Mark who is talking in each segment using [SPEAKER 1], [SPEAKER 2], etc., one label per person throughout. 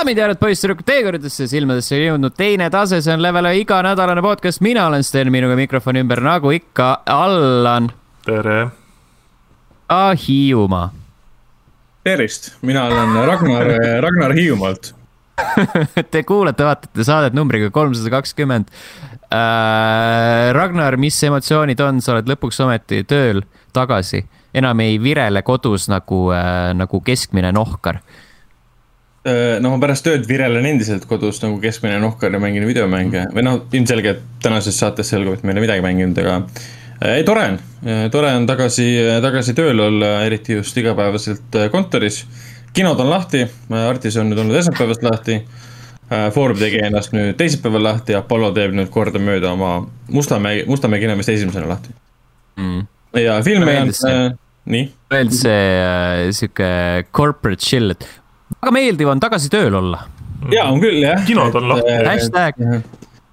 [SPEAKER 1] daamid ja härrad, poisssüdrukud, teekordadesse silmadesse on jõudnud teine tase, see on Level ühe iganädalane podcast, mina olen Sten, minuga mikrofoni ümber, nagu ikka, Allan.
[SPEAKER 2] tere.
[SPEAKER 1] Hiiumaa.
[SPEAKER 3] tervist, mina olen Ragnar, Ragnar Hiiumaalt
[SPEAKER 1] Te kuulate, vaatate saadet numbriga kolmsada kakskümmend. Äh, Ragnar, mis emotsioonid on, sa oled lõpuks ometi tööl tagasi, enam ei virele kodus nagu, nagu keskmine nohkar
[SPEAKER 3] Äh, no ma pärast tööd virelen endiselt kodus nagu keskmine nohkar ja mängin videomänge või noh, ilmselgelt tänases saates selgub, et ma ei ole midagi mänginud, aga äh, ei, tore on, äh, tore on tagasi, tagasi tööl olla, eriti just igapäevaselt kontoris. kinod on lahti, Artis on nüüd olnud esmaspäevast lahti. Foorum tegi ennast nüüd teisipäeval lahti, Apollo teeb nüüd kordamööda oma Mustamäe, Mustamäe kino vist esimesena lahti mm.. ja filme on, nii.
[SPEAKER 1] meeldis see äh, sihuke corporate chill, et väga meeldiv on tagasi tööl olla.
[SPEAKER 3] ja on küll jah.
[SPEAKER 2] kinod on lahti.
[SPEAKER 1] hashtag,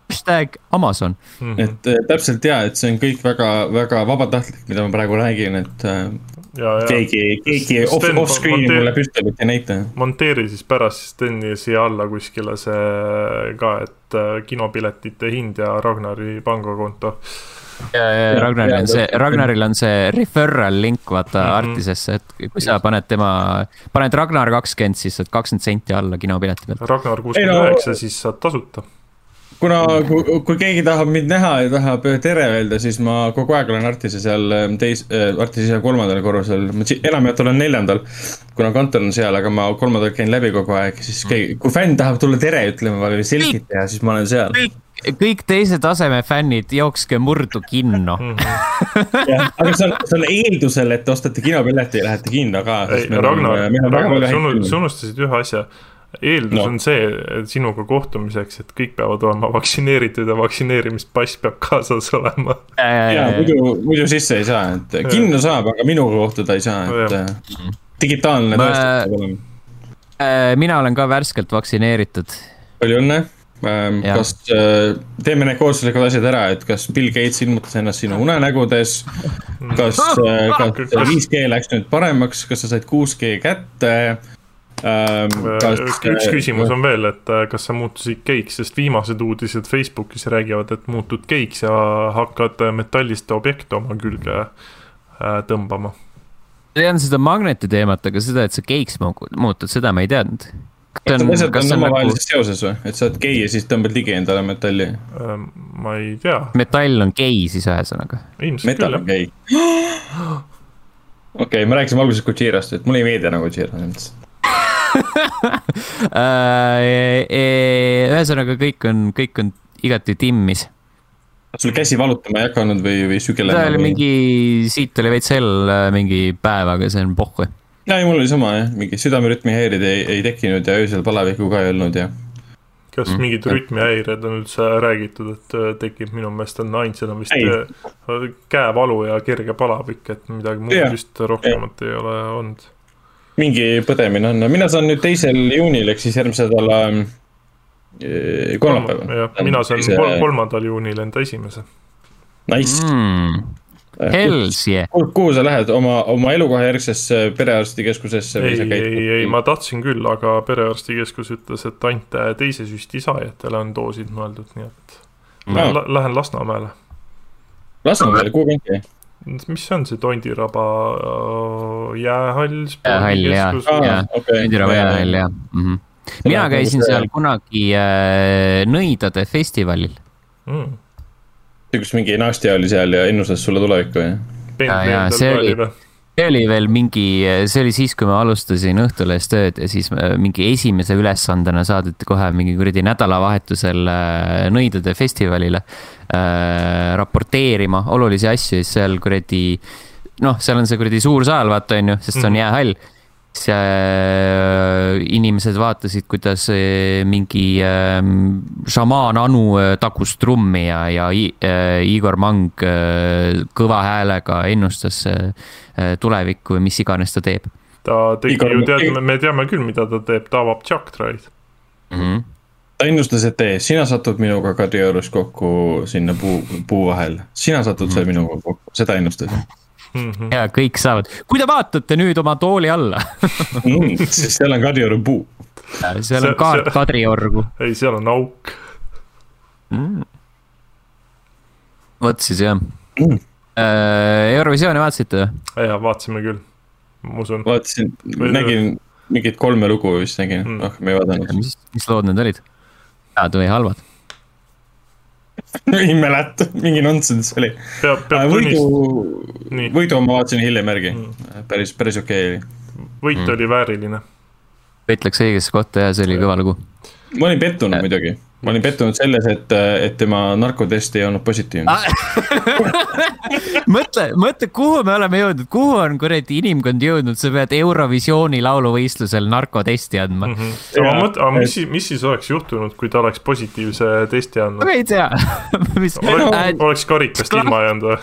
[SPEAKER 1] hashtag Amazon
[SPEAKER 3] mm. -hmm. et äh, täpselt ja, et see on kõik väga, väga vabatahtlik, mida ma praegu räägin, et äh, ja, ja. keegi, keegi off, off-screen'i mulle püstolit ei näita.
[SPEAKER 2] monteeri siis pärast Steni siia alla kuskile see ka, et äh, kinopiletite hind ja Ragnari pangakonto
[SPEAKER 1] ja Ragnaril on see, Ragnaril on see referral link vaata mm -hmm. Artisesse, et kui sa paned tema, paned Ragnar kakskümmend, siis saad kakskümmend senti alla kinopileti pealt.
[SPEAKER 2] Ragnar kuuskümmend üheksa, siis saad tasuta.
[SPEAKER 3] Kuna, kui, kui keegi tahab mind näha ja tahab tere öelda, siis ma kogu aeg olen Artise seal ähm, teis- äh,, Artise seal kolmandal korrusel, ma enamjaolt olen neljandal. kuna kontor on seal, aga ma kolmandal käin läbi kogu aeg, siis keegi, kui fänn tahab tulla tere ütlema või selgit teha, siis ma olen seal
[SPEAKER 1] kõik teise taseme fännid, jookske murdu kinno
[SPEAKER 3] jah, aga see on, see on eeldusel, et ostate kinopileti ja lähete kinno ka.
[SPEAKER 2] Ragnar, Ragnar, sa unustasid ühe asja. eeldus no. on see, et sinuga kohtumiseks, et kõik peavad olema vaktsineeritud ja vaktsineerimispass peab kaasas olema.
[SPEAKER 3] ja muidu, muidu sisse ei saa, et kinno saab, aga minuga kohtuda ei saa, et ja. digitaalne tõestus peab olema.
[SPEAKER 1] Äh, mina olen ka värskelt vaktsineeritud.
[SPEAKER 3] palju õnne Ähm, kas äh, teeme need kohustuslikud asjad ära, et kas Bill Gates ilmutas ennast sinu unenägudes? kas, äh, kas 5G läks nüüd paremaks, kas sa said 6G kätte?
[SPEAKER 2] Ähm, kas, üks küsimus on veel, et äh, kas sa muutusid geiks, sest viimased uudised Facebookis räägivad, et muutud geiks ja hakkad metallist objekte oma külge tõmbama.
[SPEAKER 1] tean seda magneti teemat, aga seda, et sa geiks muutud, seda ma ei teadnud
[SPEAKER 3] kas need asjad on omavahelises nagu... seoses või, et sa oled gei ja siis tõmbad ligi endale metalli?
[SPEAKER 2] ma ei tea.
[SPEAKER 1] metall on gei siis ühesõnaga.
[SPEAKER 3] metall on gei. okei, me rääkisime alguses Godzirast, et mulle ei meeldi enam Godzilla üldse
[SPEAKER 1] ühesõnaga, kõik on, kõik on igati timmis.
[SPEAKER 3] sul käsi valutama ei hakanud või, või sügelema?
[SPEAKER 1] ta oli mingi, siit oli veits hell äh, mingi päev, aga see on pohhu
[SPEAKER 3] ja, ei mul oli sama jah, mingi südamerütmi häired ei, ei tekkinud ja öösel palavikku ka ei olnud ja.
[SPEAKER 2] kas mm. mingid rütmihäired on üldse räägitud, et äh, tekib, minu meelest on ainsana vist ei. Äh, käevalu ja kerge palavik, et midagi muud ja. vist rohkemat ei. ei ole olnud.
[SPEAKER 3] mingi põdemine on, mina saan nüüd teisel juunil ehk siis järgmise nädala äh, kolmapäeval.
[SPEAKER 2] jah, mina saan kolmandal juunil enda esimese.
[SPEAKER 3] Nice mm
[SPEAKER 1] Hells yeah.
[SPEAKER 3] kuhu sa lähed oma, oma elukohajärgsesse perearstikeskusesse?
[SPEAKER 2] ei, ei, ei, ma tahtsin küll, aga perearstikeskus ütles, et ainult teise süsti saajatele on doosid mõeldud, nii et no. lähen, Lasnamäele.
[SPEAKER 3] Lasnamäele, kuhu kanti?
[SPEAKER 2] mis see on see Tondiraba äh, jäähall?
[SPEAKER 1] jäähall jah, jah, Tondiraba jäähall jah mm. -hmm. mina käisin seal kunagi äh, Nõidade festivalil mm
[SPEAKER 3] kus mingi Nastja oli seal ja ennustas sulle tulevikku, jah?
[SPEAKER 1] ja, ja see oli, see oli veel mingi, see oli siis, kui ma alustasin Õhtulehes tööd ja siis mingi esimese ülesandena saadeti kohe mingi kuradi nädalavahetusel äh, Nõidade festivalile äh, raporteerima olulisi asju, siis seal kuradi noh, seal on see kuradi suur saal, vaata, on ju, sest see on mhm. jäähall siis äh, inimesed vaatasid, kuidas äh, mingi äh, šamaan Anu äh, tagus trummi ja, ja Igor Mang kõva häälega ennustas tulevikku või mis iganes ta teeb.
[SPEAKER 2] ta tegi Igor... ju, tead, me teame küll, mida ta teeb, ta avab tšaktraid mm.
[SPEAKER 3] -hmm ta ennustas, et sina satud minuga Kadriorus kokku sinna puu, puu vahel, sina satud mm -hmm. seal minuga kokku, seda ennustasin
[SPEAKER 1] mm. -hmm. ja kõik saavad, kui te vaatate nüüd oma tooli alla
[SPEAKER 3] mm, siis seal on Kadrioru puu.
[SPEAKER 1] seal on kaart Kadriorgu.
[SPEAKER 2] ei, seal on auk
[SPEAKER 1] mm.. vot siis jah mm.. Eurovisiooni vaatasite
[SPEAKER 2] või? jaa, vaatasime küll, ma usun.
[SPEAKER 3] vaatasin, nägin mingit kolme lugu vist nägin mm., rohkem ei vaadanud.
[SPEAKER 1] mis, mis lood need olid? head või halvad?
[SPEAKER 3] ei mäleta, mingi nonsense oli. võidu, võidu ma vaatasin hiljem järgi mm., päris, päris okei okay
[SPEAKER 2] oli. võit mm. oli vääriline.
[SPEAKER 1] võit läks õigesse kohta ja see oli kõva lugu.
[SPEAKER 3] ma olin pettunud äh. muidugi ma olin pettunud selles, et, et tema narkotest ei olnud positiivne
[SPEAKER 1] mõtle, mõtle, kuhu me oleme jõudnud, kuhu on kuradi inimkond jõudnud, sa pead Eurovisiooni lauluvõistlusel narkotesti andma mm.
[SPEAKER 2] -hmm. ma mõtlen, aga mis, mis siis oleks juhtunud, kui ta oleks positiivse testi andnud?
[SPEAKER 1] ma ei tea
[SPEAKER 2] mis... Ole, äh, oleks karikast ilma jäänud või?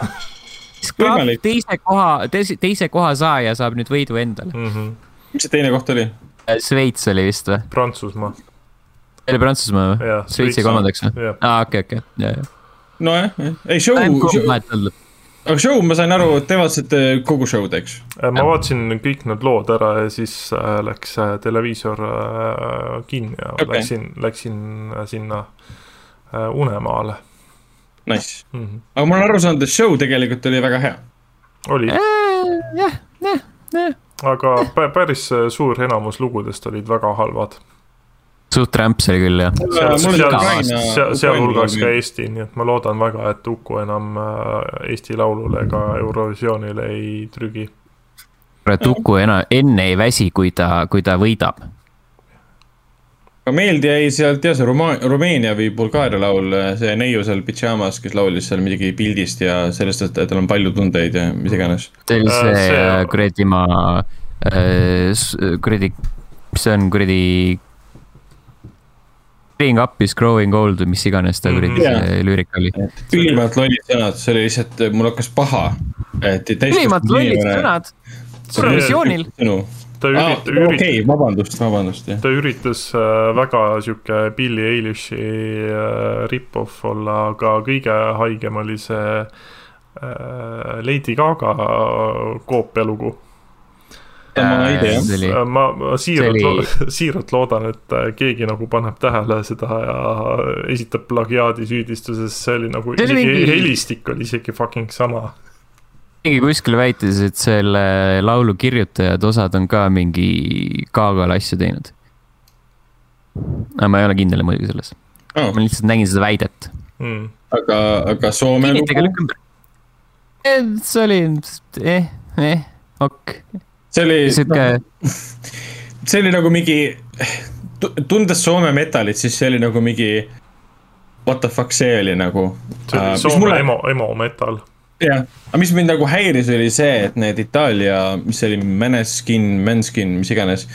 [SPEAKER 1] teise koha, teise, teise koha saaja saab nüüd võidu endale mm.
[SPEAKER 3] -hmm. mis see teine koht oli?
[SPEAKER 1] Šveits oli vist või?
[SPEAKER 2] Prantsusmaa
[SPEAKER 1] oli Prantsusmaa või? Šveitsi kolmandaks või? aa, okei, okei, ja, ja.
[SPEAKER 3] nojah, ei show, show, aga show, ma sain aru, et te vaatasite kogu show'd, eks?
[SPEAKER 2] Äh, ma vaatasin kõik need lood ära ja siis äh, läks äh, televiisor kinni ja okay. läksin, läksin sinna unemaale.
[SPEAKER 3] Nice mm, -hmm. aga ma olen aru saanud, et show tegelikult oli väga hea.
[SPEAKER 2] oli?
[SPEAKER 1] jah, jah, jah.
[SPEAKER 2] aga päris suur enamus lugudest olid väga halvad
[SPEAKER 1] suht rämps oli küll jah.
[SPEAKER 2] sealhulgas ka Eesti, nii et ma loodan väga, et Uku enam äh, Eesti Laulule ega Eurovisioonile ei trügi.
[SPEAKER 1] et Uku enam, enne ei väsi, kui ta, kui ta võidab.
[SPEAKER 3] aga meelde jäi sealt jah, see Ruma-, Rumeenia või Bulgaaria laul, see neiu seal pidžaamas, kes laulis seal midagi pildist ja sellest, et tal on palju tundeid ja mis iganes.
[SPEAKER 1] see oli see äh, äh, kuradi ma, kuradi, mis see on, kuradi Growing up is growing old või mis iganes ta kuradi mm -hmm. see lüürika oli.
[SPEAKER 3] ülimalt lollid sõnad, see oli lihtsalt, mul hakkas paha.
[SPEAKER 1] ülimalt lollid sõnad, Eurovisioonil.
[SPEAKER 2] ta ürit- ah,,
[SPEAKER 3] ürit-. okei okay,, vabandust, vabandust, jah.
[SPEAKER 2] ta üritas äh, väga sihuke Billie Eilish'i äh, rip-off olla, aga kõige haigem oli see äh, Lady Gaga koopialugu
[SPEAKER 3] idee jah.
[SPEAKER 2] Äh, ma, ma siiralt oli..., siiralt loodan, et äh, keegi nagu paneb tähele seda ja esitab plagiaadisüüdistuse, sest see oli nagu see isegi mingi... helistik oli isegi fucking sama.
[SPEAKER 1] keegi kuskil väitis, et selle laulu kirjutajad, osad on ka mingi Gaagale asju teinud. aga ma ei ole kindel muidugi selles oh.. ma lihtsalt nägin seda väidet
[SPEAKER 3] mm.. aga, aga Soome lugu?
[SPEAKER 1] see oli eh, eh, ok
[SPEAKER 3] see oli Siuke... no,, see oli nagu mingi, tundes Soome metalit, siis see oli nagu mingi. What the fuck see oli nagu.
[SPEAKER 2] see oli uh, Soome mulle... emo, emo metal
[SPEAKER 3] jah, aga mis mind nagu häiris, oli see, et need Itaalia, mis see oli, Maneskin, Manskin, mis iganes.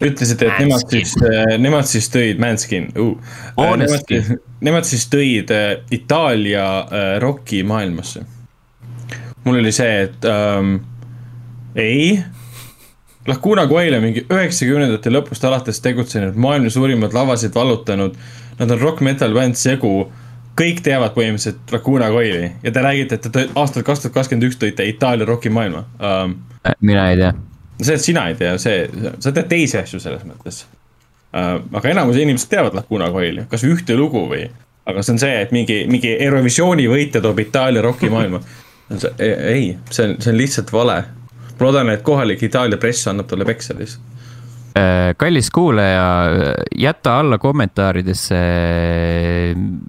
[SPEAKER 3] ütlesid, et nemad siis, äh, nemad siis tõid, Manskin uh,, nemad, nemad siis tõid Itaalia uh, roki maailmasse. mul oli see, et um, ei. Lacuna Coil on mingi üheksakümnendate lõpust alates tegutsenud, maailma suurimad lavasid vallutanud. Nad on rock-metal bänd segu. kõik teavad põhimõtteliselt Lacuna Coili ja te räägite, et te aastal kaks tuhat kakskümmend üks tõite Itaalia rokimaailma um,.
[SPEAKER 1] mina ei tea.
[SPEAKER 3] see, et sina ei tea, see, sa tead teisi asju selles mõttes uh,. aga enamus inimesed teavad Lacuna Coili, kasvõi ühte lugu või. aga see on see, et mingi, mingi Eurovisiooni võitja toob Itaalia rokimaailma. ei, see on, see on lihtsalt vale ma loodan, et kohalik Itaalia press annab talle peksa lihtsalt
[SPEAKER 1] äh, kallis kuulaja, jäta alla kommentaaridesse,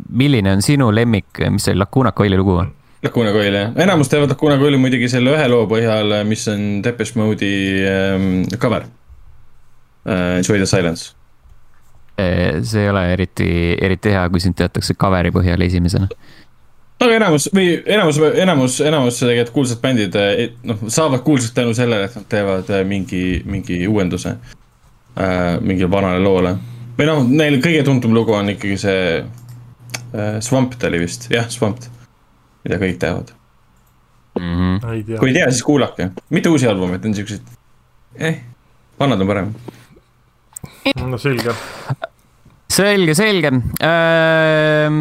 [SPEAKER 1] milline on sinu lemmik, mis see Lacuna Coili lugu on?
[SPEAKER 3] Lacuna Coil jah, enamus teevad Lacuna Coili muidugi selle ühe loo põhjal, mis on Depeche Mode'i ähm, cover äh,. Enjoy the silence.
[SPEAKER 1] Äh, see ei ole eriti, eriti hea, kui sind teatakse cover'i põhjal esimesena
[SPEAKER 3] aga enamus või enamus, enamus, enamus tegelikult kuulsad bändid eh, noh, saavad kuulsaks tänu sellele, et nad teevad eh, mingi, mingi uuenduse äh, mingile vanale loole. või noh, neil kõige tuntum lugu on ikkagi see äh, Swamped oli vist, jah, Swamped, mida kõik teavad
[SPEAKER 1] mm. -hmm.
[SPEAKER 3] kui ei tea, siis kuulake, mitte uusi albumeid, on siuksed, eh, vanad on parem.
[SPEAKER 2] no selge
[SPEAKER 1] selge, selge ähm,.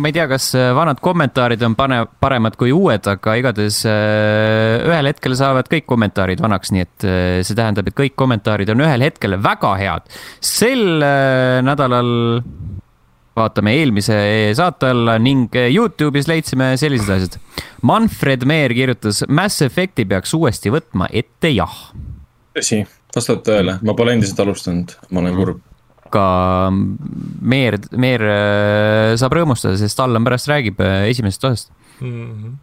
[SPEAKER 1] ma ei tea, kas vanad kommentaarid on pane, paremad kui uued, aga igatahes äh, ühel hetkel saavad kõik kommentaarid vanaks, nii et äh, see tähendab, et kõik kommentaarid on ühel hetkel väga head. sel äh, nädalal vaatame eelmise saate alla ning Youtube'is leidsime sellised asjad. Manfred Meer kirjutas, Mass Effect'i peaks uuesti võtma ette, jah.
[SPEAKER 3] tõsi, vastab tõele, ma pole endiselt alustanud, ma olen kurb
[SPEAKER 1] aga Meer, Meer äh, saab rõõmustada, sest Allan pärast räägib äh, esimesest osast mm. -hmm.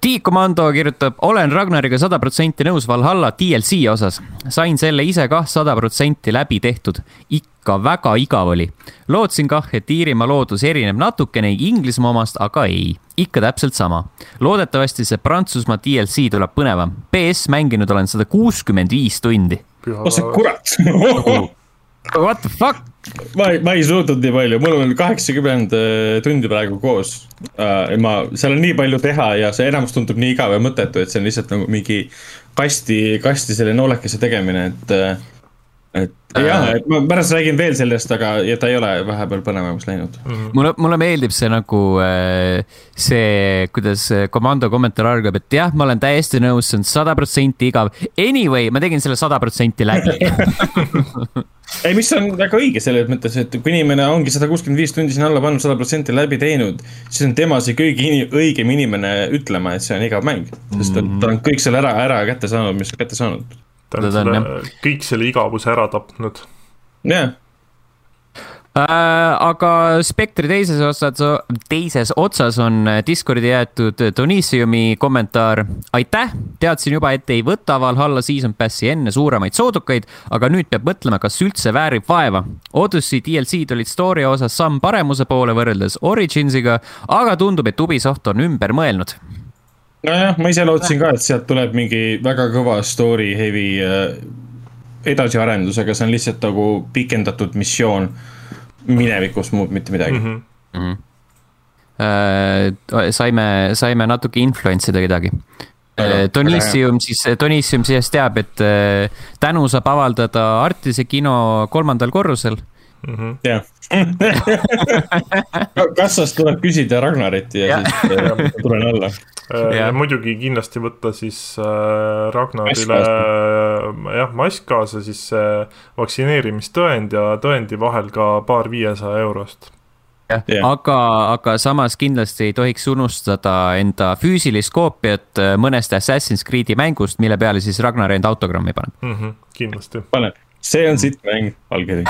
[SPEAKER 1] T-Commando kirjutab, olen Ragnariga sada protsenti nõus Valhalla DLC osas. sain selle ise kah sada protsenti läbi tehtud. ikka väga igav oli. lootsin kah, et Iirimaa loodus erineb natukene Inglismaa omast, aga ei, ikka täpselt sama. loodetavasti see Prantsusmaa DLC tuleb põnevam. PS mänginud olen sada kuuskümmend viis tundi.
[SPEAKER 3] oh sa kurat
[SPEAKER 1] What the fuck?
[SPEAKER 3] ma ei, ma ei suutnud nii palju, mul on kaheksakümmend äh, tundi praegu koos uh,. ma, seal on nii palju teha ja see enamus tundub nii igav ja mõttetu, et see on lihtsalt nagu mingi kasti, kasti selle noolekese tegemine, et uh, et äh. jah, et ma pärast räägin veel sellest, aga ja ta ei ole vahepeal põnevamaks läinud mm.
[SPEAKER 1] -hmm. mulle, mulle meeldib see nagu äh, see, kuidas komando kommentaar algab, et jah, ma olen täiesti nõus, see on sada protsenti igav. Anyway, ma tegin selle sada protsenti läbi
[SPEAKER 3] ei, mis on väga õige selles mõttes, et kui inimene ongi sada kuuskümmend viis tundi sinna alla pannud, sada protsenti läbi teinud, siis on tema see kõige õigem inimene ütlema, et see on igav mäng. sest ta, ta on kõik selle ära, ära kätte saanud, mis kätte saanud
[SPEAKER 2] ta on selle, kõik selle igavuse ära tapnud.
[SPEAKER 3] jah yeah.
[SPEAKER 1] Äh, aga spektri teises otsas, teises otsas on Discordi jäetud Donissiumi kommentaar. aitäh, teadsin juba, et ei võta Valhalla Season Passi enne suuremaid soodukaid, aga nüüd peab mõtlema, kas üldse väärib vaeva. Odyssey DLC-d olid story osas samm paremuse poole võrreldes Originsiga, aga tundub, et Ubisoft on ümber mõelnud
[SPEAKER 3] nojah, ma ise lootsin ka, et sealt tuleb mingi väga kõva story heavy äh, edasiarendus, aga see on lihtsalt nagu pikendatud missioon minevikus, muud mitte midagi mm. -hmm.
[SPEAKER 1] Uh, saime, saime natuke influence ida kedagi. Donissium siis, Donissium siis teab, et tänu saab avaldada Artise kino kolmandal korrusel
[SPEAKER 3] mm. -hmm. Jah kassast tuleb küsida Ragnarit ja, ja. siis tulen alla
[SPEAKER 2] Äh, ja muidugi kindlasti võtta siis äh, Ragnarile äh, jah, mask kaasa, siis see vaktsineerimistõend ja tõendi vahel ka paar viiesaja eurost
[SPEAKER 1] jah yeah., aga, aga samas kindlasti ei tohiks unustada enda füüsilist koopiat äh, mõnest Assassin's Creed'i mängust, mille peale siis Ragnar enda autogrammi paneb
[SPEAKER 2] mm. -hmm, kindlasti.
[SPEAKER 3] paneb see on sitt mäng, allkiri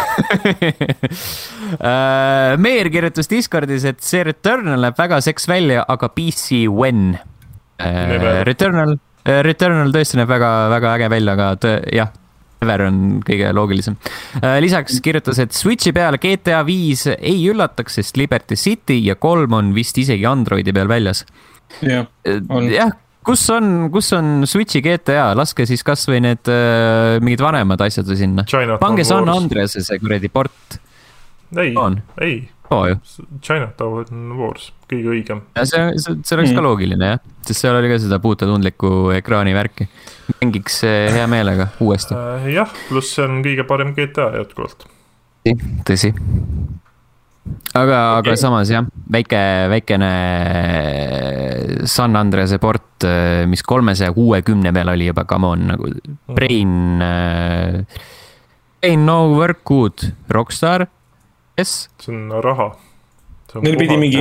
[SPEAKER 1] Meer kirjutas Discordis, et see Returnal näeb väga seks välja, aga PC when uh,? Returnal, Returnal tõesti näeb väga, väga äge välja, aga tõ, jah. Ever on kõige loogilisem. lisaks kirjutas, et Switch'i peale GTA viis ei üllataks, sest Liberty City ja kolm on vist isegi Androidi peal väljas.
[SPEAKER 3] jah,
[SPEAKER 1] jah kus on, kus on Switch'i GTA, laske siis kasvõi need äh, mingid vanemad asjad sinna. pange San Andrease see kuradi port.
[SPEAKER 2] ei, ei
[SPEAKER 1] oh,.
[SPEAKER 2] Chinatown Wars, kõige õigem.
[SPEAKER 1] see, see, see oleks mm. ka loogiline jah, sest seal oli ka seda puutetundlikku ekraani värki. mängiks äh, hea meelega uuesti
[SPEAKER 2] uh,. jah, pluss see on kõige parem GTA jätkuvalt.
[SPEAKER 1] tõsi aga okay., aga samas jah, väike, väikene San Andrease port, mis kolmesaja kuuekümne peal oli juba, come on, nagu Brain äh,. Brain no work good, Rockstar, kes?
[SPEAKER 2] see on raha.
[SPEAKER 3] Neil pidi mingi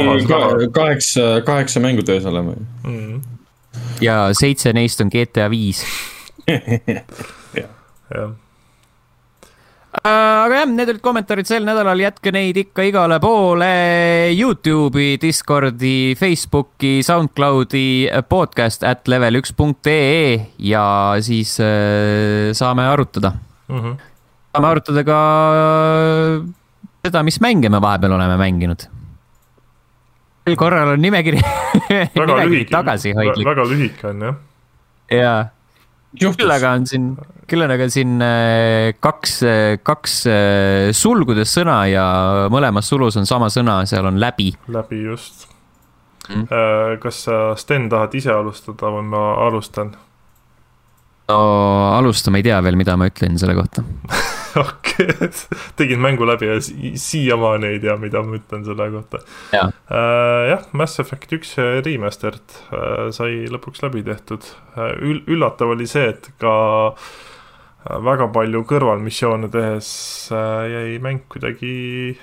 [SPEAKER 3] kaheksa, kaheksa mängu töös olema
[SPEAKER 1] mm.. ja seitse neist on GTA viis.
[SPEAKER 2] jah
[SPEAKER 1] Äh, aga jah, need olid kommentaarid sel nädalal, jätke neid ikka igale poole Youtube'i, Discordi, Facebooki, SoundCloudi, podcast at level üks punkt ee ja siis äh, saame arutada mm. -hmm. saame arutada ka seda, mis mänge me vahepeal oleme mänginud. sel korral on nimekiri nimekiri tagasihoidlik.
[SPEAKER 2] väga lühike on jah.
[SPEAKER 1] jaa küll aga on siin, küll aga on siin äh, kaks, äh, kaks äh, sulgudes sõna ja mõlemas sulus on sama sõna, seal on läbi.
[SPEAKER 2] läbi, just mm.. kas sa, Sten, tahad ise alustada või ma alustan?
[SPEAKER 1] no alusta, ma ei tea veel, mida ma ütlen selle kohta.
[SPEAKER 2] tegin mängu läbi ja siiamaani ei tea, mida ma ütlen selle kohta. jah uh,, jah, Mass Effect üks remastered uh, sai lõpuks läbi tehtud uh,. Ül-, üllatav oli see, et ka väga palju kõrvalmissioone tehes jäi mäng kuidagi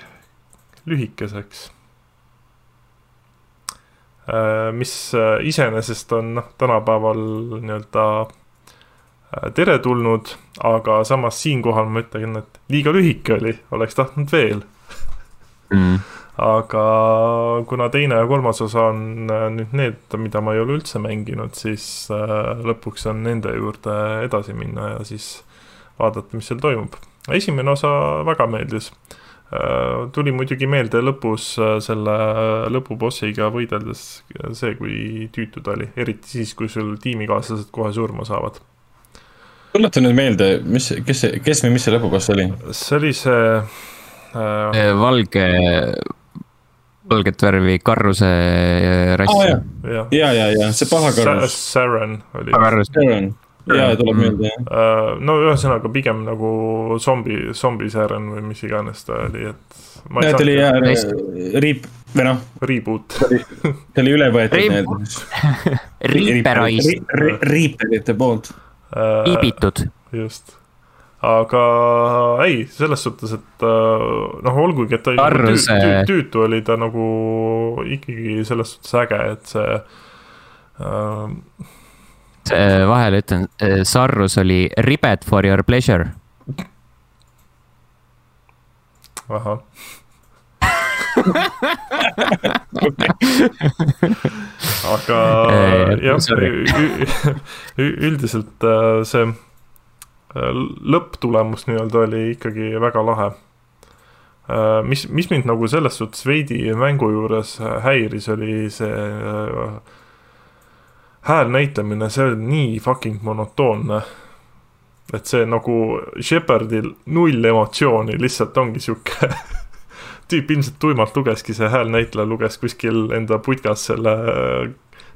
[SPEAKER 2] lühikeseks mis iseenesest on noh, tänapäeval nii-öelda Äh, teretulnud, aga samas siinkohal ma ütlen, et liiga lühike oli, oleks tahtnud veel mm. aga kuna teine ja kolmas osa on äh, nüüd need, mida ma ei ole üldse mänginud, siis äh, lõpuks on nende juurde edasi minna ja siis vaadata, mis seal toimub. esimene osa väga meeldis tuli muidugi meelde lõpus selle lõpubossiga võideldes see, kui tüütu ta oli, eriti siis, kui sul tiimikaaslased kohe surma saavad
[SPEAKER 3] tuleta nüüd meelde, mis, kes see, kes või mis see lõpuboss oli?
[SPEAKER 2] see oli see
[SPEAKER 1] äh.... valge, valget värvi karruse äh, rass
[SPEAKER 3] oh,. ja, ja, ja, ja see paha karus.
[SPEAKER 2] Saren oli.
[SPEAKER 3] Saren, ja tuleb meelde jah.
[SPEAKER 2] Äh, no ühesõnaga pigem nagu zombi, zombi Saren või mis iganes ta oli, et.
[SPEAKER 3] ta oli jah, riip või noh.
[SPEAKER 2] Reboot.
[SPEAKER 3] ta oli üle võetud need.
[SPEAKER 1] Reaperite.
[SPEAKER 3] Poolt
[SPEAKER 1] iibitud.
[SPEAKER 2] Äh, just aga ei, selles suhtes, et äh, noh, olgugi, et ta
[SPEAKER 1] Arrus,
[SPEAKER 2] tüü, tüü, tüütu oli ta nagu ikkagi selles suhtes äge, et see
[SPEAKER 1] äh.... see vahele ütlen, Sarrus oli ribet for your pleasure.
[SPEAKER 2] ahah aga jah, üldiselt äh, see äh, lõpptulemus nii-öelda oli ikkagi väga lahe. Äh, mis, mis mind nagu selles suhtes veidi mängu juures häiris, oli see hääl näitlemine, see oli nii fucking monotoonne. et see nagu Shepardil null emotsiooni, lihtsalt ongi sihuke tüüp ilmselt tuimalt lugeski, see häälnäitleja luges kuskil enda putkas selle äh,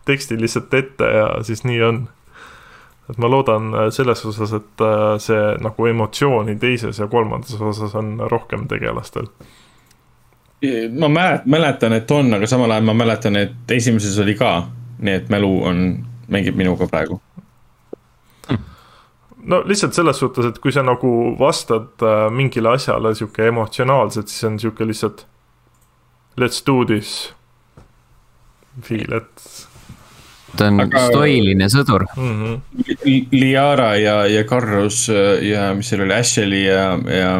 [SPEAKER 2] teksti lihtsalt ette ja siis nii on. et ma loodan äh, selles osas, et äh, see nagu emotsiooni teises ja kolmandas osas on rohkem tegelastel.
[SPEAKER 3] ma mälet-, mäletan, et on, aga samal ajal ma mäletan, et esimeses oli ka, nii et mälu on, mängib minuga praegu
[SPEAKER 2] no lihtsalt selles suhtes, et kui sa nagu vastad äh, mingile asjale sihuke emotsionaalselt, siis on sihuke lihtsalt let's do this feel, et.
[SPEAKER 1] ta on Aga... stoiline sõdur mm.
[SPEAKER 3] -hmm. Liara ja, ja Carlos äh, ja mis seal oli, Ashley ja, ja.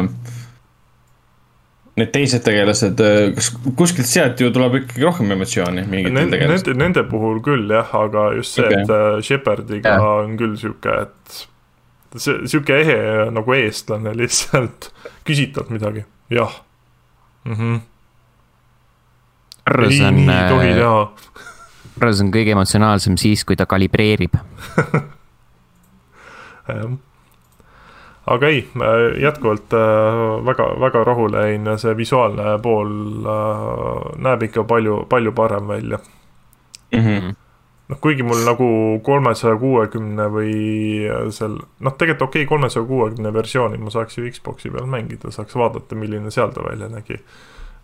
[SPEAKER 3] Need teised tegelased, äh, kas kuskilt sealt ju tuleb ikkagi rohkem emotsiooni mingitel
[SPEAKER 2] tegelastel? Nende, nende puhul küll jah, aga just see okay., et Shepardiga yeah. on küll sihuke, et see sihuke ehe nagu eestlane lihtsalt, küsid talt midagi, jah mm. -hmm.
[SPEAKER 1] Arrus on, Arrus on kõige emotsionaalsem siis, kui ta kalibreerib
[SPEAKER 2] jah aga ei, jätkuvalt äh, väga, väga rahule jäin ja see visuaalne pool äh, näeb ikka palju, palju parem välja mm. -hmm noh, kuigi mul nagu kolmesaja kuuekümne või seal, noh, tegelikult okei okay,, kolmesaja kuuekümne versiooni ma saaks ju Xbox'i peal mängida, saaks vaadata, milline seal ta välja nägi.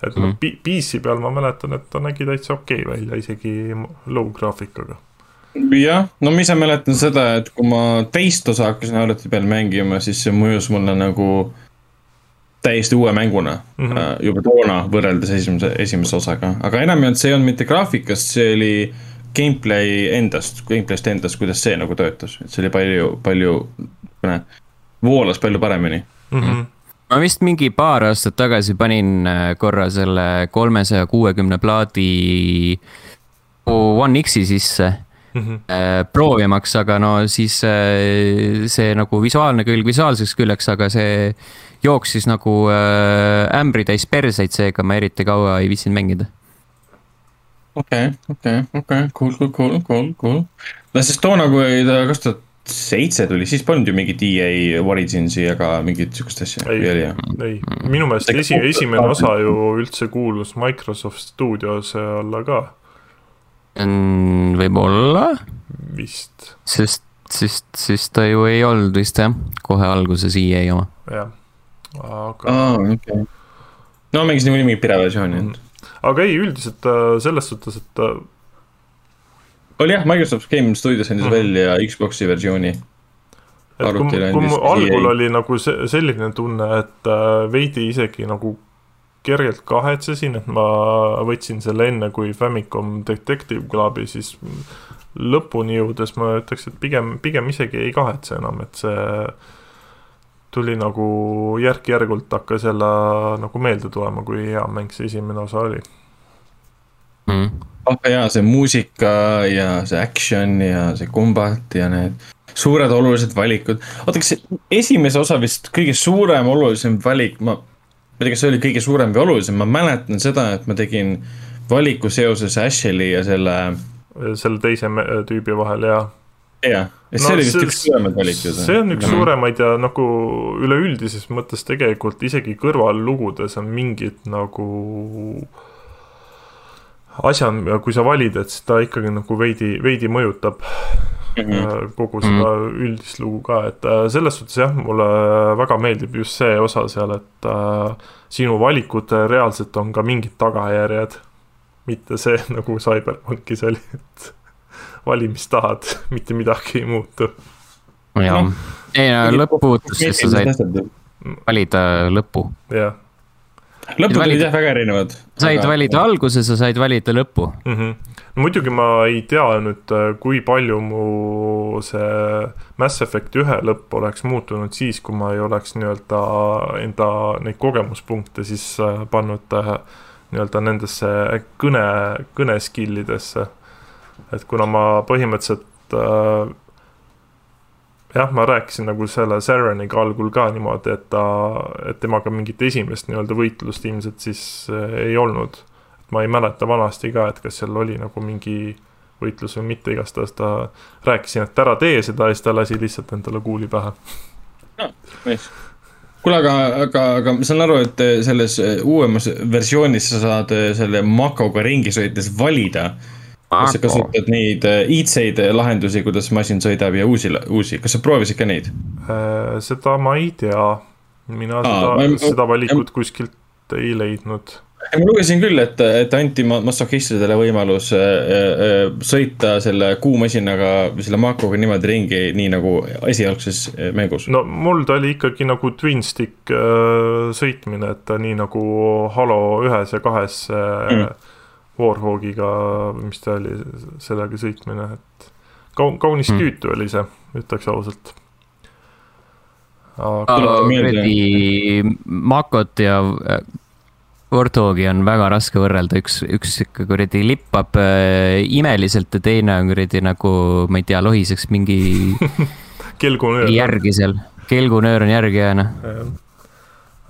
[SPEAKER 2] et mm noh, mhm. PC peal ma mäletan, et ta nägi täitsa okei okay välja, isegi low graafikaga.
[SPEAKER 3] jah, no ma ise mäletan seda, et kui ma teist osa hakkasin arvuti peal mängima, siis see mõjus mulle nagu täiesti uue mänguna mm -hmm. juba toona võrreldes esimese, esimese osaga, aga enamjaolt see ei olnud mitte graafikast, see oli gameplay endast, gameplay'st endast, kuidas see nagu töötas, et see oli palju, palju, voolas palju paremini mm. -hmm
[SPEAKER 1] ma vist mingi paar aastat tagasi panin äh, korra selle kolmesaja kuuekümne plaadi One X-i sisse mm. -hmm. proovimaks, aga no siis äh, see nagu visuaalne külg visuaalseks küljeks, aga see jooksis nagu ämbritäis perseid, seega ma eriti kaua ei viitsinud mängida
[SPEAKER 3] okei, okei, okei, cool, cool, cool, cool, cool. no sest toona, kui ta kaks tuhat seitse tuli, siis polnud ju mingit EA Originsi ega mingit sihukest asja.
[SPEAKER 2] ei, ei, minu meelest esi, esimene osa ju üldse kuulus Microsoft Studiose alla ka.
[SPEAKER 1] võib-olla.
[SPEAKER 2] vist.
[SPEAKER 1] sest, sest, sest ta ju ei olnud vist jah, kohe alguses EA oma.
[SPEAKER 2] jah
[SPEAKER 3] aga ah,. Okay. no mängisin niikuinii mingit pireversiooni mm..
[SPEAKER 2] Aga ei, üldiselt äh, selles suhtes, et. Äh,
[SPEAKER 3] oli jah, Microsoft Game Studios andis mm välja Xbox'i versiooni.
[SPEAKER 2] et kui, kui mul algul oli nagu see, selline tunne, et äh, veidi isegi nagu kergelt kahetsesin, et ma võtsin selle enne, kui Famicom Detective Clubi, siis lõpuni jõudes ma ütleks, et pigem, pigem isegi ei kahetse enam, et see tuli nagu järk-järgult hakkas jälle nagu meelde tulema, kui hea mäng see esimene osa oli
[SPEAKER 3] mm.. ah jaa, see muusika ja see action ja see combat ja need suured olulised valikud. oota, kas see esimese osa vist kõige suurem, olulisem valik, ma, ma ei tea, kas see oli kõige suurem või olulisem, ma mäletan seda, et ma tegin valiku seoses Ashley ja selle.
[SPEAKER 2] selle teise tüübi vahel, jaa
[SPEAKER 3] jah, see no, oli vist üks suuremaid valikuid.
[SPEAKER 2] see on üks suuremaid ja nagu üleüldises mõttes tegelikult isegi kõrvallugudes on mingid nagu asjad, kui sa valid, et seda ikkagi nagu veidi, veidi mõjutab mm -hmm. kogu seda mm -hmm. üldist lugu ka, et äh, selles suhtes jah, mulle väga meeldib just see osa seal, et äh, sinu valikutel reaalselt on ka mingid tagajärjed. mitte see nagu CyberPunkis oli, et vali, mis tahad, mitte midagi ei muutu.
[SPEAKER 1] jah no., ei no lõpppuutuses sa said valida lõpu.
[SPEAKER 2] jah.
[SPEAKER 3] lõpud olid jah väga erinevad.
[SPEAKER 1] said aga... valida alguse, sa said valida lõpu
[SPEAKER 2] mm. -hmm. muidugi ma ei tea nüüd, kui palju mu see Mass Effect ühe lõpp oleks muutunud siis, kui ma ei oleks nii-öelda enda neid kogemuspunkte siis äh, pannud äh, nii-öelda nendesse kõne, kõne skill idesse et kuna ma põhimõtteliselt äh, jah, ma rääkisin nagu selle Saraniga algul ka niimoodi, et ta, et temaga mingit esimest nii-öelda võitlust ilmselt siis äh, ei olnud. ma ei mäleta vanasti ka, et kas seal oli nagu mingi võitlus või mitte, igastahes ta rääkisin, et ära tee seda ja siis ta lasi lihtsalt endale kuuli pähe.
[SPEAKER 3] no, nice kuule, aga, aga, aga ma saan aru, et selles uuemas versioonis sa saad selle Makoga ringi sõites valida äh, kas sa kasutad neid äh, iidseid lahendusi, kuidas masin sõidab ja uusi, uusi, kas sa proovisid ka neid?
[SPEAKER 2] Äh, seda ma ei tea, mina Aa, seda, ma, seda valikut ma, kuskilt ei leidnud.
[SPEAKER 3] ma lugesin küll, et, et anti masohhistidele võimalus äh, äh, sõita selle kuumasinaga, selle Makoga niimoodi ringi, nii nagu esialgses mängus.
[SPEAKER 2] no mul ta oli ikkagi nagu twin stick äh, sõitmine, et nii nagu Halo ühes ja kahes äh, mm Warhogiga, mis ta oli, sellega sõitmine, et kaun-, kaunis mm. tüütu oli see, ütleks ausalt.
[SPEAKER 1] aga kuradi Makot ja äh, Warthogi on väga raske võrrelda, üks, üks ikka kuradi lippab äh, imeliselt ja teine on kuradi nagu, ma ei tea, lohiseks mingi
[SPEAKER 2] kelgunöör.
[SPEAKER 1] järgi seal, kelgunöör on järgi noh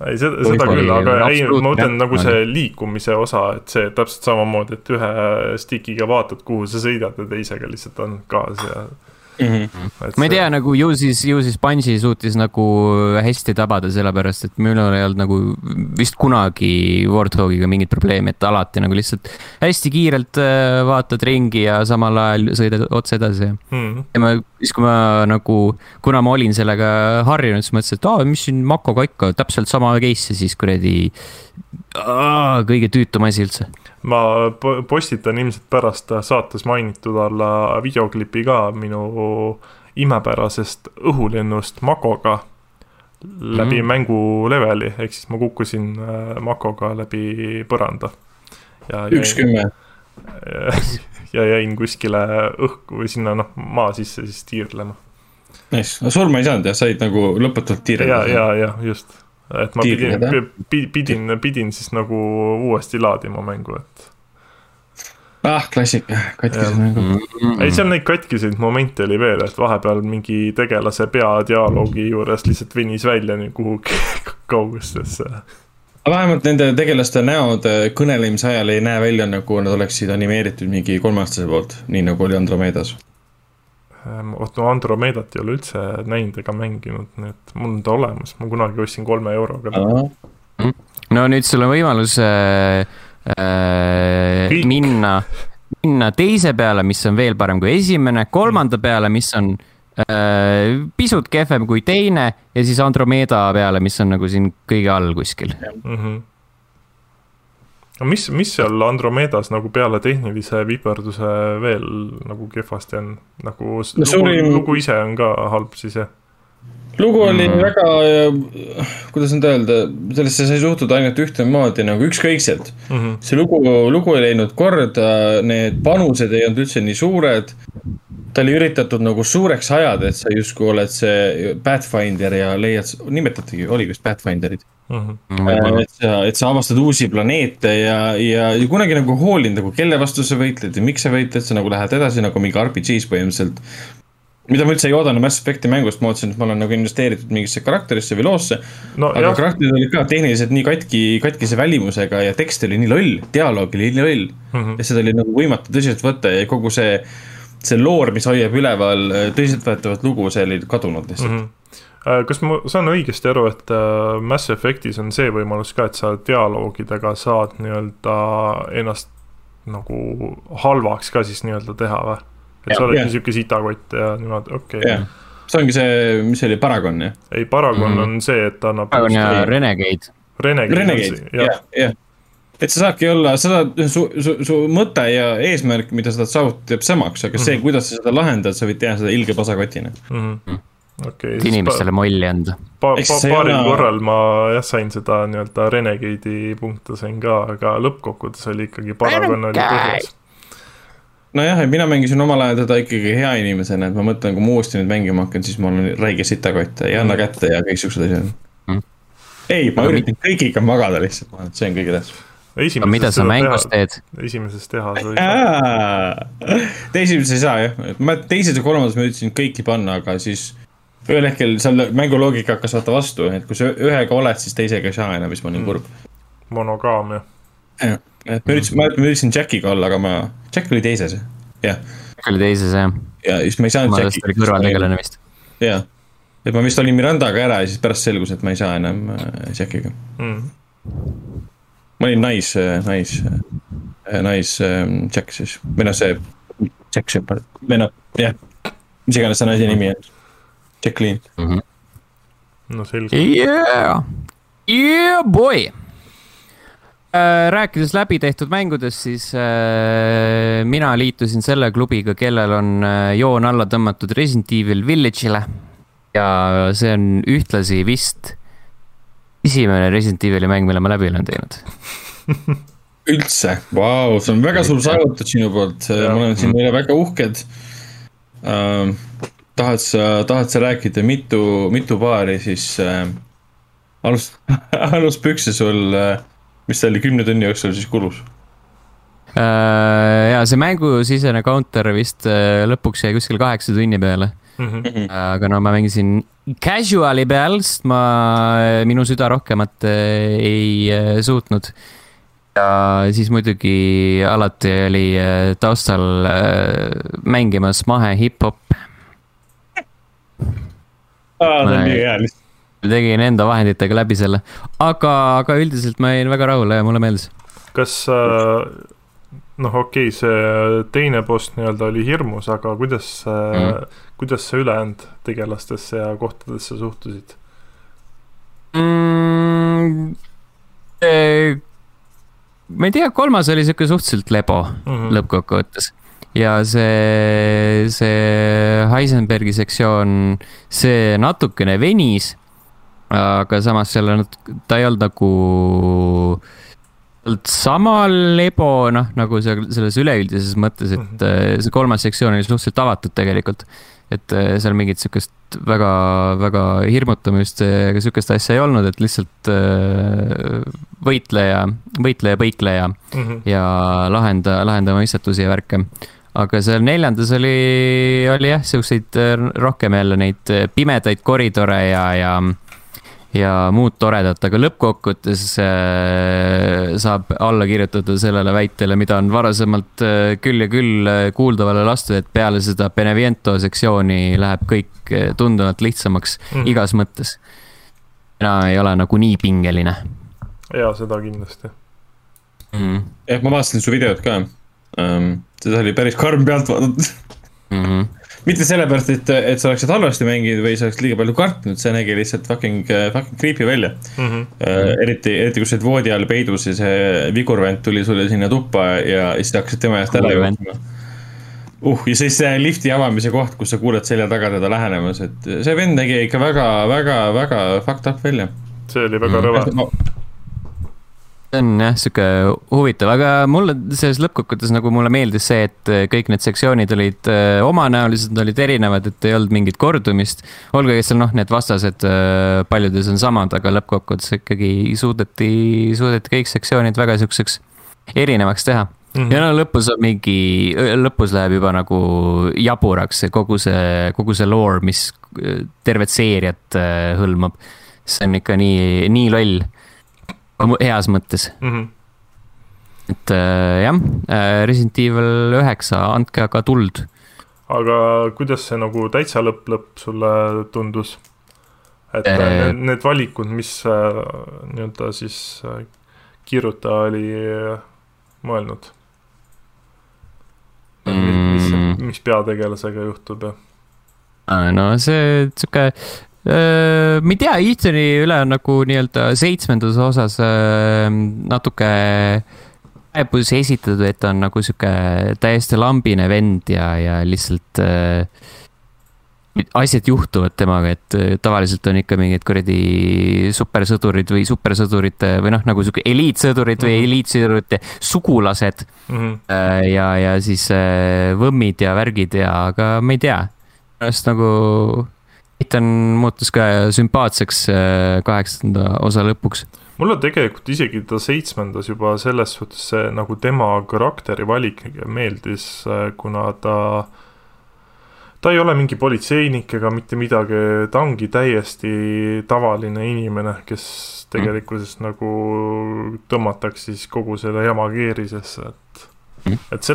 [SPEAKER 2] ei, seda, seda küll, aga ei, ma mõtlen nagu see liikumise osa, et see täpselt samamoodi, et ühe stick'iga vaatad, kuhu sa sõidad ja teisega lihtsalt on gaas ja
[SPEAKER 1] mm. -hmm. ma ei tea, nagu ju siis, ju siis Bungi suutis nagu hästi tabada, sellepärast et minul ei olnud nagu vist kunagi Warthogiga mingit probleemi, et alati nagu lihtsalt hästi kiirelt äh, vaatad ringi ja samal ajal sõidad otse edasi mm. -hmm. ja ma, siis kui ma nagu, kuna ma olin sellega harjunud, siis mõtlesin, et aa, mis siin Makoga ikka, täpselt sama case siis kuradi kõige tüütum asi üldse
[SPEAKER 2] ma postitan ilmselt pärast saates mainitud alla videoklipi ka minu imepärasest õhulennust Makoga läbi mm. mänguleveli, ehk siis ma kukkusin äh, Makoga läbi põranda.
[SPEAKER 3] üks kümme.
[SPEAKER 2] ja jäin kuskile õhku või sinna noh, maa sisse siis tiirlema.
[SPEAKER 3] Nice, no surma ei saanud jah, said nagu lõputult tiirelda.
[SPEAKER 2] ja, ja, ja just et ma pidin, pidin, pidin siis nagu uuesti laadima mängu, et.
[SPEAKER 3] ah, klassika, katkised mängud mm.
[SPEAKER 2] ei, seal neid katkiseid momente oli veel, et vahepeal mingi tegelase peadialoogi juures lihtsalt venis välja kuhugi kaugustesse.
[SPEAKER 3] vähemalt nende tegelaste näod äh, kõnelemise ajal ei näe välja nagu nad oleksid animeeritud mingi kolmeaastase poolt, nii nagu oli Andromedas
[SPEAKER 2] Ehm, vot no Andromedat ei ole üldse näinud ega mänginud, nii et mul on ta olemas, ma kunagi ostsin kolme euroga.
[SPEAKER 1] no nüüd sul on võimalus äh, äh, minna, minna teise peale, mis on veel parem kui esimene, kolmanda peale, mis on pisut kehvem kui teine ja siis Andromeda peale, mis on nagu siin kõige all kuskil. Mm. -hmm
[SPEAKER 2] no mis, mis seal Andromedas nagu peale tehnilise viperduse veel nagu kehvasti on, nagu no, lugu, suurim... lugu ise on ka halb siis jah?
[SPEAKER 3] lugu oli mm. väga, kuidas nüüd öelda, sellesse sai suhtuda ainult ühtemoodi nagu ükskõikselt mm. -hmm. see lugu, lugu ei läinud korda, need panused ei olnud üldse nii suured. Ta oli üritatud nagu suureks ajada, et sa justkui oled see Pathfinder ja leiad, nimetatigi, oli vist Pathfinderid mm. -hmm. et sa, et sa avastad uusi planeete ja, ja, ja kunagi nagu hoolinud nagu kelle vastu sa võitled ja miks sa võitled, sa nagu lähed edasi nagu mingi RPG-s põhimõtteliselt. mida ma üldse ei oodanud Mass Effect'i mängust, ma ootasin, et ma olen nagu investeeritud mingisse karakterisse või loosse no,. aga jah. karakterid olid ka tehniliselt nii katki, katkise välimusega ja tekst oli nii loll, dialoog oli nii loll mm. -hmm. ja seda oli nagu võimatu tõsiselt võtta ja kogu see see loor, mis hoiab üleval tõsiseltvõetavat lugu, see oli kadunud lihtsalt mm. -hmm
[SPEAKER 2] Äh, kas ma saan õigesti aru, et äh, Mass Effectis on see võimalus ka, et sa dialoogidega saad nii-öelda ennast nagu halvaks ka siis nii-öelda teha või? et ja, sa oledki sihuke sitakott ja niimoodi, okei okay..
[SPEAKER 3] see ongi see, mis see oli, Paragon jah?
[SPEAKER 2] ei, Paragon mm -hmm. on see, et ta annab.
[SPEAKER 1] Paragon ja Renegade.
[SPEAKER 2] Renegade,
[SPEAKER 3] Renegade, jah, jah et sa saadki olla, seda, su, su, su mõte ja eesmärk, mida sa tahad saavutada, jääb samaks, aga mm -hmm. see, mhm. kuidas sa seda lahendad, sa võid teha seda ilge pasakotina mm.
[SPEAKER 2] -hmm okay,.
[SPEAKER 1] inimestele molli anda
[SPEAKER 2] pa,. Pa, paaril ole... korral ma jah, sain seda nii-öelda Renegade'i punkte sain ka, aga lõppkokkuvõttes oli ikkagi Paragon oli põhjas
[SPEAKER 3] nojah, et mina mängisin omal ajal teda ikkagi hea inimesena, et ma mõtlen, kui ma uuesti nüüd mängima hakkan, siis mul on räige sitakott, ei anna mm. kätte ja kõik siuksed asjad mm.. ei, ma üritan kõigiga magada lihtsalt, ma arvan, et see on kõige tähtsam.
[SPEAKER 1] Aga mida sa mängus teha, teed?
[SPEAKER 2] esimeses tehas või saa.
[SPEAKER 3] esimeses ei saa jah, ma teises ja kolmandas ma üritasin kõiki panna, aga siis ühel hetkel seal mänguloogika hakkas vaata vastu, et kui sa ühega oled, siis teisega ei saa enam, siis ma olin mm. kurb.
[SPEAKER 2] monogaam jah.
[SPEAKER 3] et ma üritasin, ma üritasin Jackiga olla, aga ma, Jack oli teises, jah.
[SPEAKER 1] Jack oli teises jah.
[SPEAKER 3] ja siis ma ei saanud
[SPEAKER 1] Jackiga. kõrvaltegelane vist.
[SPEAKER 3] jah, et ma vist olin Mirandaga ära ja siis pärast selgus, et ma ei saa enam äh, Jackiga mm. Ma olin nais, nais, nais Jack siis, või noh, see Jack Shepard, või noh, jah, mis iganes see naise nimi on Jacqueline mm. -hmm.
[SPEAKER 2] no selge.
[SPEAKER 1] Yeah, yeah boy äh, rääkides läbi tehtud mängudest, siis äh, mina liitusin selle klubiga, kellel on äh, joon alla tõmmatud Resident Evil Village'ile. ja see on ühtlasi vist esimene Resident Evil'i mäng, mille ma läbi olen teinud.
[SPEAKER 3] Üldse, vau, see on väga suur saavutus sinu poolt, ma olen sinu üle väga uhked. Uh, tahad sa, tahad sa rääkida, mitu, mitu paari siis äh, alus, aluspükse sul äh,, mis ta oli kümne tunni jooksul siis kulus?
[SPEAKER 1] Äh,? ja see mängusisene counter vist äh, lõpuks jäi kuskil kaheksa tunni peale. Mm. -hmm. aga no ma mängisin casual'i peal, sest ma, minu süda rohkemat äh, ei äh, suutnud ja siis muidugi alati oli äh, taustal äh, mängimas mahe hip-hop
[SPEAKER 3] aa, see on nii hea lihtsalt.
[SPEAKER 1] tegin enda vahenditega läbi selle, aga, aga üldiselt ma jäin väga rahule ja mulle meeldis.
[SPEAKER 2] kas äh, noh, okei okay,, see teine boss nii-öelda oli hirmus, aga kuidas mm., kuidas sa ülejäänud tegelastesse ja kohtadesse suhtusid
[SPEAKER 1] mm,? ma ei tea, kolmas oli sihuke suhteliselt lebo mm -hmm. lõppkokkuvõttes ja see, see Heisenbergi sektsioon, see natukene venis. aga samas seal on, ta ei olnud nagu, sama lebo, noh, nagu seal selles üleüldises mõttes, et mm -hmm. see kolmas sektsioon oli suhteliselt avatud tegelikult. et äh, seal mingit sihukest väga, väga hirmutamist ega sihukest asja ei olnud, et lihtsalt äh, võitleja, võitleja, põikleja mm -hmm. ja lahenda, lahenda mõistatusi ja värke aga seal neljandas oli, oli jah, siukseid äh, rohkem jälle neid äh, pimedaid koridore ja, ja, ja muud toredat, aga lõppkokkuvõttes äh, saab alla kirjutada sellele väitele, mida on varasemalt äh, küll ja küll äh, kuuldavale lastud, et peale seda Beneviento sektsiooni läheb kõik tunduvalt lihtsamaks mm igas mõttes. enam ei ole nagu nii pingeline.
[SPEAKER 2] jaa, seda kindlasti
[SPEAKER 3] mm. jah, ma vaatasin su videot ka um,. seda oli päris karm pealt vaadata mm. -hmm. Mitte sellepärast, et, et sa oleksid halvasti mänginud või sa oleksid liiga palju kartnud, see nägi lihtsalt fucking, fucking creepy välja mm. -hmm. Uh, eriti, eriti kui sa olid voodi all peidus ja see vigurvend tuli sulle sinna tuppa ja, ja siis hakkasid tema eest ära jooksma. uh, ja siis see lifti avamise koht, kus sa kuuled selja taga teda lähenemas, et see vend nägi ikka väga, väga, väga fucked up välja.
[SPEAKER 2] see oli väga mm. rõve
[SPEAKER 1] see on jah, sihuke huvitav, aga mulle selles lõppkokkuvõttes nagu mulle meeldis see, et äh, kõik need sektsioonid olid äh, omanäolised, olid erinevad, et ei olnud mingit kordumist. olgugi, et seal noh, need vastased äh, paljudes on samad, aga lõppkokkuvõttes ikkagi suudeti, suudeti kõik sektsioonid väga siukseks erinevaks teha Mm -hmm. ja no lõpus on mingi, lõpus läheb juba nagu jaburaks see kogu see, kogu see lore, mis tervet seeriat hõlmab. see on ikka nii, nii loll heas mõttes mm. -hmm. et äh, jah, äh, Resident Evil üheksa, andke aga tuld.
[SPEAKER 2] aga kuidas see nagu täitsa lõpp-lõpp sulle tundus? et äh, need valikud, mis äh, nii-öelda siis äh, kirjutaja oli äh, mõelnud mm.. mis, mis peategelasega juhtub ja?
[SPEAKER 1] no see sihuke ma ei tea, Ethani üle on nagu nii-öelda seitsmendas osas natuke kaebusi esitatud, et ta on nagu sihuke täiesti lambine vend ja, ja lihtsalt äh, asjad juhtuvad temaga, et tavaliselt on ikka mingid kuradi supersõdurid või supersõdurite või noh, nagu sihuke eliitsõdurid või mhm. eliitsõdurite sugulased mm. -hmm. ja, ja siis võmmid ja värgid ja, aga ma ei tea. arust nagu Ethan muutus ka sümpaatseks äh, kaheksanda osa lõpuks.
[SPEAKER 2] mulle tegelikult isegi ta seitsmendas juba selles suhtes see nagu tema karakteri valik meeldis, äh, kuna ta ta ei ole mingi politseinik ega mitte midagi, ta ongi täiesti tavaline inimene, kes tegelikkuses mm. nagu tõmmatakse siis kogu selle jama keerisesse, et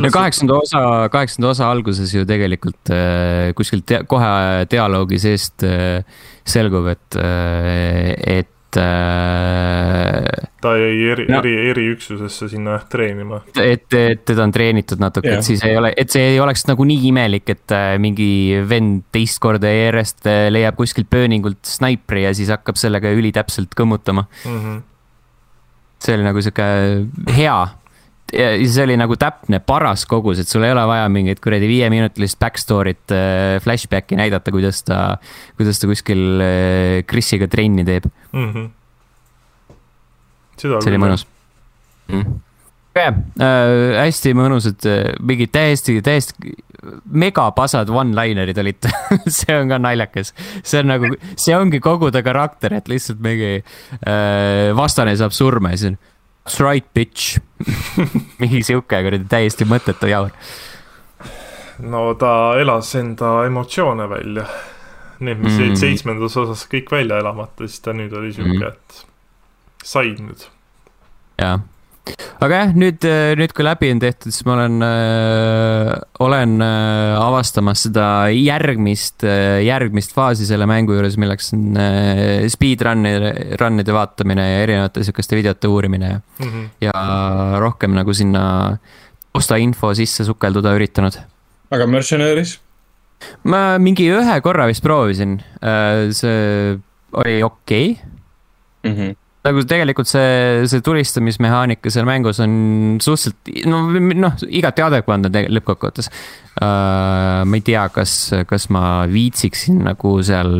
[SPEAKER 1] no kaheksanda osa, kaheksanda osa alguses ju tegelikult äh, kuskilt te kohe dialoogi seest äh, selgub, et äh,, et äh,.
[SPEAKER 2] ta jäi eri no,, eri, eriüksusesse sinna treenima.
[SPEAKER 1] et, et teda on treenitud natuke yeah., et siis ei ole, et see ei oleks nagu nii imelik, et äh, mingi vend teist korda järjest äh, leiab kuskilt pööningult snaipri ja siis hakkab sellega ülitäpselt kõmmutama mm. -hmm. see oli nagu sihuke hea ja see oli nagu täpne paras kogus, et sul ei ole vaja mingit kuradi viieminutilist back story't äh,, flashback'i näidata, kuidas ta, kuidas ta kuskil äh, Chris'iga trenni teeb mm. -hmm. see oli mõnus mm.. Okay. Äh, hästi mõnusad äh,, mingid täiesti, täiesti megapasad one-linerid olid see on ka naljakas. see on nagu, see ongi kogu ta karakter, et lihtsalt mingi äh, vastane saab surma ja siis on That's right, bitch mingi sihuke kuradi täiesti mõttetu jaur.
[SPEAKER 2] no ta elas enda emotsioone välja. Need, mis jäid mm. seitsmendas osas kõik välja elamata, siis ta nüüd oli sihuke mm., et said nüüd.
[SPEAKER 1] jah aga jah, nüüd, äh, nüüd kui läbi on tehtud, siis ma olen äh,, olen äh, avastamas seda järgmist äh,, järgmist faasi selle mängu juures, milleks on äh, speedrun'ide, run'ide vaatamine ja erinevate sihukeste videote uurimine ja mm, -hmm. ja rohkem nagu sinna taustainfo sisse sukelduda üritanud.
[SPEAKER 3] aga Mercenaries?
[SPEAKER 1] ma mingi ühe korra vist proovisin äh,, see oli okei okay. mm. -hmm nagu tegelikult see, see tulistamismehaanika seal mängus on suhteliselt, no noh, igati adekvaatne lõppkokkuvõttes uh,. ma ei tea, kas, kas ma viitsiksin nagu seal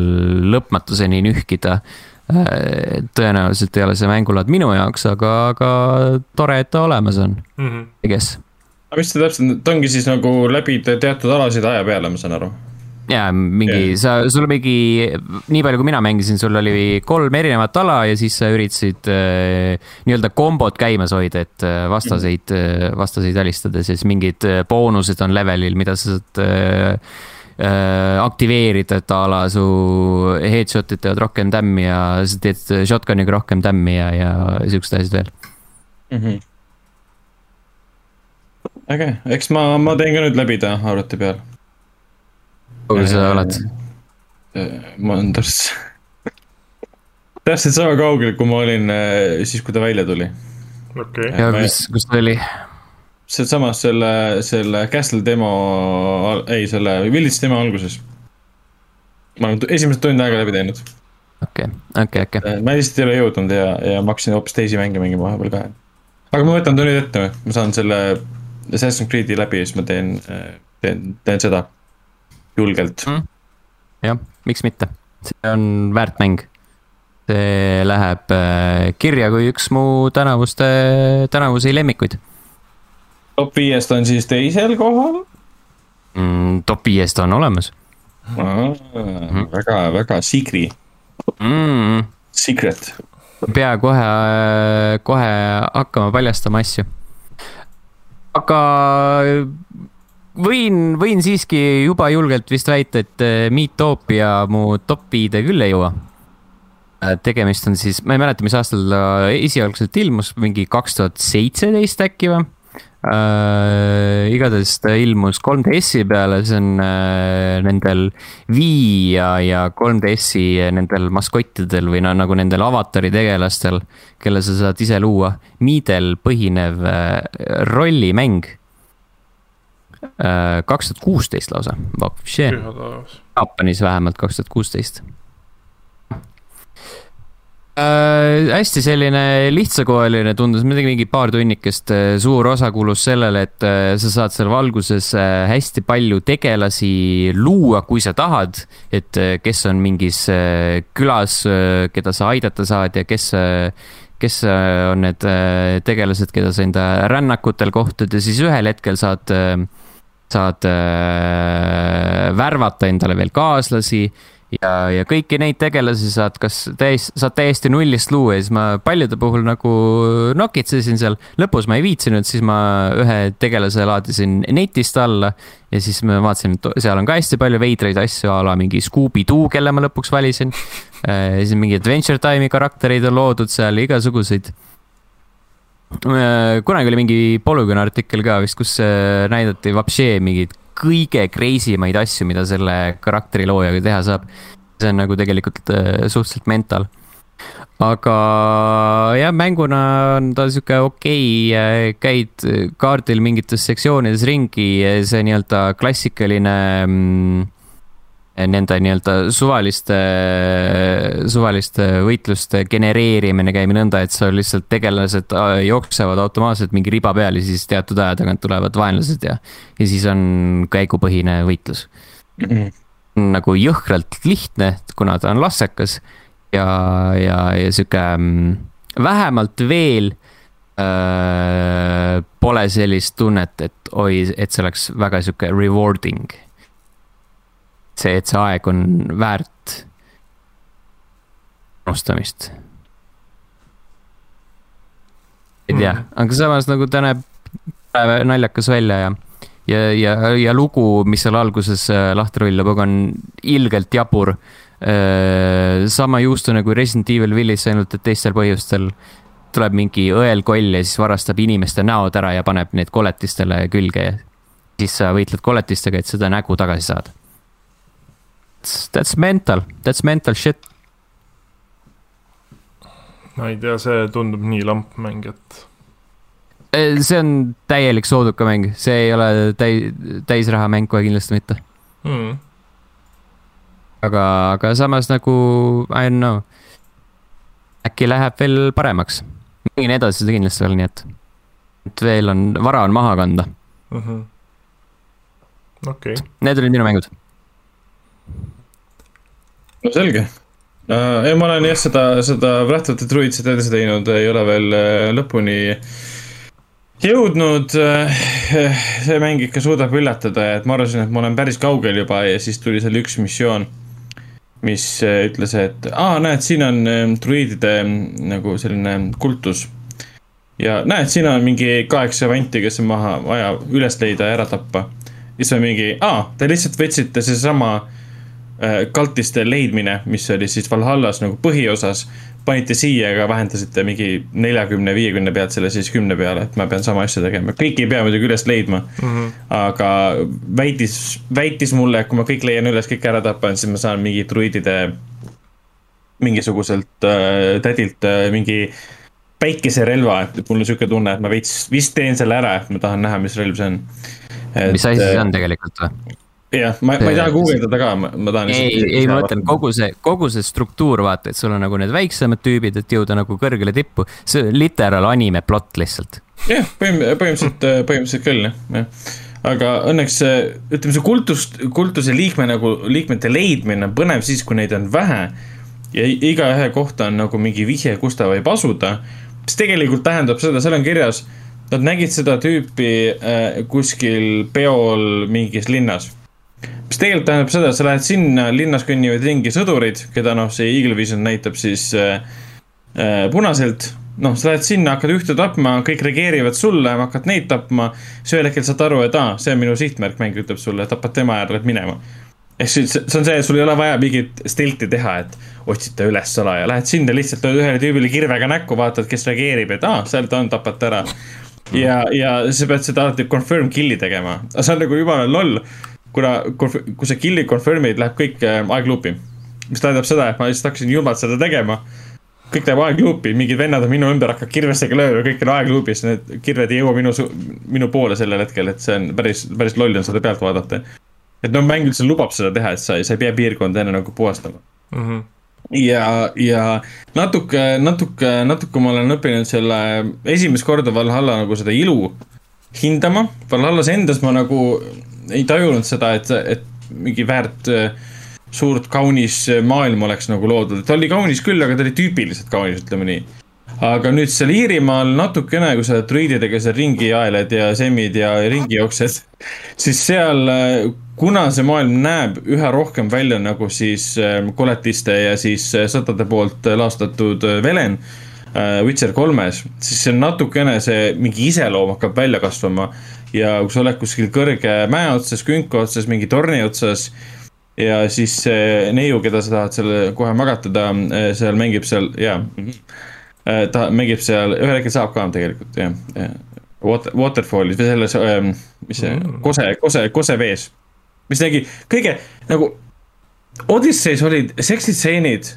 [SPEAKER 1] lõpmatuseni nühkida uh,. tõenäoliselt ei ole see mängulaad minu jaoks, aga, aga tore, et ta olemas on mm, -hmm. I guess.
[SPEAKER 3] aga mis ta täpselt, ta ongi siis nagu läbida teatud alasid aja peale, ma saan aru
[SPEAKER 1] ja mingi, sa, sul mingi, nii palju kui mina mängisin, sul oli kolm erinevat ala ja siis sa üritasid äh, nii-öelda kombot käimas hoida, et äh, vastaseid äh,, vastaseid alistada, siis mingid äh, boonused on levelil, mida sa saad äh, aktiveerida, et a la su headshot'id teevad rohkem tämmi ja sa teed shotgun'iga rohkem tämmi ja, ja siuksed asjad veel mm. -hmm.
[SPEAKER 3] äge, eks ma, ma teen ka nüüd läbi ta arvuti peal
[SPEAKER 1] kaugel sa oled?
[SPEAKER 3] Manders. täpselt sama kaugel, kui ma olin äh, siis, kui ta välja tuli
[SPEAKER 2] okay..
[SPEAKER 1] ja mis, kus ta oli?
[SPEAKER 3] sealsamas selle, selle Castle demo, ei, selle Village demo alguses. ma olen esimesed tund aega läbi teinud.
[SPEAKER 1] okei, okei, okei.
[SPEAKER 3] Äh, ma lihtsalt ei ole jõudnud ja, ja ma hakkasin hoopis teisi mänge mängima vahepeal ka. aga ma võtan tunnid ette, ma saan selle Assassin's Creed'i läbi ja siis ma teen, teen, teen seda julgelt mm..
[SPEAKER 1] jah, miks mitte, see on väärt mäng see läheb äh, kirja kui üks mu tänavuste, tänavusi lemmikuid.
[SPEAKER 3] top viiest on siis teisel kohal
[SPEAKER 1] mm,? top viiest on olemas
[SPEAKER 3] mm.. väga, väga secret
[SPEAKER 1] mm..
[SPEAKER 3] Secret.
[SPEAKER 1] pea kohe, kohe hakkama paljastama asju. aga võin, võin siiski juba julgelt vist väita, et äh, Meetopia mu top viide küll ei jõua Äh, tegemist on siis, ma ei mäleta, mis aastal ta esialgselt ilmus, mingi kaks tuhat seitseteist äkki või äh,. igatahes ta ilmus 3DS-i peale, see on äh, nendel Wii ja, ja 3DS-i nendel maskottidel või no nagu nendel avatari tegelastel, kelle sa saad ise luua. Miidel põhinev äh, rollimäng. Kaks tuhat kuusteist lausa, Jaapanis vähemalt kaks tuhat kuusteist äh,? hästi selline lihtsakoeline tundus, midagi mingi paar tunnikest, äh, suur osa kulus sellele, et äh, sa saad seal valguses äh, hästi palju tegelasi luua, kui sa tahad. et kes on mingis külas, keda sa aidata saad ja kes kes on need tegelased, keda sa enda rännakutel kohtad ja siis ühel hetkel saad, saad värvata endale veel kaaslasi ja, ja kõiki neid tegelasi saad kas täis, saad täiesti nullist luua ja siis ma paljude puhul nagu nokitsesin seal. lõpus ma ei viitsinud, siis ma ühe tegelase laadisin netist alla ja siis ma vaatasin, et seal on ka hästi palju veidraid asju a la mingi Scooby-Doo, kelle ma lõpuks valisin. Äh, siis mingi Adventure Time'i karaktereid on loodud seal, igasuguseid äh, kunagi oli mingi Polygon artikkel ka vist, kus äh, näidati vapšee mingeid kõige crazy maid asju, mida selle karakteri loojaga teha saab. see on nagu tegelikult äh, suhteliselt mental. aga jah, mänguna on ta sihuke okei okay,, käid kaardil mingites sektsioonides ringi, see nii-öelda klassikaline mm, nende nii-öelda suvaliste, suvaliste võitluste genereerimine käib nõnda, et sul lihtsalt tegelased äh, jooksevad automaatselt mingi riba peal ja siis teatud aja tagant tulevad vaenlased ja, ja siis on käigupõhine võitlus mm. -hmm. nagu jõhkralt lihtne, kuna ta on lassekas ja, ja, ja sihuke mm, vähemalt veel äh, pole sellist tunnet, et oi, et see oleks väga sihuke rewarding see, et see aeg on väärt panustamist. ei tea mm., aga samas nagu ta näeb naljakas välja ja, ja, ja, ja lugu, mis seal alguses äh, lahti rullab, aga on ilgelt jabur. Äh, sama juustune kui Resident Evil Village, ainult et teistel põhjustel tuleb mingi õelkoll ja siis varastab inimeste näod ära ja paneb need koletistele külge ja siis sa võitled koletistega, et seda nägu tagasi saada that's, that's mental, that's mental shit.
[SPEAKER 2] ma ei tea, see tundub nii lamp mäng, et.
[SPEAKER 1] Eh, see on täielik soodukamäng, see ei ole täi-, täisrahamäng kohe kindlasti mitte hmm.. aga, aga samas nagu, I don't know. äkki läheb veel paremaks. mängin edasi seda kindlasti veel, nii et, et veel on, vara on maha kanda.
[SPEAKER 2] Mhm. -huh. okei okay..
[SPEAKER 1] Need olid minu mängud
[SPEAKER 3] no selge uh,. ei, ma olen jah seda, seda Wrath of the Druidsit edasi teinud, ei ole veel uh, lõpuni jõudnud uh,. see mäng ikka suudab üllatada, et ma arvasin, et ma olen päris kaugel juba ja siis tuli seal üks missioon mis ütles, et aa, näed, siin on druiidide nagu selline kultus. ja näed, siin on mingi kaheksa vanti, kes on maha vaja üles leida ja ära tappa. siis on mingi, aa, te lihtsalt võtsite seesama äh, Äh, kaltiste leidmine, mis oli siis Valhallas nagu põhiosas, panite siia, aga vähendasite mingi neljakümne, viiekümne pealt selle siis kümne peale, et ma pean sama asja tegema, kõiki ei pea muidugi üles leidma mm. -hmm. aga väitis, väitis mulle, et kui ma kõik leian üles, kõik ära tapan, siis ma saan mingi druidide mingisuguselt äh, tädilt äh, mingi päikeserelva, et mul on sihuke tunne, et ma veits, vist teen selle ära, et ma tahan näha, mis relv see on.
[SPEAKER 1] mis asi see on tegelikult või?
[SPEAKER 3] Jah, ma, ma ei taha guugeldada ka, ma, tahan.
[SPEAKER 1] ei, ei, ma mõtlen kogu see, kogu see struktuur, vaata, et sul on nagu need väiksemad tüübid, et jõuda nagu kõrgele tippu. see literal anime plott lihtsalt.
[SPEAKER 3] jah, põhimõtteliselt, põhimõtteliselt küll jah, jah aga õnneks ütleme, see kultus, kultuse liikme nagu, liikmete leidmine on põnev siis, kui neid on vähe. ja igaühe kohta on nagu mingi vihje, kus ta võib asuda. mis tegelikult tähendab seda, seal on kirjas, nad nägid seda tüüpi äh, kuskil peol mingis linnas mis tegelikult tähendab seda, et sa lähed sinna, linnas kõnnivad ringi sõdurid, keda noh, see Eagle Vision näitab siis äh, äh, punaselt. noh, sa lähed sinna, hakkad ühte tapma, kõik reageerivad sulle, hakkad neid tapma. siis ühel hetkel saad aru, et aa, see on minu sihtmärk, mäng ütleb sulle, tapad tema ja lähed minema. ehk siis see on see, et sul ei ole vaja mingit stilti teha, et otsid ta üles salaja, lähed sinna lihtsalt ühele tüübile kirvega näkku, vaatad, kes reageerib, et aa, seal ta on, tapad ta ära. ja, ja sa pead seda alati confirm kill'i tegema, see on nagu jumala loll kuna, kui sa kill'i confirm'id, läheb kõik äh, aegluupi. mis tähendab seda, et ma lihtsalt hakkasin julmalt seda tegema. kõik läheb aegluupi, mingid vennad on minu ümber, hakkavad kirvestega lööma, kõik on aegluupis, need kirved ei jõua minu, minu poole sellel hetkel, et see on päris, päris loll on seda pealt vaadata. et noh, mäng üldse lubab seda teha, et sa, sa ei pea piirkonda enne nagu puhastama mm. -hmm ja, ja natuke, natuke, natuke ma olen õppinud selle esimest korda Valhalla nagu seda ilu hindama. Valhallas endas ma nagu ei tajunud seda, et, et mingi väärt suurt kaunis maailm oleks nagu loodud, ta oli kaunis küll, aga ta oli tüüpiliselt kaunis, ütleme nii. aga nüüd seal Iirimaal natukene, kui sa druididega seal ringi aeled ja semmid ja ringi jooksed, siis seal, kuna see maailm näeb üha rohkem välja nagu siis koletiste ja siis sõdade poolt laastatud velen Witcher kolmes, siis see natukene see mingi iseloom hakkab välja kasvama ja kui sa oled kuskil kõrge mäe otsas, künka otsas, mingi torni otsas. ja siis see neiu, keda sa tahad seal kohe magatada, eh, seal mängib seal ja eh, ta mängib seal, ühel hetkel saab ka tegelikult jah. Water, Waterfallis või selles, ehm, mis see mm. kose, kose, kosevees. mis nägi kõige nagu, Odysseis olid seksitseenid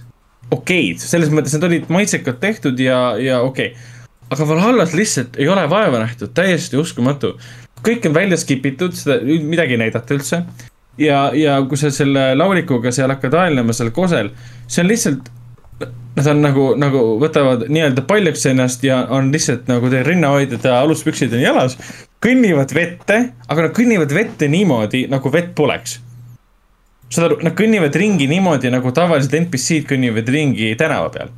[SPEAKER 3] okeid, selles mõttes nad olid maitsekalt tehtud ja, ja okei okay. aga Valhallas lihtsalt ei ole vaeva nähtud, täiesti uskumatu kõik on välja skip itud, seda midagi ei näidata üldse. ja, ja kui sa selle laulikuga seal hakkad aelnema seal kosel, see on lihtsalt. Nad on nagu, nagu võtavad nii-öelda paljaks ennast ja on lihtsalt nagu teil rinnahoidjad ja aluspüksid on jalas. kõnnivad vette, aga nad kõnnivad vette niimoodi, nagu vett poleks saad aru, nad kõnnivad ringi niimoodi, nagu tavalised NPC-d kõnnivad ringi tänava peal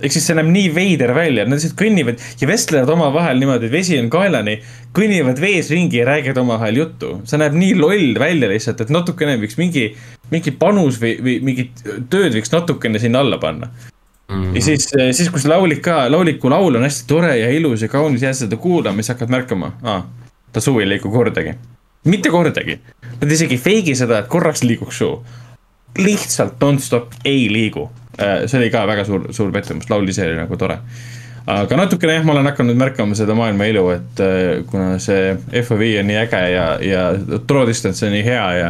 [SPEAKER 3] ehk siis see näeb nii veider välja, nad lihtsalt kõnnivad ja vestlevad omavahel niimoodi, et vesi on kaelani. kõnnivad vees ringi ja räägivad omavahel juttu, see näeb nii loll välja lihtsalt, et natukene võiks mingi, mingi panus või, või mingit tööd võiks natukene sinna alla panna mm. -hmm. ja siis, siis kui see laulik ka, lauliku laul on hästi tore ja ilus ja kaunis, jääd seda kuulama, siis hakkad märkama, aa, ta suu ei liigu kordagi. mitte kordagi. Nad isegi ei feigi seda, et korraks liiguks suu. Lihtsalt nonstop ei liigu Äh, see oli ka väga suur, suur pettumus, laul ise oli nagu tore. aga natukene jah, ma olen hakanud märkama seda maailma elu, et äh, kuna see FOV on nii äge ja, ja draw distance on nii hea ja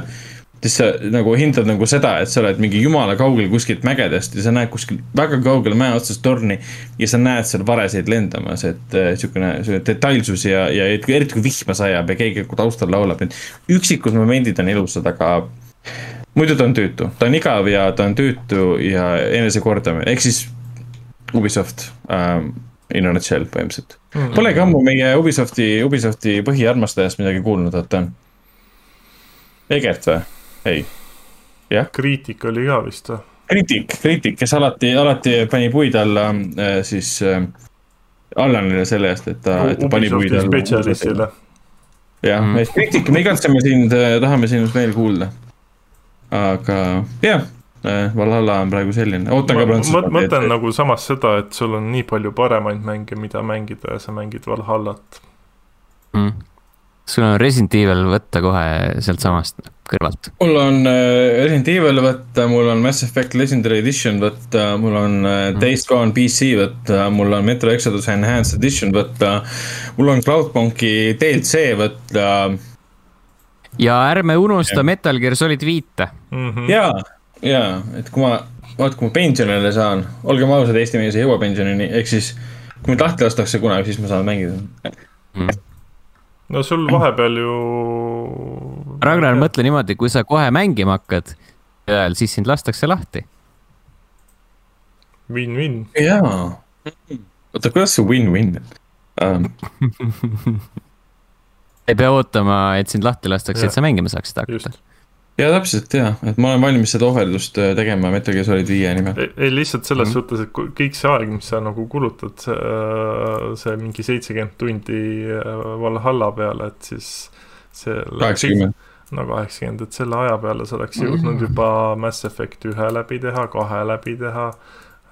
[SPEAKER 3] siis sa nagu hindad nagu seda, et sa oled mingi jumala kaugel kuskilt mägedest ja sa näed kuskil väga kaugel mäe otsas torni. ja sa näed seal vareseid lendamas, et äh, sihukene, sihukene detailsus ja, ja eriti kui vihma sajab ja keegi taustal laulab, et üksikud momendid on ilusad, aga muidu ta on tüütu, ta on igav ja ta on tüütu ja enesekordamine, ehk siis Ubisoft ähm, in a nutshell põhimõtteliselt mm. -hmm. Polegi ammu meie Ubisofti, Ubisofti põhiarmastajast midagi kuulnud, oota. Egert või? ei, jah.
[SPEAKER 2] kriitik oli ka vist või?
[SPEAKER 3] kriitik, kriitik, kes alati, alati pani puid alla äh, siis äh, Allanile selle eest, et ta, et ta pani puid alla.
[SPEAKER 2] spetsialistile.
[SPEAKER 3] jah mm, -hmm. kriitik, me igatseme sind, äh, tahame sinust veel kuulda aga jah äh, Valhalla on praegu selline, ootan ka
[SPEAKER 2] Prantsusmaad. ma mõtlen nagu samas seda, et sul on nii palju paremaid mänge, mida mängida ja sa mängid Valhallat
[SPEAKER 1] mm.. sul on Resident Evil võtta kohe sealtsamast kõrvalt.
[SPEAKER 3] mul on äh, Resident Evil võtta, mul on Mass Effect Legendary Edition võtta, mul on äh, mm. Days Gone PC võtta, mul on Metro Exodus Enhanced Edition võtta. mul on Cloudpunki DLC võtta
[SPEAKER 1] ja ärme unusta ja. Metal Gear Solid viite
[SPEAKER 3] mm. -hmm. ja, ja, et kui ma, vaat kui ma pensionile saan, olgem ausad, Eesti mees ei jõua pensionini, ehk siis kui mind lahti lastakse kunagi, siis ma saan mängida mm
[SPEAKER 2] no sul vahepeal ju.
[SPEAKER 1] Ragnar, mõtle niimoodi, kui sa kohe mängima hakkad, siis sind lastakse lahti
[SPEAKER 2] Win-win.
[SPEAKER 3] jaa, oota, kuidas see win-win um.?
[SPEAKER 1] ei pea ootama, et sind lahti lastakse, et sa mängima saaksid hakata.
[SPEAKER 3] ja täpselt ja, et ma olen valmis seda ohverdust äh, tegema Metal Gear Solid viie nimel.
[SPEAKER 2] ei, lihtsalt selles mm -hmm. suhtes, et kõik see aeg, mis sa nagu kulutad, see, äh, mingi seitsekümmend tundi äh, Valhalla peale, et siis see.
[SPEAKER 3] kaheksakümmend
[SPEAKER 2] no kaheksakümmend, et selle aja peale sa oleks jõudnud mhm. juba Mass Effect ühe läbi teha, kahe läbi teha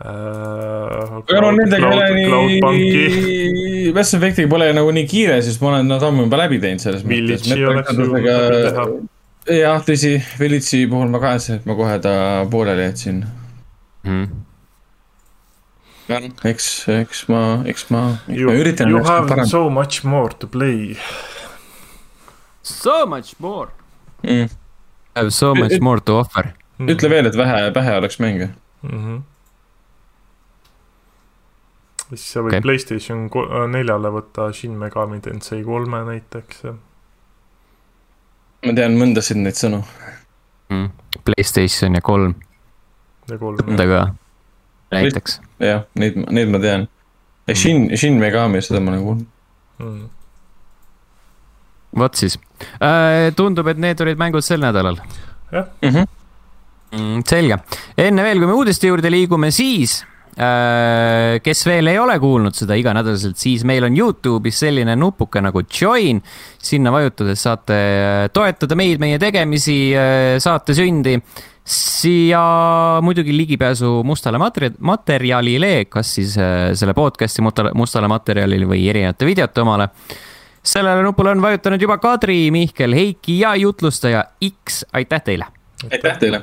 [SPEAKER 3] aga no nendega ei ole nii, Mass Effectiga pole nagu nii kiire, sest ma olen nad ammu juba läbi teinud selles
[SPEAKER 2] mõttes.
[SPEAKER 3] jah, tõsi, Village'i puhul ma kahetsen, et ma kohe ta pooleli jätsin mm.. eks, eks ma, eks ma, ma üritan.
[SPEAKER 2] You have parem. so much more to play.
[SPEAKER 1] So much more mm.. Have so much more to offer.
[SPEAKER 3] ütle veel, et vähe, vähe oleks mänge mm. -hmm
[SPEAKER 2] siis sa võid okay. Playstation äh, neljale võtta Shin Megami Tensei kolme näiteks.
[SPEAKER 3] ma tean mõndasid neid sõnu
[SPEAKER 1] mm.. Playstation ja kolm.
[SPEAKER 2] ja kolm.
[SPEAKER 1] Mõnda ka, näiteks.
[SPEAKER 3] jah, neid, neid ma tean. ja Shin mm., Shin Megami, seda ma nagu mm..
[SPEAKER 1] vot siis äh,, tundub, et need olid mängud sel nädalal.
[SPEAKER 2] jah mm -hmm.
[SPEAKER 1] Mm, selge, enne veel, kui me uudiste juurde liigume, siis kes veel ei ole kuulnud seda iganädalaselt, siis meil on Youtube'is selline nupuke nagu join. sinna vajutades saate äh, toetada meid, meie tegemisi, äh, saate sündi. ja muidugi ligipääsu mustale materi-, materjalile, kas siis selle podcast'i mustale materjalile või erinevate videote omale sellele nupule on vajutanud juba Kadri, Mihkel, Heiki ja jutlustaja X, aitäh teile!
[SPEAKER 3] aitäh teile!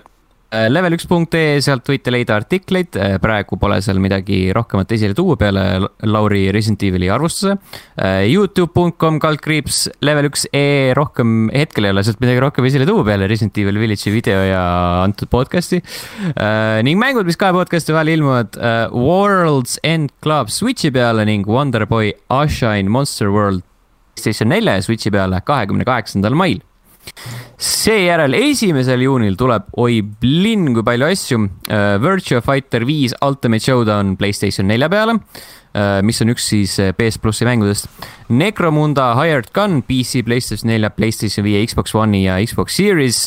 [SPEAKER 1] Äh, level1.ee, sealt võite leida artikleid, äh, praegu pole seal midagi rohkemat esile tuua peale Lauri Resident Evil'i arvustuse. Äh, Youtube.com kaldkriips level1.ee, rohkem, hetkel ei ole sealt midagi rohkem esile tuua peale Resident Evil Village'i video ja antud podcast'i. ning mängud, mis kahe podcast'i vahel ilmuvad, World's End Club Switch'i peale ning Wonderboy Ashine Monster World PlayStation nelja ja Switch'i peale kahekümne kaheksandal mail seejärel esimesel juunil tuleb, oi plinn, kui palju asju. Uh, Virtua Fighter viis Ultimate Showdown Playstation nelja peale uh,, mis on üks siis uh, PS plussi mängudest. Necromunda Hired Gun PC, Playstation nelja, Playstation viie, Xbox One'i ja Xbox Series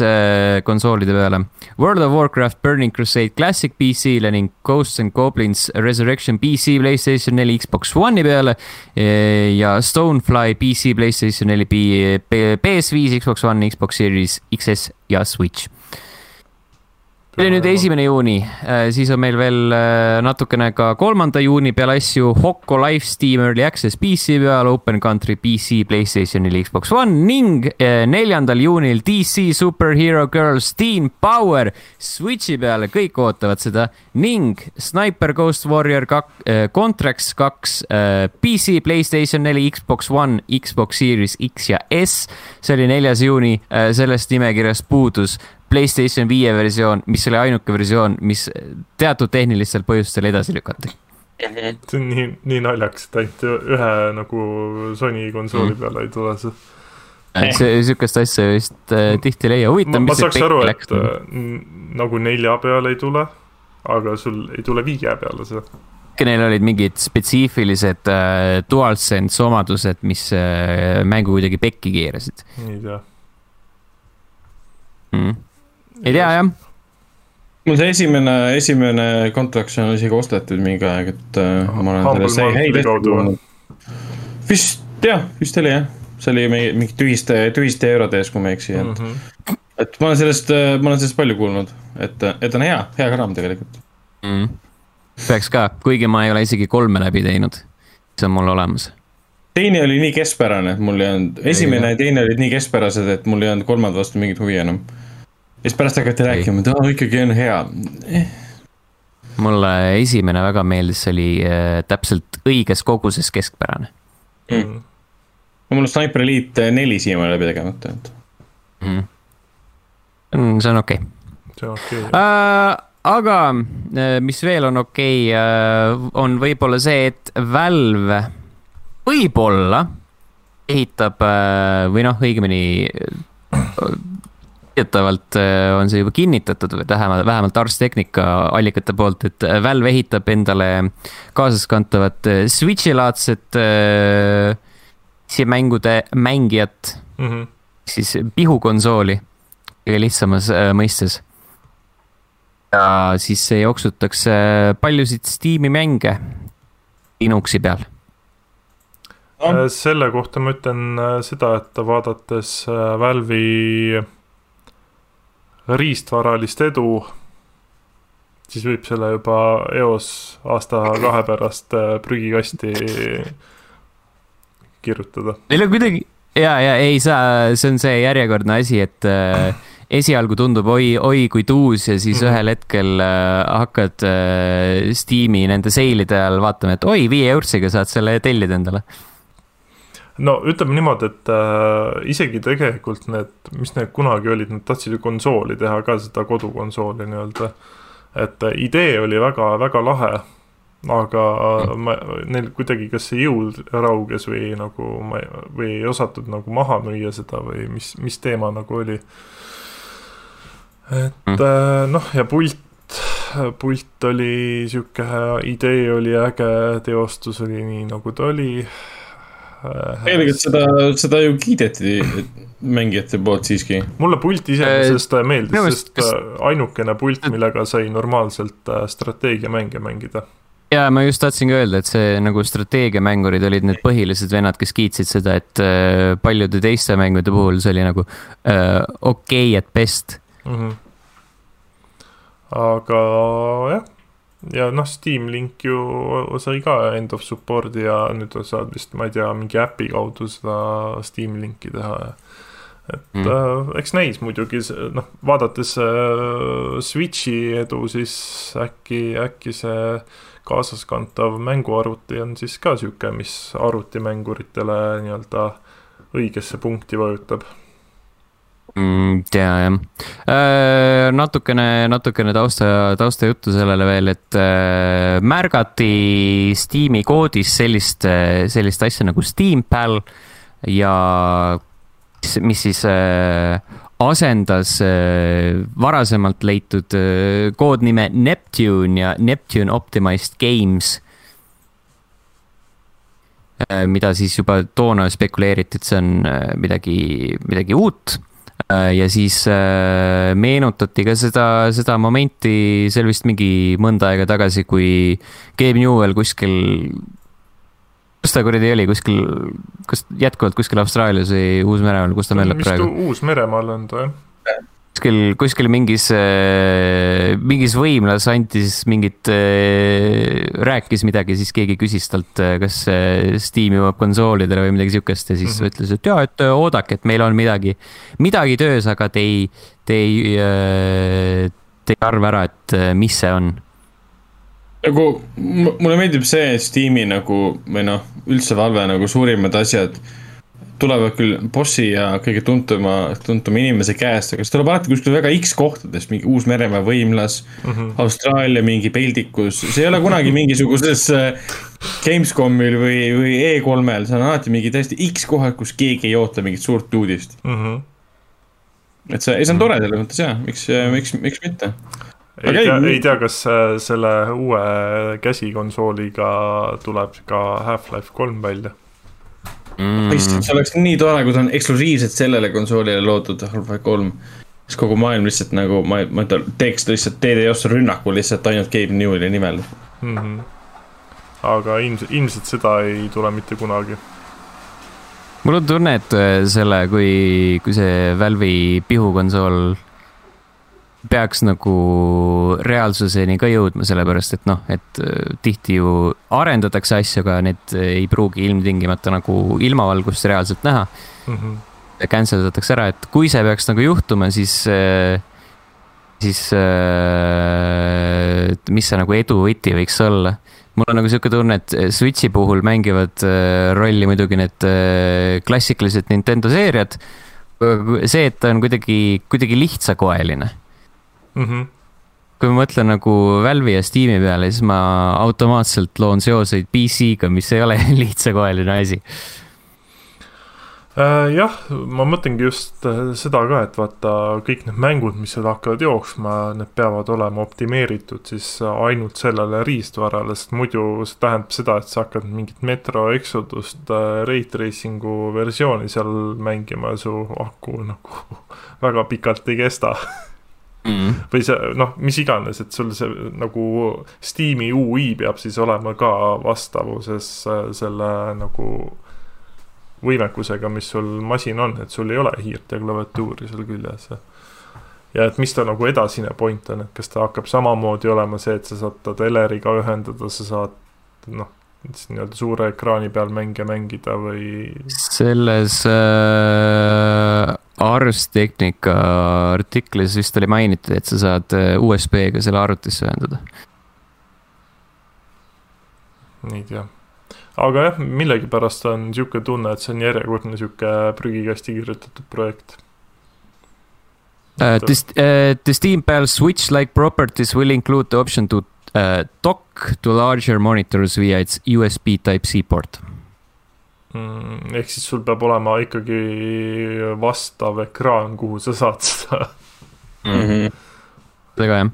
[SPEAKER 1] konsoolide peale. World of Warcraft Burning Crusade Classic PC-le ning Ghosts and Goblins Resurrection PC, Playstation neli, Xbox One'i peale. ja Stonefly PC, Playstation neli, PS5, Xbox One, Xbox Series XS ja Switch see oli nüüd esimene juuni, äh, siis on meil veel äh, natukene ka kolmanda juuni peale asju Hocco Life Steam Early Access PC peal, Open Country PC, Playstationil, Xbox One ning äh, neljandal juunil DC Superhero Girls Teen Power Switchi peale, kõik ootavad seda ning Sniper Ghost Warrior kak-, Contracts kaks PC, Playstation neli, Xbox One, Xbox Series X ja S. see oli neljas juuni, sellest nimekirjast puudus Playstation viie versioon, mis oli ainuke versioon, mis teatud tehnilistel põhjustel edasi lükati.
[SPEAKER 2] see on nii, nii naljakas, et ainult ühe nagu Sony konsooli mm. peale ei tule see
[SPEAKER 1] see, sihukest asja vist äh, tihti ei leia, huvitav.
[SPEAKER 2] ma saaks aru, et äh, nagu nelja peale ei tule, aga sul ei tule viie peale see.
[SPEAKER 1] neil olid mingid spetsiifilised äh, DualSense omadused, mis äh, mängu kuidagi pekki keerasid?
[SPEAKER 2] ei tea
[SPEAKER 1] mm ei tea jah.
[SPEAKER 3] mul see esimene, esimene kontrakt on isegi ostetud mingi aeg, et uh, ma olen selle sai häid ette. vist jah, vist oli jah, see oli meie mingi tühiste, tühiste eurode ees, kui ma ei eksi, et mm. -hmm. et ma olen sellest, ma olen sellest palju kuulnud, et, et on hea, hea kraam tegelikult
[SPEAKER 1] mm.. peaks ka, kuigi ma ei ole isegi kolme läbi teinud, see on mul olemas
[SPEAKER 3] teine oli nii keskpärane, et mul ei olnud, esimene ja teine olid nii keskpärased, et mul ei olnud kolmanda vastu mingit huvi enam mm siis pärast hakati rääkima, et aa, ikkagi on hea. Eh..
[SPEAKER 1] mulle esimene väga meeldis, see oli äh, täpselt õiges koguses keskpärane.
[SPEAKER 3] Mm.. mul on Sniper Elite neli siiamaani läbi tegemata, et.
[SPEAKER 1] Mm.. see on okei. Okay..
[SPEAKER 2] see on okei. Okay, uh,
[SPEAKER 1] aga mis veel on okei okay,, on võib-olla see, et Valve võib-olla ehitab või noh, õigemini väidetavalt äh, on see juba kinnitatud või vähemalt, vähemalt Ars Technica allikate poolt, et Valve ehitab endale kaasaskantavat äh, Switchi-laadset äh, mängude mängijat mm, -hmm. siis pihukonsooli kõige lihtsamas äh, mõistes. ja siis see jooksutaks paljusid Steam'i mänge Linuxi peal
[SPEAKER 2] selle kohta ma ütlen seda, et vaadates Valve'i riistvaralist edu, siis võib selle juba eos aasta-kahe pärast äh, prügikasti kirjutada.
[SPEAKER 1] Neil on kuidagi, ja, ja ei saa, see on see järjekordne asi, et äh, esialgu tundub oi, oi kui tuus ja siis mm. ühel hetkel äh, hakkad äh, Steam'i nende seilide ajal vaatama, et oi, viie eurtsiga saad selle tellida endale
[SPEAKER 2] no ütleme niimoodi, et äh, isegi tegelikult need, mis need kunagi olid, nad tahtsid ju konsooli teha ka, seda kodukonsooli nii-öelda. et äh, idee oli väga, väga lahe, aga ma, neil kuidagi kas see jõud rauges või nagu ma, või ei osatud nagu maha müüa seda või mis, mis teema nagu oli. et mm. äh, noh, ja pult pult oli sihuke, idee oli äge, teostus oli nii, nagu ta oli
[SPEAKER 3] tegelikult seda, seda ju kiideti mängijate poolt siiski.
[SPEAKER 2] mulle pult iseenesest äh, meeldis, sest kas... Äh, ainukene pult, millega sai normaalselt äh, strateegiamänge mängida
[SPEAKER 1] ja ma just tahtsingi öelda, et see nagu strateegiamängurid olid need põhilised vennad, kes kiitsid seda, et äh, paljude teiste mängude puhul see oli nagu äh, okei okay at best mm. -hmm.
[SPEAKER 2] aga jah, ja noh, Steam Link ju sai ka end of support'i ja nüüd saad vist, ma ei tea, mingi äpi kaudu seda Steam Linki teha ja et mm. äh, eks näis muidugi, noh, vaadates äh, Switch'i edu, siis äkki, äkki see kaasaskantav mänguarvuti on siis ka sihuke, mis arvutimänguritele nii-öelda õigesse punkti vajutab
[SPEAKER 1] mm,. ja, jah äh,. natukene, natukene tausta, taustajuttu sellele veel, et äh, märgati Steam'i koodis sellist, sellist asja nagu Steampal ja mis siis äh, asendas äh, varasemalt leitud äh, koodnime Neptune ja Neptune Optimized Games äh, mida siis juba toona spekuleeriti, et see on äh, midagi, midagi uut Äh, ja siis äh, meenutati ka seda, seda momenti, see oli vist mingi mõnda aega tagasi, kui Gabe Newell kuskil, kus ta kuradi oli, kuskil, kas jätkuvalt kuskil Austraalias või Uus-Meremaal, kus ta möllab praegu?
[SPEAKER 2] Uus-Meremaal on ta jah
[SPEAKER 1] kuskil, kuskil mingis, äh, mingis võimlas andis mingit, äh, rääkis midagi, siis keegi küsis talt, äh, kas Steam jõuab konsoolidele või midagi siukest ja siis mm -hmm. ütles, et jaa, et oodake, et meil on midagi, midagi töös, aga te ei, te ei, te ei arva ära, et mis see on
[SPEAKER 3] nagu mulle meeldib see Steam'i nagu või noh, üldse Valve nagu suurimad asjad tulevad küll bossi ja kõige tuntuma, tuntuma inimese käest, aga see tuleb alati kuskil väga X kohtadest, mingi Uus-Meremaa võimlas mm, -hmm. Austraalia mingi peldikus, see ei ole kunagi mingisuguses äh, Gamescomil või, või E3-l, see on alati mingi täiesti X kohad, kus keegi ei oota mingit suurt uudist mm. -hmm. et see, ei see on tore selles mõttes jaa, miks, miks, miks mitte
[SPEAKER 2] ei tea, ei tea, kas äh, selle uue käsikonsooliga tuleb ka Half-Life kolm välja
[SPEAKER 3] mm.. see oleks nii tore, kui ta on eksklusiivselt sellele konsoolile loodud, Half-Life kolm. siis kogu maailm lihtsalt nagu, ma, ma teeks lihtsalt DDoS rünnaku lihtsalt ainult Gabe Newelli nimel mm. -hmm.
[SPEAKER 2] aga ilmselt, ilmselt seda ei tule mitte kunagi
[SPEAKER 1] mul on tunne, et äh, selle, kui, kui see Valve'i pihukonsool peaks nagu reaalsuseni ka jõudma, sellepärast et noh, et äh, tihti ju arendatakse asju, aga need ei pruugi ilmtingimata nagu ilmavalgust reaalselt näha mm. -hmm. Cancel datakse ära, et kui see peaks nagu juhtuma, siis, äh, siis äh, mis see nagu edu võti võiks olla mul on nagu sihuke tunne, et Switchi puhul mängivad rolli muidugi need klassikalised Nintendo seeriad. see, et ta on kuidagi, kuidagi lihtsakoeline mm. -hmm. kui ma mõtlen nagu Valve'i ja Steam'i peale, siis ma automaatselt loon seoseid PC-ga, mis ei ole lihtsakoeline asi
[SPEAKER 2] Äh, jah, ma mõtlengi just äh, seda ka, et vaata kõik need mängud, mis seal hakkavad jooksma, need peavad olema optimeeritud siis ainult sellele riistvarale, sest muidu see tähendab seda, et sa hakkad mingit Metro Exodust äh, Ray Tracingu versiooni seal mängima ja su aku nagu väga pikalt ei kesta mm.. või see noh, mis iganes, et sul see nagu Steam'i ui peab siis olema ka vastavuses selle nagu võimekusega, mis sul masin on, et sul ei ole hiirt ja klaviatuuri seal küljes. ja et mis ta nagu edasine point on, et kas ta hakkab samamoodi olema see, et sa saad ta teleriga ühendada, sa saad noh, nii-öelda suure ekraani peal mänge mängida või?
[SPEAKER 1] selles äh, Ars Technica artiklis vist oli mainitud, et sa saad äh, USB-ga selle arvutisse ühendada.
[SPEAKER 2] ei tea aga jah, millegipärast on niisugune tunne, et see on järjekordne niisugune prügikasti kirjutatud projekt.
[SPEAKER 1] Uh, the, uh, the Steam Pal Switch-like properties will include the option to uh, dock to larger monitors via its USB Type-C port
[SPEAKER 2] mm,. ehk siis sul peab olema ikkagi vastav ekraan, kuhu sa saad seda
[SPEAKER 1] mm. -hmm. väga jah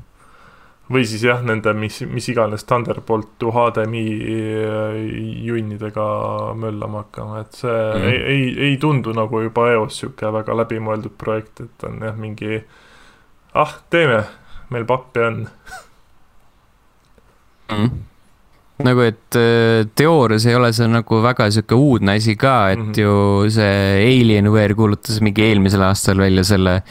[SPEAKER 2] või siis jah, nende mis, mis iganes Thunderbolt to HDMI äh, junnidega möllama hakkama, et see mm -hmm. ei, ei, ei tundu nagu juba eos sihuke väga läbimõeldud projekt, et on jah, mingi ah, teeme, meil pappi on
[SPEAKER 1] mm. -hmm nagu, et äh, teoorias ei ole see nagu väga sihuke uudne asi ka, et mm -hmm. ju see Alienware kuulutas mingi eelmisel aastal välja selle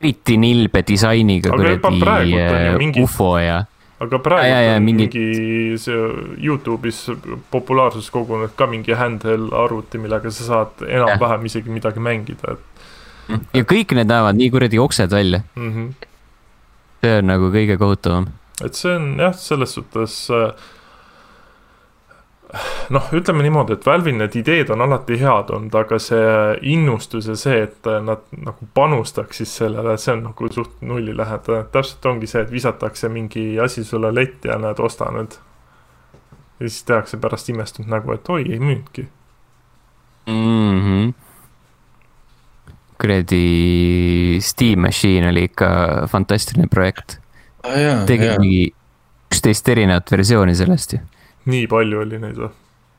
[SPEAKER 1] eriti nilbe disainiga kuradi äh, mingi... ufo ja.
[SPEAKER 2] aga praegu ja, ja, on mingi... mingi see Youtube'is populaarsus kogunud ka mingi handheld arvuti, millega sa saad enam-vähem isegi midagi mängida,
[SPEAKER 1] et. ja kõik need näevad nii kuradi oksed välja mm. -hmm. see on nagu kõige kohutavam.
[SPEAKER 2] et see on jah, selles suhtes äh, noh, ütleme niimoodi, et Valve'il need ideed on alati head olnud, aga see innustus ja see, et nad nagu panustaks siis sellele, see on nagu suht nullilähedane, täpselt ongi see, et visatakse mingi asi sulle letti ja näed, osta nüüd. ja siis tehakse pärast imestunud nägu, et oi, ei müünudki
[SPEAKER 1] mm. -hmm kuradi Steam Machine oli ikka fantastiline projekt
[SPEAKER 3] ah,.
[SPEAKER 1] tegi mingi üksteist erinevat versiooni sellest ju
[SPEAKER 2] nii palju oli neid või?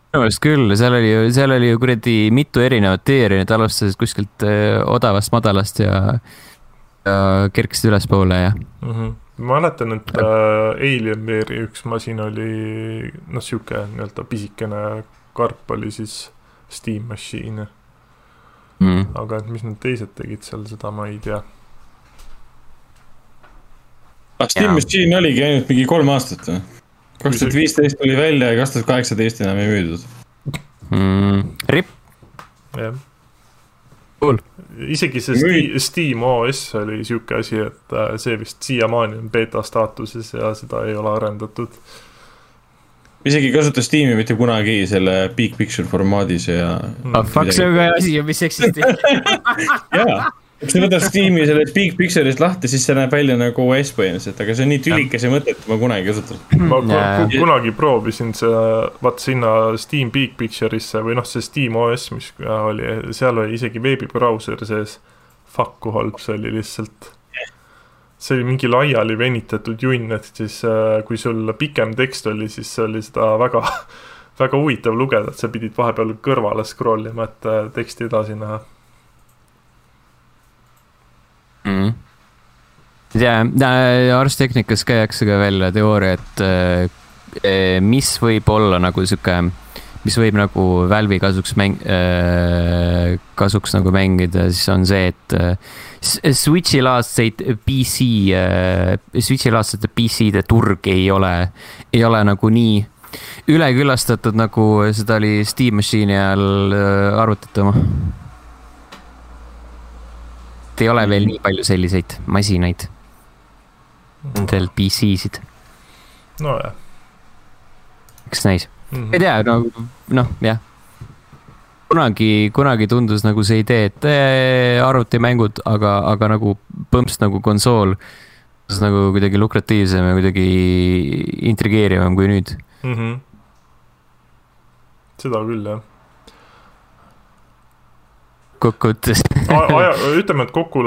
[SPEAKER 1] minu meelest küll, seal oli ju, seal oli ju kuradi mitu erinevat teeri, need alustasid kuskilt äh, odavast madalast ja, ja kerkisid ülespoole ja
[SPEAKER 2] mm. -hmm. ma mäletan, et äh, Alienware'i üks masin oli noh, sihuke nii-öelda pisikene karp oli siis Steam Machine mm.. aga et mis need teised tegid seal, seda ma ei tea.
[SPEAKER 3] ah, Steam ja. Machine oligi ainult mingi kolm aastat või? Kaks tuhat viisteist tuli välja ja kaks tuhat kaheksateist enam ei müüdud
[SPEAKER 1] mm,. Rip.
[SPEAKER 2] jah. Cool. isegi see Steam, Steam OS oli sihuke asi, et äh, see vist siiamaani on beeta staatuses ja seda ei ole arendatud.
[SPEAKER 3] isegi ei kasuta Steam'i mitte kunagi selle big picture formaadis ja
[SPEAKER 1] mm.. ah fuck, see on ka asi, mis eksisteerib
[SPEAKER 3] jaa kui sa võtad Steam'i sellest Big Pixelist lahti, siis see näeb välja nagu OS põhimõtteliselt, aga see on nii tülikas ja mõttetu, ma kunagi ei kasutanud.
[SPEAKER 2] ma yeah. kunagi proovisin seda, vaata sinna Steam Big Picture'isse või noh, see Steam OS, mis oli, seal oli isegi veebibrauser sees. Fuck kui halb see oli lihtsalt. see oli mingi laiali venitatud junn, et siis äh, kui sul pikem tekst oli, siis oli seda väga, väga huvitav lugeda, et sa pidid vahepeal kõrvale scroll ima, et äh, teksti edasi näha
[SPEAKER 1] mm.. ja arstitehnikas käiakse ka välja teooria, et äh, mis võib olla nagu sihuke, mis võib nagu Valve'i kasuks mäng- äh,, kasuks nagu mängida, siis on see, et äh, Switch'i laadseid PC Switch'i laadsete PC-de turg ei ole, ei ole nagu nii üleküllastatud, nagu seda oli Steam Machine'i ajal arvutite oma et ei ole veel nii palju selliseid masinaid. Nendel PC-sid.
[SPEAKER 2] nojah.
[SPEAKER 1] eks näis mm, -hmm. ei tea, no, noh, jah. kunagi, kunagi tundus nagu see idee, et arvutimängud, aga, aga nagu põmps nagu konsool nagu kuidagi lukratiivsem ja kuidagi intrigeerivam kui nüüd
[SPEAKER 2] mm. -hmm. seda küll, jah
[SPEAKER 1] kokkuvõttes
[SPEAKER 2] aja, ütleme, et kokku,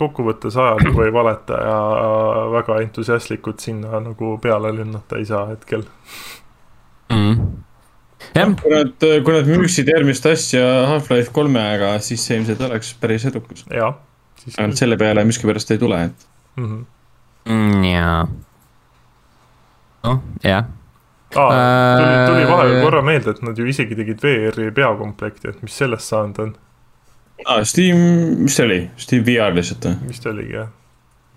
[SPEAKER 2] kokkuvõttes ajalugu ei valeta ja väga entusiastlikult sinna nagu peale lennata ei saa hetkel
[SPEAKER 1] mm..
[SPEAKER 3] jah, kui nad, kui nad müüksid järgmist asja Half-Life kolmega, siis see ilmselt oleks päris edukas.
[SPEAKER 2] jah.
[SPEAKER 3] ainult selle peale miskipärast ei tule, et
[SPEAKER 2] mm. -hmm.
[SPEAKER 1] Mm, jaa. noh, jah
[SPEAKER 2] Aa, tuli, tuli vahepeal korra meelde, et nad ju isegi tegid VR-i peakomplekti, et mis sellest saanud on
[SPEAKER 3] aa, Steam, mis see oli, Steam VR lihtsalt või?
[SPEAKER 2] vist oligi jah.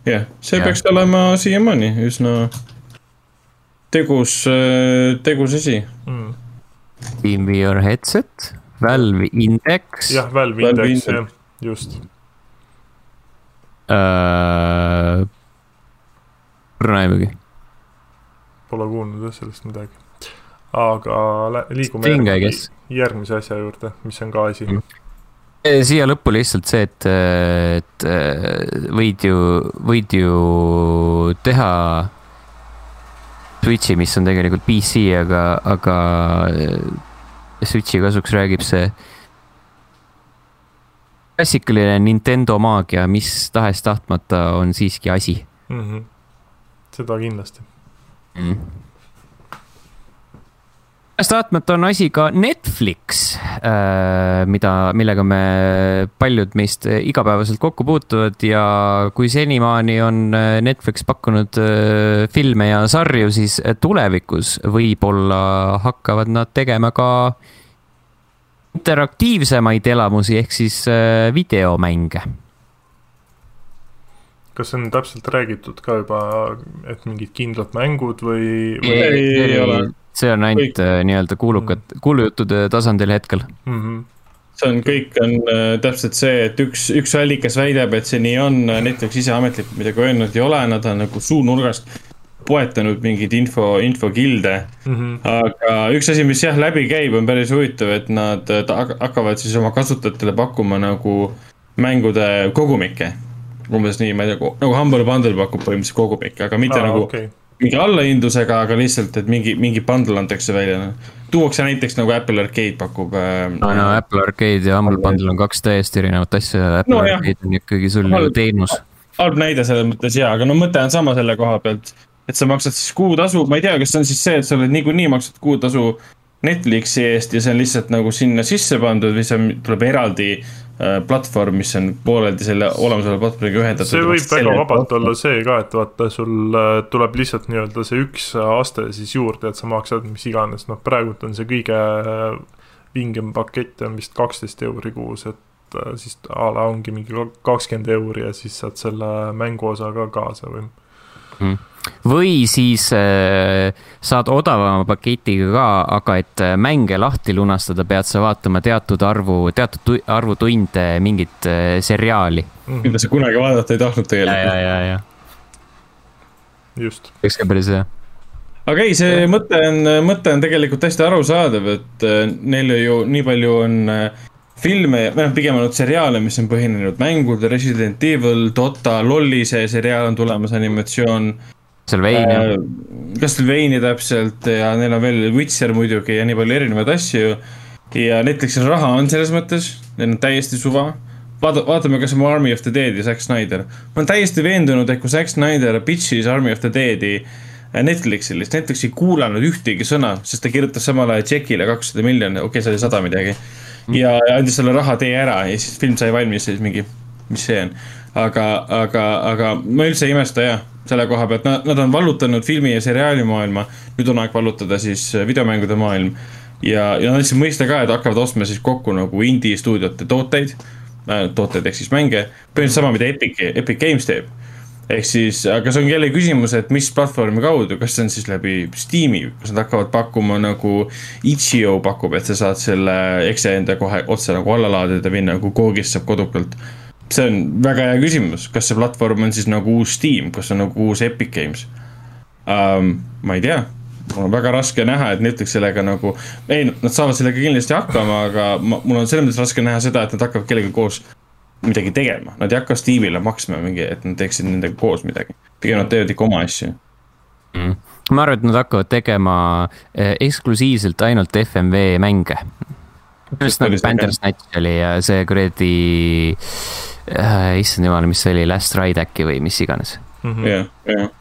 [SPEAKER 3] jah yeah., see ja. peaks olema siiamaani üsna tegus, äh, tegus asi
[SPEAKER 1] mm.. Steam VR headset, Valve Index.
[SPEAKER 2] jah, Valve Index, jah, just
[SPEAKER 1] uh,. aimugi.
[SPEAKER 2] Pole kuulnud jah sellest midagi. aga liigume järgmise asja juurde, mis on ka asi mm
[SPEAKER 1] siia lõppu lihtsalt see, et, et võid ju, võid ju teha Switch'i, mis on tegelikult PC, aga, aga Switch'i kasuks räägib see klassikaline Nintendo maagia, mis tahes-tahtmata on siiski asi
[SPEAKER 2] mm. -hmm. seda kindlasti
[SPEAKER 1] mm tahes-tahtmata on asi ka Netflix, äh, mida, millega me paljud meist igapäevaselt kokku puutuvad ja kui senimaani on äh, Netflix pakkunud äh, filme ja sarju, siis tulevikus võib-olla hakkavad nad tegema ka interaktiivsemaid elamusi ehk siis videomänge
[SPEAKER 2] kas on täpselt räägitud ka juba, et mingid kindlad mängud või, või...?
[SPEAKER 1] ei, ei, ei ole see on ainult. Äh, nii-öelda kuulukad mm., kuulujuttude tasandil hetkel
[SPEAKER 2] mm. -hmm
[SPEAKER 3] see on, kõik on äh, täpselt see, et üks, üks allikas väidab, et see nii on, Netflix ise ametlikult midagi öelnud ei ole, nad on nagu suunurgast poetanud mingeid info, infokilde
[SPEAKER 2] mm. -hmm.
[SPEAKER 3] aga üks asi, mis jah läbi käib, on päris huvitav, et nad hakkavad siis oma kasutajatele pakkuma nagu mängude kogumikke. umbes nii, ma ei tea, nagu Humble Bundle pakub põhimõtteliselt kogumikke, aga mitte ah, nagu okay mingi allahindlusega, aga lihtsalt, et mingi, mingi bundle antakse välja. tuuakse näiteks nagu Apple Arcade pakub äh,.
[SPEAKER 1] no, no Apple Arcade ja Humble Bundle on kaks täiesti erinevat asja, Apple no, Arcade jah. on ikkagi sul ju teenus.
[SPEAKER 3] halb näide selles mõttes jaa, aga no mõte on sama selle koha pealt. et sa maksad siis kuutasu, ma ei tea, kas see on siis see, et sa oled niikuinii maksad kuutasu Netflixi eest ja see on lihtsalt nagu sinna sisse pandud või see tuleb eraldi platvorm, mis on pooleldi selle olemasoleva platvormiga ühendatud.
[SPEAKER 2] see võib väga vabalt olla see ka, et vaata, sul äh, tuleb lihtsalt nii-öelda see üks aste siis juurde, et sa maksad mis iganes, noh praegult on see kõige äh, vingem pakett on vist kaksteist euri kuus, et siis a la ongi mingi kakskümmend euri ja siis saad selle mänguosa ka kaasa või
[SPEAKER 1] mm või siis äh, saad odavama paketiga ka, aga et äh, mänge lahti lunastada, pead sa vaatama teatud arvu, teatud tu arvu tunde mingit äh, seriaali
[SPEAKER 3] mm. -hmm. mida sa kunagi vaadata ei tahtnud tegelikult.
[SPEAKER 1] ja, ja, ja, ja.
[SPEAKER 2] just.
[SPEAKER 1] oleks ka päris hea
[SPEAKER 3] aga ei, see mõte on, mõte on tegelikult hästi arusaadav, et neil ju nii palju on filme, või noh, pigem olnud seriaale, mis on põhinenud mängudel, Resident Evil, Dota, LOL-i see seriaal on tulemas, animatsioon
[SPEAKER 1] Castlevania
[SPEAKER 3] äh,. Castlevania täpselt ja neil on veel Witcher muidugi ja nii palju erinevaid asju. ja Netflixil raha on selles mõttes, neil on täiesti suva. vaata, vaatame kasvõi Army of the Dead'i ja Zack Snyder. ma olen täiesti veendunud, et kui Zack Snyder pitch'is Army of the Dead'i Netflixil, siis Netflix ei kuulanud ühtegi sõna, sest ta kirjutas samal ajal tšekile kakssada miljonit, okei okay,, see oli sada midagi. ja, ja andis selle raha, tee ära ja siis film sai valmis ja siis mingi, mis see on. Aga, aga, aga ma üldse ei imesta jah selle koha pealt, nad, nad on vallutanud filmi ja seriaali maailma. nüüd on aeg vallutada siis videomängude maailm. ja, ja nad andsid mõista ka, et hakkavad ostma siis kokku nagu indie stuudiote tooteid äh,. tooteid ehk siis mänge, põhimõtteliselt sama, mida Epic, Epic Games teeb. ehk siis, aga see on jälle küsimus, et mis platvormi kaudu, kas see on siis läbi Steam'i, kas nad hakkavad pakkuma nagu itch.io pakub, et sa saad selle exe enda kohe otse nagu alla laadida, minna nagu koogist saab kodukalt see on väga hea küsimus, kas see platvorm on siis nagu uus Steam, kas see on nagu uus Epic Games um,? ma ei tea, mul on väga raske näha, et Netflix sellega nagu, ei, nad saavad sellega kindlasti hakkama, aga ma, mul on selles mõttes raske näha seda, et nad hakkavad kellegagi koos midagi tegema, nad ei hakka Steamile maksma mingi, et nad teeksid nendega koos midagi. pigem nad teevad ikka oma asju
[SPEAKER 1] mm.. ma arvan, et nad hakkavad tegema eh, eksklusiivselt ainult FMV mänge. just nagu Bandersnatch oli ja see kuradi äh,, issand jumal, mis see oli, Last Ride äkki või mis iganes.
[SPEAKER 3] Mhm. jah, jah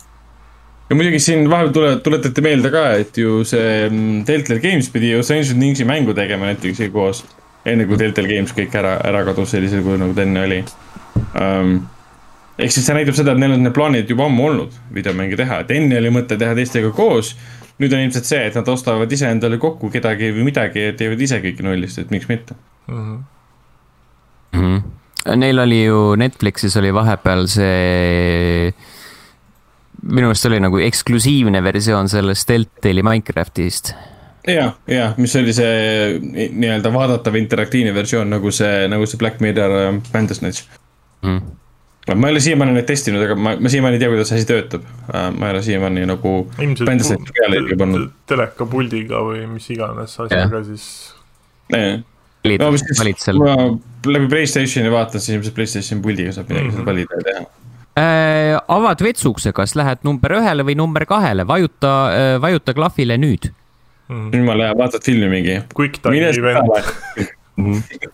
[SPEAKER 3] ja muidugi siin vahepeal tule, tuletati meelde ka, et ju see mm, Delta Games pidi ju Stranger Thingsi mängu tegema Netflixiga koos. enne kui Delta Games kõik ära, ära kadus sellisel kujul, nagu ta enne oli um, ehk siis see näitab seda, et neil on need plaanid juba ammu olnud videomänge teha, et enne oli mõte teha teistega koos. nüüd on ilmselt see, et nad ostavad ise endale kokku kedagi või midagi ja teevad ise kõike nullist, et miks mitte mm. -hmm.
[SPEAKER 1] Mm -hmm. Neil oli ju Netflixis oli vahepeal see, minu meelest oli nagu eksklusiivne versioon sellest Deltali Minecraftist
[SPEAKER 3] ja, ja mis oli see nii-öelda vaadatav interaktiivne versioon nagu see, nagu see Black Mirror Bandersnatch mm ma ei ole siiamaani neid testinud, aga ma, ma siiamaani ei tea, kuidas asi töötab. Äh, ma ei ole siiamaani nagu.
[SPEAKER 2] ilmselt telekapuldiga või mis iganes asjaga siis.
[SPEAKER 3] No mis siis, kui ma läbi Playstationi vaatan, siis ilmselt Playstationi puldiga saab midagi mm -hmm. valida ja teha
[SPEAKER 1] äh,. avad vetsukese, kas lähed number ühele või number kahele, vajuta äh,, vajuta klahvile nüüd
[SPEAKER 3] mm. -hmm. nüüd ma lähen, vaatad filmi mingi.
[SPEAKER 2] Quick time event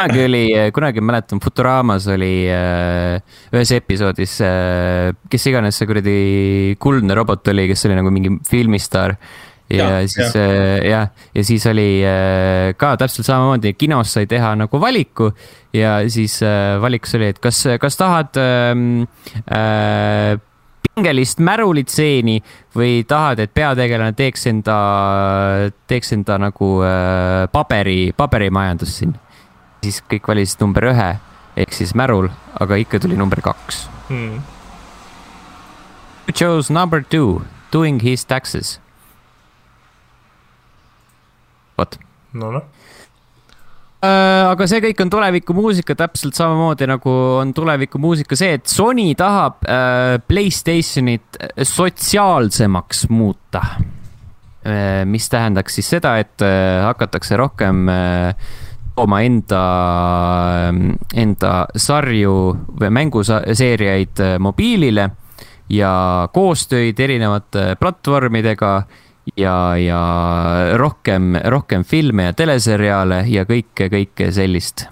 [SPEAKER 1] kunagi oli, kunagi mäletan, Futuramas oli äh, ühes episoodis äh,, kes iganes see kuradi kuldne robot oli, kes oli nagu mingi filmistaar. Ja, ja siis jah. äh,, ja, ja siis oli äh, ka täpselt samamoodi, kinos sai teha nagu valiku ja siis äh, valikus oli, et kas, kas tahad ähm, äh, pingelist märulitseeni või tahad, et peategelane teeks enda, teeks enda nagu äh, paberi, paberimajandust siin? Siis kõik valisid number ühe ehk siis märul, aga ikka tuli number kaks. Hmm.. Chose number two, doing his taxes? Vot.
[SPEAKER 2] no noh
[SPEAKER 1] äh, aga see kõik on tulevikumuusika, täpselt samamoodi nagu on tulevikumuusika see, et Sony tahab äh, Playstationit sotsiaalsemaks muuta äh,. mis tähendaks siis seda, et äh, hakatakse rohkem äh, tooma enda, enda sarju või mänguseeriaid äh, mobiilile ja koostöid erinevate platvormidega ja, ja rohkem, rohkem filme ja teleseriaale ja kõike, kõike sellist.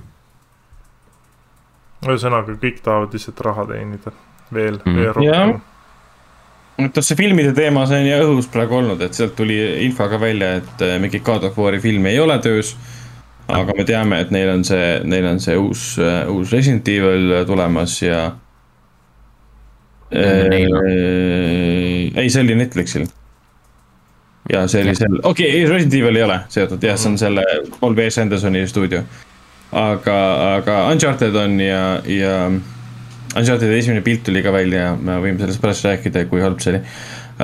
[SPEAKER 2] ühesõnaga, kõik tahavad lihtsalt raha teenida veel mm., veel rohkem
[SPEAKER 3] noh, see filmide teema, see on ju õhus praegu olnud, et sealt tuli info ka välja, et äh, mingit God of War'i filmi ei ole töös aga me teame, et neil on see, neil on see uus, uus Resident Evil tulemas ja. Äh, ei, see oli Netflixil. Ja see oli seal, okei okay,, Resident Evil ei ole seotud, jah, see on selle Paul W S Andersoni stuudio. aga, aga Uncharted on ja, ja Uncharted'i esimene pilt tuli ka välja, me võime sellest pärast rääkida, kui halb see oli.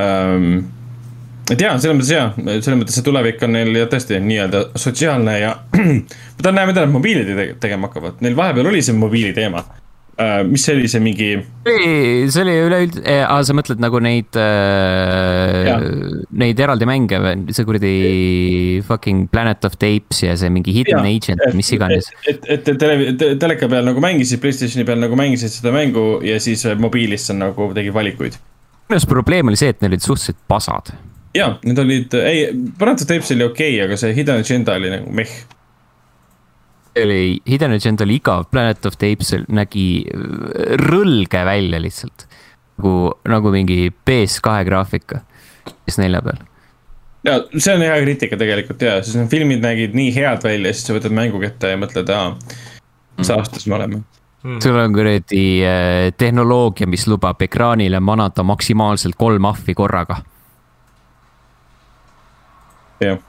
[SPEAKER 3] Um, et jaa, selles mõttes jaa, selles mõttes see tulevik on neil jah tõesti nii-öelda sotsiaalne ja ma tahan näha, mida nad mobiilide tegema hakkavad, neil vahepeal oli see mobiili teema. Mis see oli, see mingi?
[SPEAKER 1] see oli üleüld-, aa sa mõtled nagu neid äh,, neid eraldi mänge või, see kuradi fucking Planet of the Apes ja see mingi Hidden ja, Agent, mis iganes.
[SPEAKER 3] et, et, et tele, te, teleka peal nagu mängisid, Playstationi peal nagu mängisid seda mängu ja siis mobiilis sa nagu tegid valikuid.
[SPEAKER 1] minu arust probleem oli see, et need olid suhteliselt pasad
[SPEAKER 3] ja, need olid, ei, Parental Tapes oli okei okay,, aga see Hidden Agenda oli nagu meh.
[SPEAKER 1] Oli, Hidden Agenda oli igav, Planet of Tapes nägi rõlge välja lihtsalt. nagu, nagu mingi PS2 graafika, PS4 peal.
[SPEAKER 3] Ja see on hea kriitika tegelikult ja, sest need filmid nägid nii head välja, siis sa võtad mängu kätte ja mõtled, aa, mis mm. aastas me oleme.
[SPEAKER 1] Mm.. sul on kuradi eh, tehnoloogia, mis lubab ekraanile manada maksimaalselt kolm ahvi korraga.
[SPEAKER 3] Jah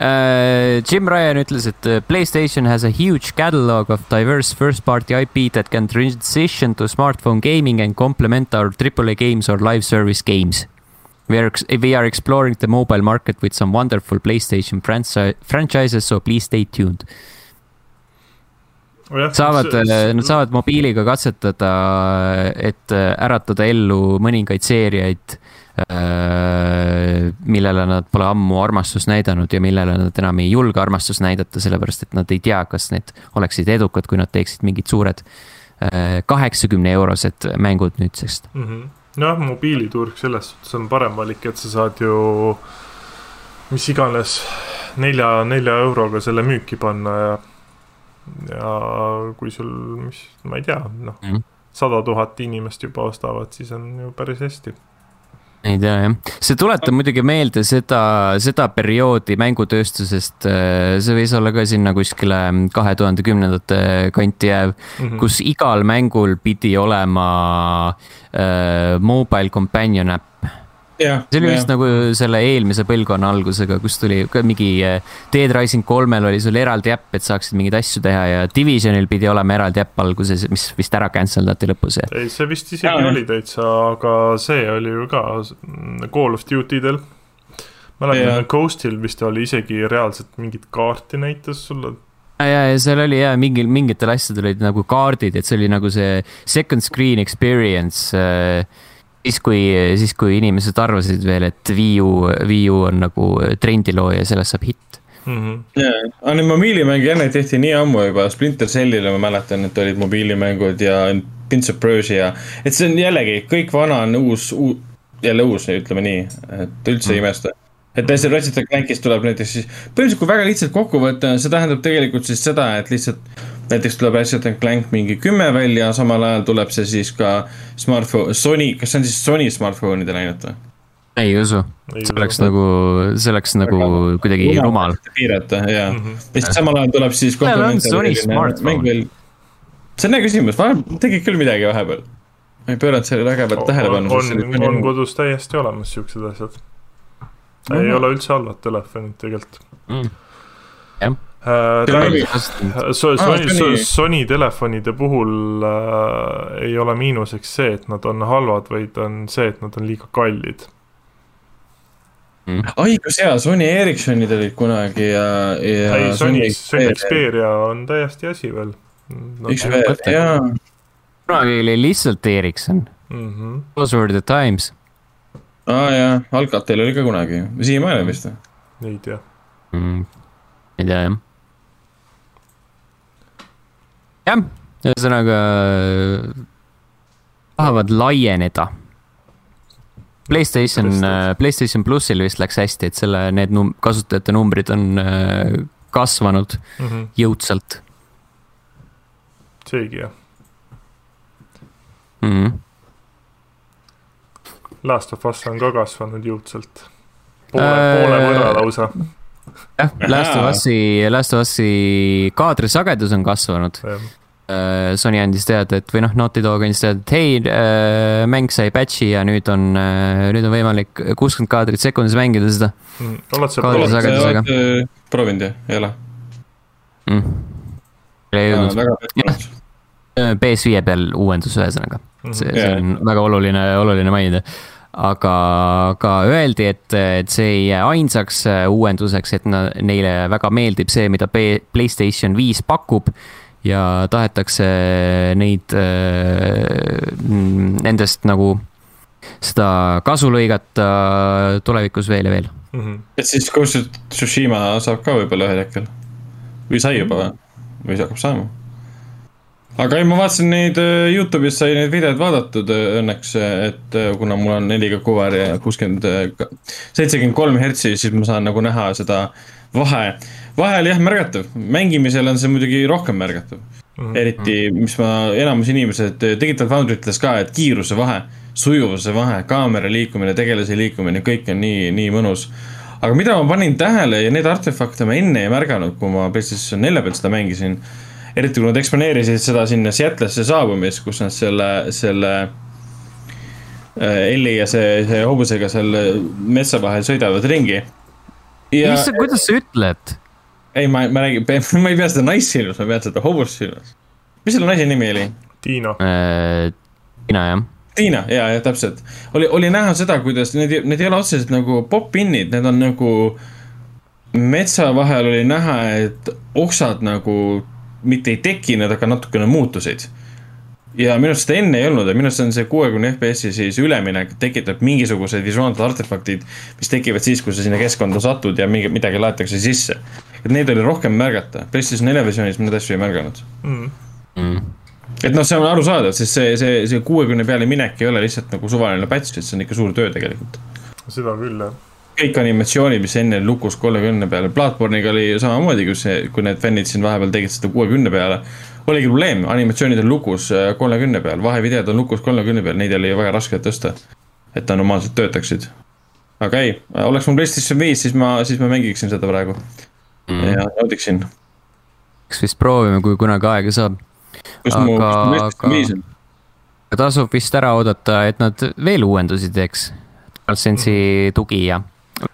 [SPEAKER 1] Uh, Jim Ryan ütles, et uh, Playstation has a huge catalog of diverse first-party IP that can transition to smartphone gaming and complement our AAA games or live service games. We are, we are exploring the mobile market with some wonderful Playstation franchise, franchises, so please stay tuned. saavad, uh, nad saavad mobiiliga katsetada, et äratada ellu mõningaid seeriaid Äh, millele nad pole ammu armastust näidanud ja millele nad enam ei julge armastust näidata, sellepärast et nad ei tea, kas need oleksid edukad, kui nad teeksid mingid suured kaheksakümne eurosed mängud nüüdsest
[SPEAKER 2] mm. -hmm. jah, mobiiliturg selles suhtes on parem valik, et sa saad ju mis iganes nelja, nelja euroga selle müüki panna ja ja kui sul, mis, ma ei tea, noh mm -hmm., sada tuhat inimest juba ostavad, siis on ju päris hästi
[SPEAKER 1] ei tea jah, see tuletab muidugi meelde seda, seda perioodi mängutööstusest, see võis olla ka sinna kuskile kahe tuhande kümnendate kanti jääv mm, -hmm. kus igal mängul pidi olema äh, mobile companion äpp see oli vist nagu selle eelmise põlvkonna algusega, kus tuli ka mingi eh, Dead Rising kolmel oli sul eraldi äpp, et saaksid mingeid asju teha ja Divisionil pidi olema eraldi äpp alguses, mis vist ära cancel dati lõpus ja.
[SPEAKER 2] ei, see vist isegi ja, oli täitsa, aga see oli ju ka Call of Duty del. mäletan, Ghostil vist oli isegi reaalselt mingit kaarti näitas sulle
[SPEAKER 1] ja, ja seal oli ja mingil, mingitel asjadel olid nagu kaardid, et see oli nagu see second screen experience äh, siis, kui, siis kui inimesed arvasid veel, et Wii U, Wii U on nagu trendilooja ja sellest saab hitt
[SPEAKER 3] mm. -hmm. jaa, aga need mobiilimänge jälle tehti nii ammu juba, Splinter Cellile ma mäletan, et olid mobiilimängud ja Prince of Persia. et see on jällegi, kõik vana on uus, uus, jälle uus, ütleme nii, et üldse mm -hmm. ei imesta. et täiesti Ratchet Clankist tuleb näiteks siis, põhimõtteliselt kui väga lihtsalt kokku võtta, see tähendab tegelikult siis seda, et lihtsalt näiteks tuleb Ratchet and Clank mingi kümme välja, samal ajal tuleb see siis ka smartphone, Sony, kas see on siis Sony smartphone idele ainult või?
[SPEAKER 1] ei usu, see oleks nagu, see oleks nagu kuidagi rumal.
[SPEAKER 3] piirata ja mm, -hmm. ja siis samal ajal tuleb siis. see on hea küsimus, vahel tegid küll midagi vahepeal. ma ei pööranud sellele vägevat tähelepanu.
[SPEAKER 2] on, on kodus täiesti olemas siuksed asjad. ei mm -hmm. ole üldse halvad telefonid tegelikult mm..
[SPEAKER 1] jah.
[SPEAKER 2] Sony, Sony telefonide puhul äh, ei ole miinuseks see, et nad on halvad, vaid on see, et nad on liiga kallid
[SPEAKER 3] mm.. õigus jaa, Sony Ericssonid olid kunagi ja, ja.
[SPEAKER 2] ei, Sony, Sony Xperia on täiesti asi veel
[SPEAKER 3] no,.
[SPEAKER 1] Kunagi oli lihtsalt Ericsson mm. -hmm. Those were the times.
[SPEAKER 3] aa ah, jaa, Alcatel oli ka kunagi, siiamaani vist või?
[SPEAKER 2] ei tea
[SPEAKER 1] mm,. ei tea jah jah, ühesõnaga tahavad laieneda. Playstation, Playstation plussil vist läks hästi, et selle, need num-, kasutajate numbrid on äh, kasvanud mm -hmm. jõudsalt.
[SPEAKER 2] seegi jah
[SPEAKER 1] mm. -hmm.
[SPEAKER 2] Last of Us on ka kasvanud jõudsalt. poole äh,, poole võrra lausa
[SPEAKER 1] jah, Last of Us'i, Last of Us'i kaadrisagedus on kasvanud. Äh, Sony andis teada, et või noh, Naughty Dog andis teada, et hei äh,, mäng sai patch'i ja nüüd on äh,, nüüd on võimalik kuuskümmend kaadrit sekundis mängida seda
[SPEAKER 2] mm,. oled sa proovinud?
[SPEAKER 3] proovinud jah, ei ole
[SPEAKER 1] mm.? ei jõudnud. PS5 peal uuendus, ühesõnaga mm, -hmm. see, see on väga oluline, oluline mainida aga ka öeldi, et, et see ei jää ainsaks uuenduseks, et na, neile väga meeldib see, mida Playstation viis pakub ja tahetakse neid, äh, nendest nagu seda kasu lõigata tulevikus veel ja veel
[SPEAKER 3] mm. -hmm. et siis Ghost of Tsushima saab ka võib-olla ühel hetkel või sai juba või, või hakkab saama? aga ei, ma vaatasin neid äh, Youtube'is sai neid videoid vaadatud äh, õnneks, et kuna mul on 4K kuvar ja kuuskümmend, seitsekümmend kolm hertsi, siis ma saan nagu näha seda vahe vahel jah, märgatav, mängimisel on see muidugi rohkem märgatav mm. -hmm. eriti, mis ma, enamus inimesed, Digital Foundry ütles ka, et kiiruse vahe, sujuvuse vahe, kaamera liikumine, tegelase liikumine, kõik on nii, nii mõnus. aga mida ma panin tähele ja neid artefakte ma enne ei märganud, kui ma PlayStation nelja peal seda mängisin. eriti kui nad eksponeerisid seda sinna Seattle'isse saabumist, kus nad selle, selle äh, Elli ja see, see hobusega seal metsa vahel sõidavad ringi.
[SPEAKER 1] mis sa, kuidas sa ütled?
[SPEAKER 3] Ei, ma, ma räägin, ma ei pea seda naist silmas, ma pean seda hobust silmas. mis selle naise nimi oli?
[SPEAKER 2] Tiina
[SPEAKER 1] äh,. Tiina, jah.
[SPEAKER 3] Tiina, ja, ja täpselt. oli, oli näha seda, kuidas need, need ei ole otseselt nagu pop-in'id, need on nagu metsa vahel oli näha, et oksad nagu mitte ei tekkinud, aga natukene muutusid ja minu arust seda enne ei olnud ja minu arust on see kuuekümne FPS-i siis üleminek tekitab mingisugused visuaalsed artefaktid, mis tekivad siis, kui sa sinna keskkonda satud ja mingi, midagi laetakse sisse. Et neid oli rohkem märgata, PlayStation nelja versioonis ma neid asju ei märganud
[SPEAKER 1] mm.. Mm.
[SPEAKER 3] et noh, see on arusaadav, sest see, see, see kuuekümne peale minek ei ole lihtsalt nagu suvaline patch, et see on ikka suur töö tegelikult.
[SPEAKER 2] seda küll, jah.
[SPEAKER 3] kõik animatsioonid, mis enne lukus kolmekümne peale, Bloodborne'iga oli samamoodi, kui see, kui need fännid siin vahepeal tegid seda kuuekümne peale. oligi probleem, animatsioonid on lukus äh, kolmekümne peal, vahevideod on lukus kolmekümne peal, neid oli väga raske tõsta. et ta normaalselt töötaksid. aga ei, oleks mul PlayStation viis, siis ma, siis ma mängiksin seda praegu mm. ja naudiksin.
[SPEAKER 1] eks vist proovime, kui kunagi aega saab
[SPEAKER 3] kus aga, mu, kus mu PlayStation viis on?
[SPEAKER 1] tasub vist ära oodata, et nad veel uuendusi teeks. DualSense'i mhm. tugi ja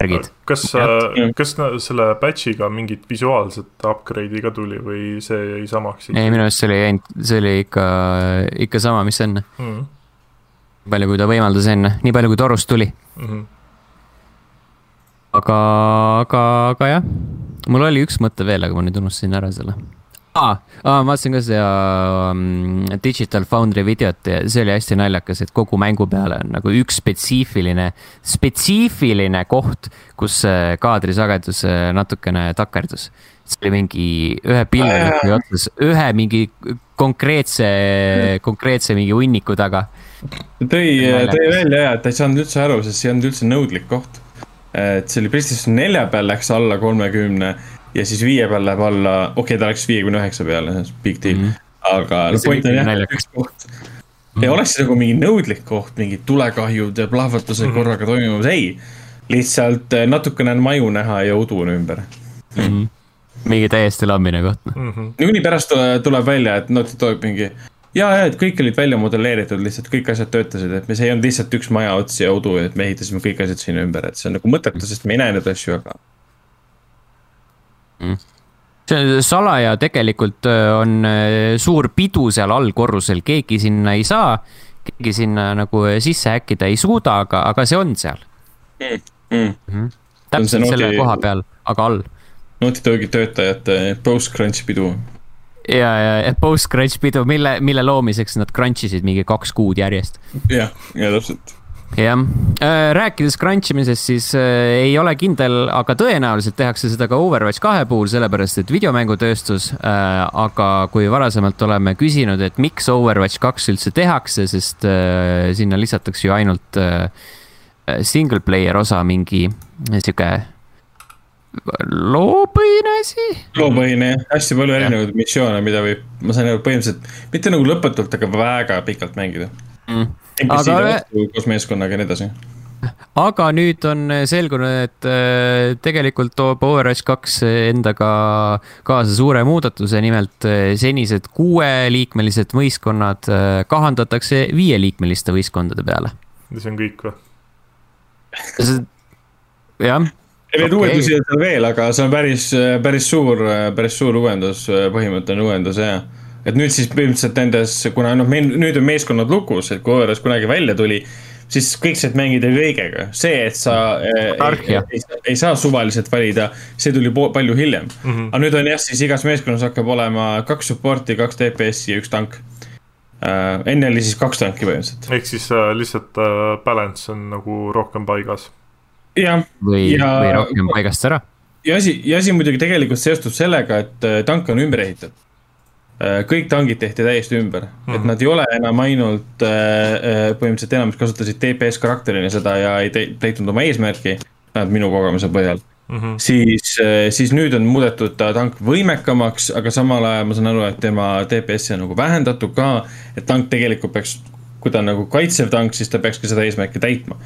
[SPEAKER 1] värgid.
[SPEAKER 2] kas, kas selle patch'iga mingit visuaalset upgrade'i ka tuli või see jäi samaks?
[SPEAKER 1] ei, minu arust see oli ainult, see oli ikka, ikka sama, mis enne mm.. palju, kui ta võimaldas enne, nii palju, kui torust tuli mm. -hmm. aga, aga, aga jah, mul oli üks mõte veel, aga ma nüüd unustasin ära selle aa, aa, ma vaatasin ka seda um, Digital Foundry videot ja see oli hästi naljakas, et kogu mängu peale on nagu üks spetsiifiline, spetsiifiline koht, kus kaadrisagedus äh, natukene takerdus. see oli mingi ühe pilveliku otsas, ühe mingi konkreetse, konkreetse mingi hunniku taga.
[SPEAKER 3] tõi, tõi välja ja, et ta ei saanud üldse aru, sest see ei olnud üldse nõudlik koht. Et see oli PlayStation nelja peal läks alla kolmekümne ja siis viie peal läheb alla, okei okay,, ta läks viiekümne üheksa peale, see on big deal mm. -hmm. aga no point on jah, üks koht mm. -hmm. ei oleks see nagu mingi nõudlik koht, mingid tulekahjud ja plahvatused mm -hmm. korraga toimumas, ei. lihtsalt eh, natukene on maju näha ja udu on ümber mm.
[SPEAKER 1] -hmm. mingi täiesti lammine koht
[SPEAKER 3] mm -hmm.. niikuinii pärast tuleb välja, et Naughty Dog mingi ja, ja, et kõik olid välja modelleeritud, lihtsalt kõik asjad töötasid, et me, see ei olnud lihtsalt üks maja ots ja udu, et me ehitasime kõik asjad sinna ümber, et see on nagu mõttetu, sest me ei näe neid asju, aga
[SPEAKER 1] mm.. see salaja tegelikult äh, on äh, suur pidu seal allkorrusel, keegi sinna ei saa. keegi sinna nagu sisse häkkida ei suuda, aga, aga see on seal mm.. Mm. -hmm. täpselt selle koha peal, aga all.
[SPEAKER 3] Naughty Dogi töötajate post-crunch pidu
[SPEAKER 1] ja, ja post-crunch pidu, mille, mille loomiseks nad crunch isid mingi kaks kuud järjest.
[SPEAKER 3] jah, ja täpselt
[SPEAKER 1] jah, äh, rääkides crunch imisest, siis äh, ei ole kindel, aga tõenäoliselt tehakse seda ka Overwatch kahe puhul, sellepärast et videomängutööstus äh,. aga kui varasemalt oleme küsinud, et miks Overwatch kaks üldse tehakse, sest sinna lisatakse ju ainult single player osa, mingi sihuke loopõhine asi.
[SPEAKER 3] loopõhine jah, hästi palju erinevaid missioone, mida võib, ma sain aru, põhimõtteliselt mitte nagu lõputult, aga väga pikalt mängida mm aga. koos meeskonnaga ja nii edasi
[SPEAKER 1] aga nüüd on selgunud, et äh, tegelikult toob Overwatch kaks endaga kaasa suure muudatuse, nimelt äh, senised kuueliikmelised võistkonnad äh, kahandatakse viieliikmeliste võistkondade peale.
[SPEAKER 2] see on kõik või?
[SPEAKER 1] jah.
[SPEAKER 3] Neid okay. uuendusi on seal veel, aga see on päris, päris suur, päris suur uuendus, põhimõtteline uuendus jah et nüüd siis põhimõtteliselt nendes, kuna noh, meil nüüd on meeskonnad lukus, et kui Õõras kunagi välja tuli, siis kõik said mängida kõigega, see, et sa äh, ei, ei, ei saa suvaliselt valida, see tuli palju hiljem mm. -hmm. aga nüüd on jah, siis igas meeskonnas hakkab olema kaks support'i, kaks DPS-i ja üks tank äh,. enne oli siis kaks tanki põhimõtteliselt.
[SPEAKER 2] ehk siis äh, lihtsalt äh, balance on nagu rohkem paigas.
[SPEAKER 3] Jah.
[SPEAKER 1] või ja..., või rohkem paigast ära.
[SPEAKER 3] ja asi, ja asi muidugi tegelikult seostub sellega, et äh, tank on ümber ehitatud Äh, kõik tangid tehti täiesti ümber mm, -hmm. et nad ei ole enam ainult äh, põhimõtteliselt enamus kasutasid TPS karakterina seda ja ei täitnud oma eesmärki, vähemalt minu kogemuse põhjal mm. -hmm. siis, siis nüüd on muudetud ta tank võimekamaks, aga samal ajal ma saan aru, et tema TPS-i on nagu vähendatud ka. et tank tegelikult peaks, kui ta on nagu kaitsev tank, siis ta peaks ka seda eesmärki täitma.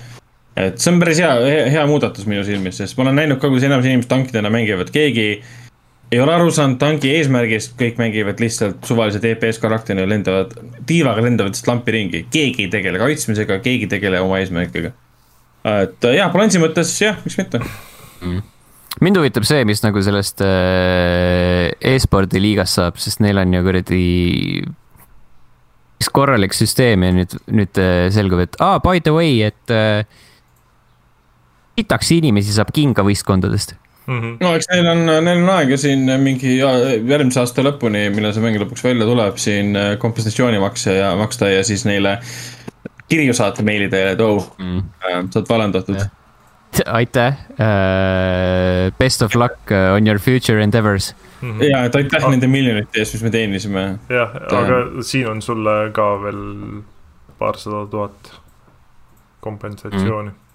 [SPEAKER 3] Et see on päris hea, hea muudatus minu silmis, sest ma olen näinud ka, kuidas enamus inimesed tankidena mängivad, keegi ei ole aru saanud tanki eesmärgist, kõik mängivad lihtsalt suvalise DPS karakterina, lendavad, tiivaga lendavad lihtsalt lampi ringi, keegi ei tegele kaitsmisega, keegi ei tegele oma eesmärkiga. et äh, jah, balansi mõttes jah, miks mitte. Mm
[SPEAKER 1] mind huvitab see, mis nagu sellest äh, e-spordi liigast saab, sest neil on ju kuradi üks korralik süsteem ja nüüd, nüüd äh, selgub, et aa ah,, by the way, et kitaks inimesi saab kinga võistkondadest
[SPEAKER 3] mm. -hmm. no eks neil on, neil on aega siin mingi järgmise aasta lõpuni, millal see mäng lõpuks välja tuleb, siin äh, kompensatsioonimakse ja maksta ja siis neile kirju saata meili teel, et oh mm., saad vallandatud.
[SPEAKER 1] aitäh uh,. Best of luck on your future endeavors
[SPEAKER 3] mm. -hmm. ja, et aitäh ah. nende miljonite eest, mis me teenisime.
[SPEAKER 2] jah, aga siin on sulle ka veel paarsada tuhat kompensatsiooni mm. -hmm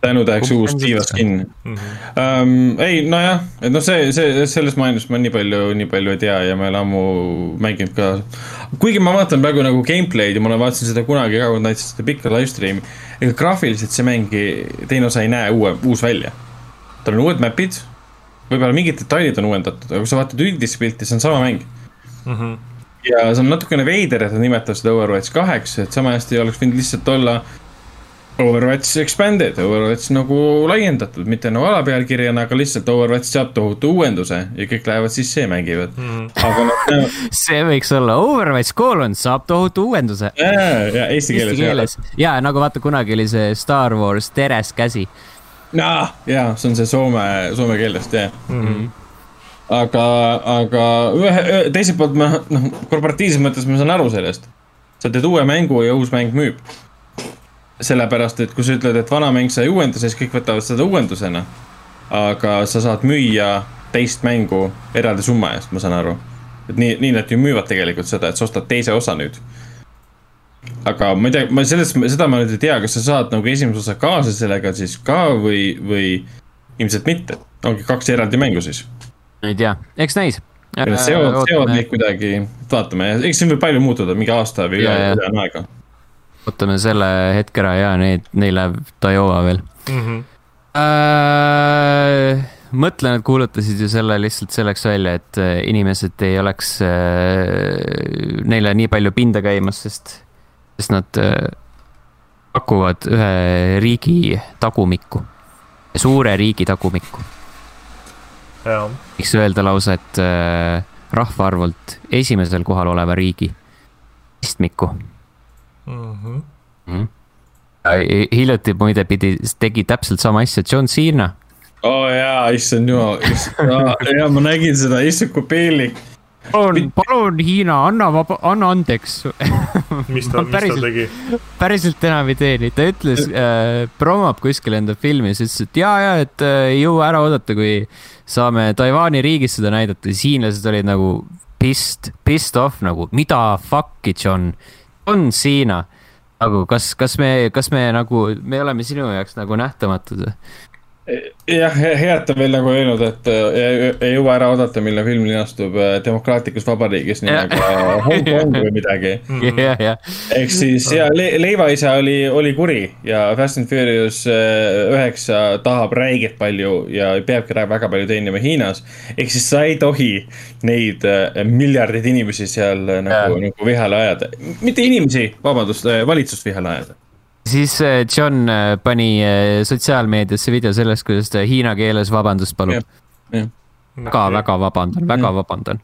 [SPEAKER 3] tänutäheks uus tiivaskin mm. -hmm. Um, ei, nojah, et noh, see, see, selles maailmas ma nii palju, nii palju ei tea ja ma ei ole ammu mänginud ka. kuigi ma vaatan praegu nagu gameplay'd ja ma vaatasin seda kunagi ka, kui nad näitasid seda pikka live stream'i. ega graafiliselt see mäng, teine osa ei näe uue, uus välja. tal on uued map'id, võib-olla mingid detailid on uuendatud, aga kui sa vaatad üldist pilti, see on sama mäng mm. -hmm. ja see on natukene veider, et nad nimetavad seda Overwatch kaheks, et sama hästi oleks võinud lihtsalt olla Overwatch expanded, Overwatch nagu laiendatud, mitte nagu alapealkirjana, aga lihtsalt Overwatch saab tohutu uuenduse ja kõik lähevad sisse ja mängivad mm.. aga
[SPEAKER 1] nad näevad. see võiks olla Overwatch koolon saab tohutu uuenduse.
[SPEAKER 3] ja, ja eesti keeles. Eesti
[SPEAKER 1] keeles ja nagu vaata, kunagi oli see Star Wars Teres käsi.
[SPEAKER 3] ja, ja see on see soome, soome keelest jah mm. -hmm aga, aga ühe, teiselt poolt ma, noh, korporatiivses mõttes ma saan aru sellest. sa teed uue mängu ja uus mäng müüb sellepärast, et kui sa ütled, et vana mäng sai uuenduse, siis kõik võtavad seda uuendusena. aga sa saad müüa teist mängu eraldi summa eest, ma saan aru. et nii, nii nad ju müüvad tegelikult seda, et sa ostad teise osa nüüd. aga ma ei tea, ma sellest, seda ma nüüd ei tea, kas sa saad nagu esimese osa kaasa sellega siis ka või, või ilmselt mitte. ongi kaks eraldi mängu siis.
[SPEAKER 1] ei tea, eks näis
[SPEAKER 3] seovad, seovad neid kuidagi, vaatame, eks siin võib palju muutuda, mingi aasta või üle, üle aega
[SPEAKER 1] ootame selle hetke ära ja need, neil läheb Daiwa veel mm. -hmm. Äh, mõtlen, et kuulutasid ju selle lihtsalt selleks välja, et äh, inimesed ei oleks äh, neile nii palju pinda käimas, sest, sest nad äh, pakuvad ühe riigi tagumikku, suure riigi tagumikku. võiks öelda lausa, et äh, rahvaarvult esimesel kohal oleva riigi istmikku mm. -hmm. hiljuti muide pidi, tegi täpselt sama asja John Cena.
[SPEAKER 3] oo oh, jaa, issand jumal, jaa, ma nägin seda, issand kui piinlik
[SPEAKER 1] palun, palun Hiina, anna vaba, anna andeks
[SPEAKER 2] mis ta, mis ta tegi?
[SPEAKER 1] päriselt enam ei tee nii, ta ütles äh,, promob kuskil enda filmi, siis ütles, et ja, ja, et äh, ei jõua ära oodata, kui saame Taiwan'i riigis seda näidata, siis hiinlased olid nagu pissed, pissed off nagu, mida fuck'i, John on Siina nagu, kas, kas me, kas me nagu, me oleme sinu jaoks nagu nähtamatud või?
[SPEAKER 3] Jah, head ta veel nagu öelnud, et äh, ei jõua ära oodata, millal film linastub äh, demokraatlikus vabariigis nimega Hongkong või midagi. ehk siis ja le leivaisa oli, oli kuri ja Fast and Furious äh, üheksa tahab räiget palju ja peabki väga palju teenima Hiinas. ehk siis sa ei tohi neid miljardeid inimesi seal nagu, nagu vihale ajada, mitte inimesi, vabandust, valitsust vihale ajada
[SPEAKER 1] siis äh, John äh, pani äh, sotsiaalmeediasse video sellest, kuidas ta hiina keeles vabandust palub. väga, väga vabandan, väga vabandan.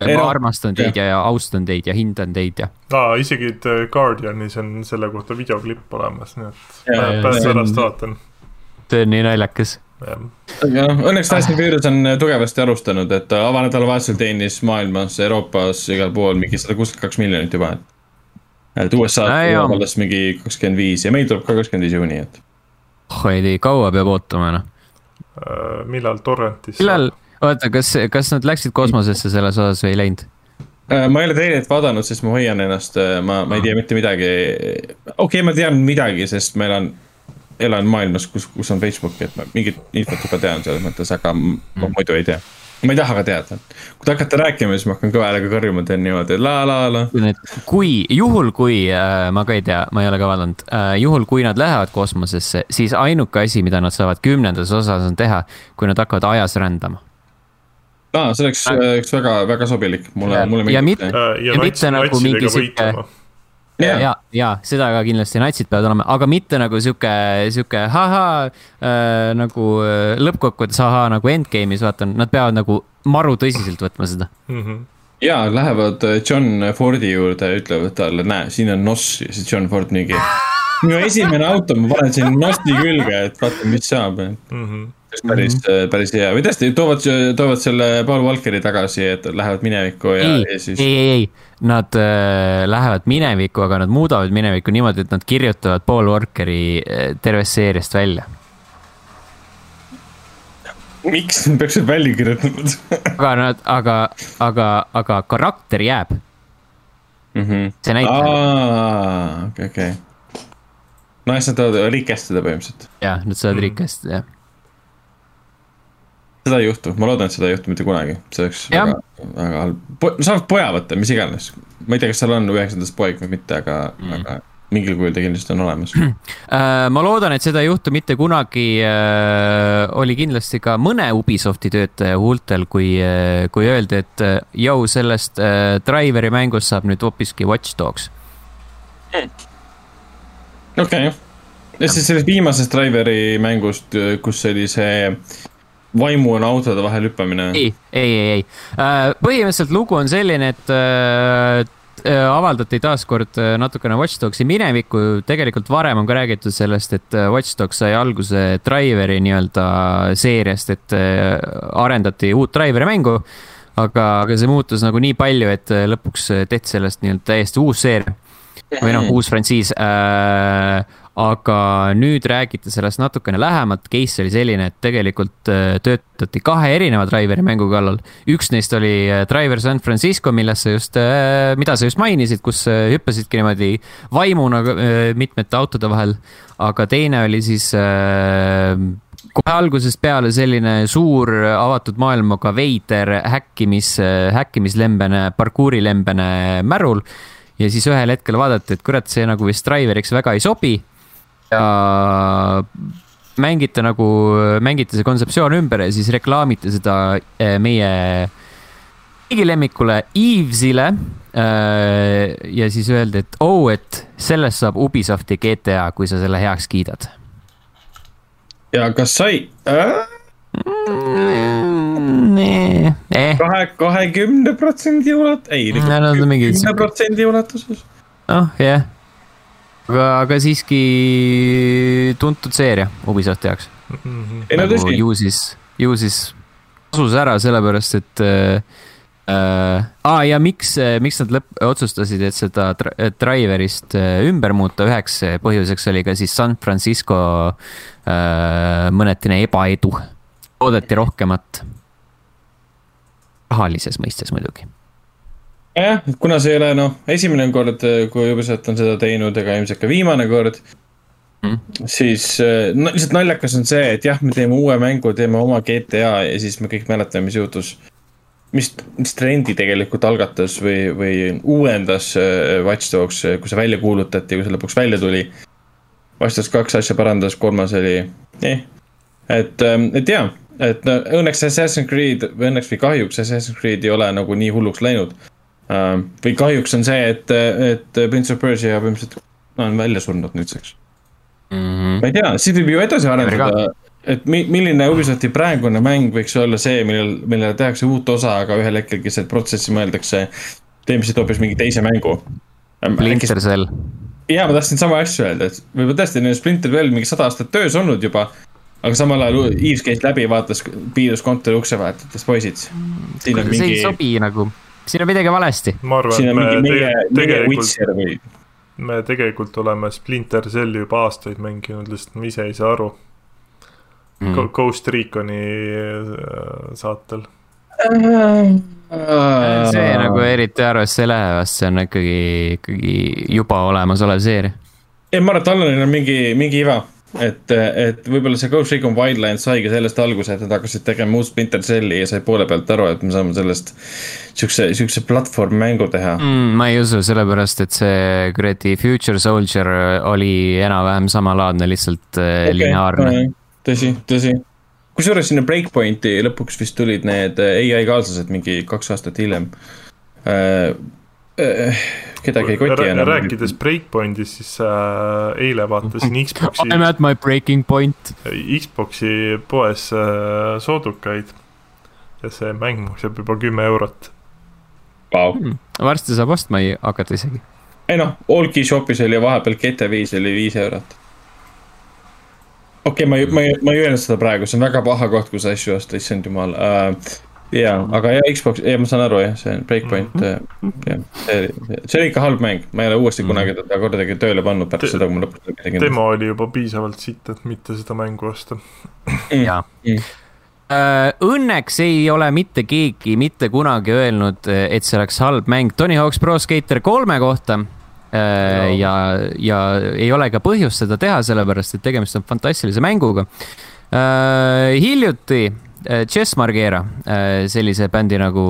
[SPEAKER 1] ma armastan teid ja, ja austan teid ja hindan teid ja.
[SPEAKER 2] aa, isegi The Guardianis on selle kohta videoklipp olemas, nii et pärast vaatan.
[SPEAKER 1] see on nii naljakas
[SPEAKER 3] aga noh, õnneks Fast and Furious on tugevasti alustanud, et avanädalavahetusel teenis maailmas, Euroopas, igal pool mingi sada kuuskümmend kaks miljonit juba, et et tuleb alles mingi kakskümmend viis ja meil tuleb ka kakskümmend viis juuni, et.
[SPEAKER 1] oh ei tea, kaua peab ootama noh
[SPEAKER 2] uh,. millal torrentis?
[SPEAKER 1] millal, oota, kas, kas nad läksid kosmosesse selles osas või ei läinud?
[SPEAKER 3] Uh, ma ei ole treilerit vaadanud, sest ma hoian ennast, uh, ma, ma ei tea mitte midagi. okei okay,, ma tean midagi, sest ma elan, elan maailmas, kus, kus on Facebook, et ma mingit infot juba tean selles mõttes, aga mm. ma muidu ei tea ma ei taha ka teada. kui te hakkate rääkima, siis ma hakkan kõva häälega karjuma, teen niimoodi la la la.
[SPEAKER 1] kui, juhul kui äh,, ma ka ei tea, ma ei ole ka vaadanud äh,, juhul kui nad lähevad kosmosesse, siis ainuke asi, mida nad saavad kümnendas osas on teha, kui nad hakkavad ajas rändama.
[SPEAKER 3] aa, see oleks äh. üks väga, väga sobilik, mulle, mulle
[SPEAKER 1] meeldib. ja mitte, ja, ja mitte nagu mingi sihuke ja, ja, ja seda ka kindlasti natsid peavad olema, aga mitte nagu sihuke, sihuke ahaa äh, nagu äh, lõppkokkuvõttes ahaa nagu endgame'is vaata, nad peavad nagu maru tõsiselt võtma seda mm.
[SPEAKER 3] -hmm ja lähevad äh, John Fordi juurde ja ütlevad talle, näe, siin on NOS ja siis John Ford mingi. minu esimene auto, ma panen siin NOS-i külge, et vaata, mis saab mm. -hmm päris mm, -hmm. päris hea või tõesti toovad, toovad selle Paul Walkeri tagasi, et lähevad minevikku ja,
[SPEAKER 1] ja siis. ei, ei, ei, nad äh, lähevad minevikku, aga nad muudavad minevikku niimoodi, et nad kirjutavad Paul Walkeri äh, tervest seeriast välja
[SPEAKER 3] miks nad peaksid välja kirjutama
[SPEAKER 1] aga nad, aga, aga, aga karakter jääb
[SPEAKER 3] mm. -hmm.
[SPEAKER 1] see näitab.
[SPEAKER 3] okei, okei. no siis nad tahavad rikestada põhimõtteliselt.
[SPEAKER 1] jah, nad saavad mm -hmm. rikestada, jah
[SPEAKER 3] seda ei juhtu, ma loodan, et seda ei juhtu mitte kunagi, see oleks ja. väga, väga halb po, saavad poja võtta, mis iganes. ma ei tea, kas seal on üheksandast poeg või mitte, aga mm., aga mingil kujul ta kindlasti on olemas
[SPEAKER 1] äh, ma loodan, et seda ei juhtu mitte kunagi. Äh, oli kindlasti ka mõne Ubisofti töötaja huultel, kui, äh, kui öeldi, et jõu, sellest Driveri mängust saab nüüd hoopiski Watch Dogs.
[SPEAKER 3] okei okay., ja siis sellest viimasest Driveri mängust, kus oli see vaimu on autode vahel hüppamine.
[SPEAKER 1] ei, ei, ei, ei. põhimõtteliselt lugu on selline, et Äh, avaldati taaskord äh, natukene Watch Dogsi minevikku, tegelikult varem on ka räägitud sellest, et äh, Watch Dogs sai alguse Driveri nii-öelda seeriast, et arendati uut Driveri mängu. aga, aga see muutus nagu nii palju, et lõpuks tehti sellest nii-öelda täiesti uus seeria või noh, uus frantsiis äh, aga nüüd räägiti sellest natukene lähemalt, case oli selline, et tegelikult äh, töötati kahe erineva Driveri mängu kallal. üks neist oli äh, Driver San Francisco, millest sa just, äh, mida sa just mainisid, kus hüppasidki niimoodi vaimuna mitmete autode vahel. aga teine oli siis kohe algusest peale selline suur avatud maailmaga veider häkkimis, häkkimislembene, parkuurilembene märul ja siis ühel hetkel vaadati, et kurat, see nagu vist Driveriks väga ei sobi ja mängite nagu, mängite see kontseptsioon ümber ja siis reklaamite seda eh, meie kõigi lemmikule Eaves'ile. Eh, ja siis öeldi, et oo oh,, et sellest saab Ubisofti GTA, kui sa selle heaks kiidad.
[SPEAKER 3] ja kas sai äh??
[SPEAKER 1] Nee, eh.
[SPEAKER 3] kahe, kahekümne protsendi ulat-, ei, kümne protsendi ulatuses.
[SPEAKER 1] noh, jah aga, aga siiski tuntud seeria Ubisofti jaoks mm.
[SPEAKER 3] -hmm. ei no nagu tõsi.
[SPEAKER 1] ju siis, ju siis tasus ära sellepärast, et äh, äh, ah, ja miks, miks nad lõpp, otsustasid, et seda driverist äh, ümber muuta, üheks põhjuseks oli ka siis San Francisco äh, mõnetine ebaedu. oodati rohkemat. rahalises mõistes muidugi
[SPEAKER 3] jah, kuna see ei ole noh, esimene kord, kui Ubisoft on seda teinud, ega ilmselt ka viimane kord mm.. siis no, lihtsalt naljakas on see, et jah, me teeme uue mängu, teeme oma GTA ja siis me kõik mäletame, mis juhtus. mis, mis trendi tegelikult algatas või, või uuendas äh, Watch Dogs, kui see välja kuulutati, kui see lõpuks välja tuli. Dogs kaks asja parandas, kolmas oli eh, et, ähm, et jaa, et no õnneks Assassin's Creed või õnneks või kahjuks Assassin's Creed ei ole nagu nii hulluks läinud Äh, või kahjuks on see, et, et Prince of Persia põhimõtteliselt on välja surnud nüüdseks mm. -hmm. ma ei tea, siis võib ju edasi arendada, et mi, milline Ubisofti praegune mäng võiks olla see, millel, millele tehakse uut osa, aga ühel hetkel keset protsessi mõeldakse. teeme siit hoopis mingi teise mängu.
[SPEAKER 1] Splinter Cell.
[SPEAKER 3] ja ma tahtsin sama asja öelda, et võib-olla tõesti neil Splinter Cell mingi sada aastat töös olnud juba. aga samal ajal Yves käis läbi, vaatas, piilus kontori ukse vahet, ütles poisid.
[SPEAKER 1] see mingi... ei sobi nagu siin on midagi valesti.
[SPEAKER 2] ma arvan, et me meie, tegelikult, või... me tegelikult oleme Splinter Celli juba aastaid mänginud, lihtsalt me ise ei saa aru. Mm.. Ghost Reconi äh, saatel.
[SPEAKER 1] See nagu eriti arvesse ei lähe, vast see on ikkagi, ikkagi juba olemasolev seeria.
[SPEAKER 3] ei, ma arvan, et Allanil on mingi, mingi iva et, et võib-olla see Ghost Recon Wildlands saigi sellest alguse, et nad hakkasid tegema uut Splinter Celli ja sai poole pealt aru, et me saame sellest siukse, siukse platvorm-mängu teha
[SPEAKER 1] mm,. ma ei usu, sellepärast et see kuradi Future Soldier oli enam-vähem samalaadne, lihtsalt äh, okay, lineaarne.
[SPEAKER 3] tõsi, tõsi. kusjuures sinna Breakpointi lõpuks vist tulid need äh, ai kaaslased mingi kaks aastat hiljem äh, kedagi ei koti enam.
[SPEAKER 2] rääkides Breakpointist, siis äh, eile vaatasin Xbox'i.
[SPEAKER 1] I m at my breaking point.
[SPEAKER 2] Xbox'i poes äh, soodukaid ja see mäng maksab juba kümme eurot
[SPEAKER 3] wow.. Hmm.
[SPEAKER 1] varsti saab ostma hakata isegi.
[SPEAKER 3] ei noh, Allkey Shopis oli vahepeal GT5 oli viis eurot. okei okay,, ma ei, ma ei, ma ei öelnud seda praegu, see on väga paha koht, kus asju osta, issand jumal uh, ja, aga ja Xbox, ja ma saan aru jah, see on Breakpoint mm, -hmm. jah, see, see oli ikka halb mäng, ma ei ole uuesti mm -hmm. kunagi teda kordagi tööle pannud pärast Te, seda, kui ma lõpuks
[SPEAKER 2] tegin. demo oli juba piisavalt sitt, et mitte seda mängu osta.
[SPEAKER 1] jaa mm., Õnneks ei ole mitte keegi mitte kunagi öelnud, et see oleks halb mäng Tony Hawk's Pro Skater kolme kohta Äh, ja, ja ei ole ka põhjust seda teha, sellepärast et tegemist on fantastilise mänguga. Äh, hiljuti äh, Chess Margera, sellise bändi nagu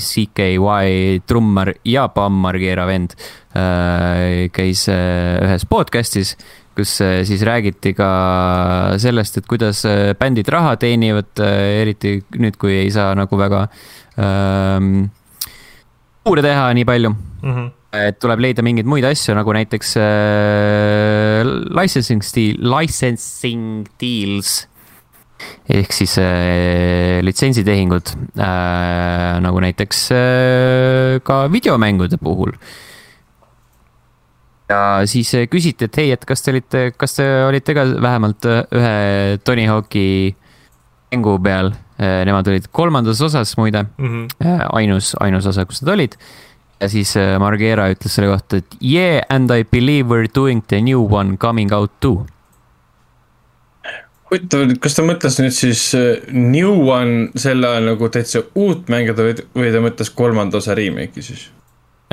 [SPEAKER 1] CKY trummar ja Bam Margera vend, käis ühes podcast'is, kus siis räägiti ka sellest, et kuidas bändid raha teenivad, eriti nüüd, kui ei saa nagu väga ähm, tuure teha nii palju mm. -hmm et tuleb leida mingeid muid asju, nagu näiteks äh, licensing deal, licensing deals. Ehk siis äh, litsentsitehingud äh, nagu näiteks äh, ka videomängude puhul. ja siis äh, küsiti, et hei, et kas te olite, kas te olite ka vähemalt äh, ühe Tony Hawk'i mängu peal äh,. Nemad olid kolmandas osas muide mm, -hmm. ainus, ainus osa, kus nad olid ja siis äh, Margera ütles selle kohta, et yeah and I believe we are doing the new one coming out too.
[SPEAKER 3] Huvitav, kas ta mõtles nüüd siis äh, new one selle all nagu täitsa uut mängida või, või ta mõtles kolmanda osa remake'i siis?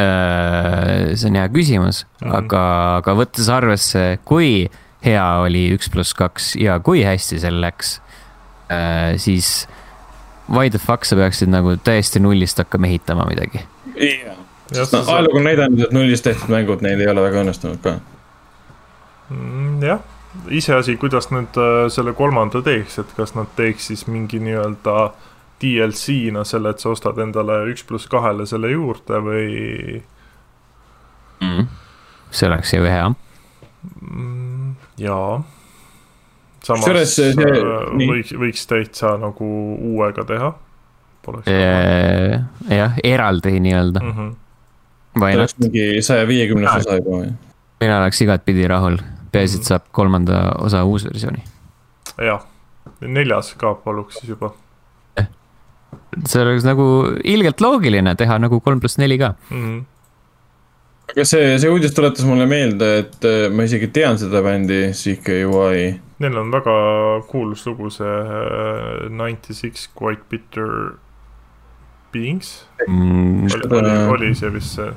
[SPEAKER 1] Äh, see on hea küsimus mm, -hmm. aga, aga võttes arvesse, kui hea oli üks pluss kaks ja kui hästi seal läks, siis why the fuck sa peaksid nagu täiesti nullist hakkama ehitama midagi?
[SPEAKER 3] jah no, ajalugu on näidanud, et nullist tehtud mängud neil ei ole väga õnnestunud ka.
[SPEAKER 2] Mm, jah, iseasi, kuidas nad äh, selle kolmanda teeks, et kas nad teeks siis mingi nii-öelda DLC-na selle, et sa ostad endale üks pluss kahele selle juurde või
[SPEAKER 1] mm.? see oleks ju hea
[SPEAKER 2] mm,. jaa. samas see, see, võiks, võiks täitsa nagu uuega teha.
[SPEAKER 1] jah, eraldi nii-öelda mm. -hmm
[SPEAKER 3] see oleks mingi saja viiekümnes osa juba või?
[SPEAKER 1] mina oleks igatpidi rahul, peaasi, et saab kolmanda osa uus versiooni.
[SPEAKER 2] jah, neljas ka paluks siis juba.
[SPEAKER 1] see oleks nagu ilgelt loogiline teha nagu kolm pluss neli ka mm. -hmm
[SPEAKER 3] aga see, see uudis tuletas mulle meelde, et äh, ma isegi tean seda bändi, CKY.
[SPEAKER 2] Neil on väga kuulus lugu, see äh, Ninety Six Quite Bitter Beings mm,. oli, oli, oli see vist see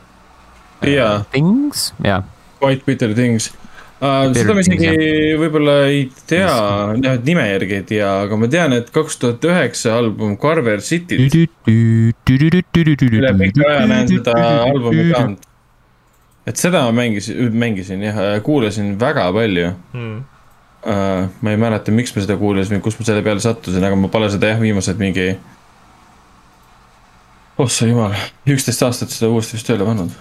[SPEAKER 3] jaa.
[SPEAKER 1] Things, jaa.
[SPEAKER 3] White Bitter Things uh,. seda ma isegi võib-olla ei tea, nime järgi ei tea, aga ma tean, et kaks tuhat üheksa album Carver City. üle pika aja näen seda albumi ka. et seda ma mängisin, mängisin jah, kuulasin väga palju mm.. Uh, ma ei mäleta, miks ma seda kuulasin või kus ma selle peale sattusin, aga ma pole seda jah, viimased mingi. oh sa jumal, üksteist aastat seda uuesti vist tööle pannud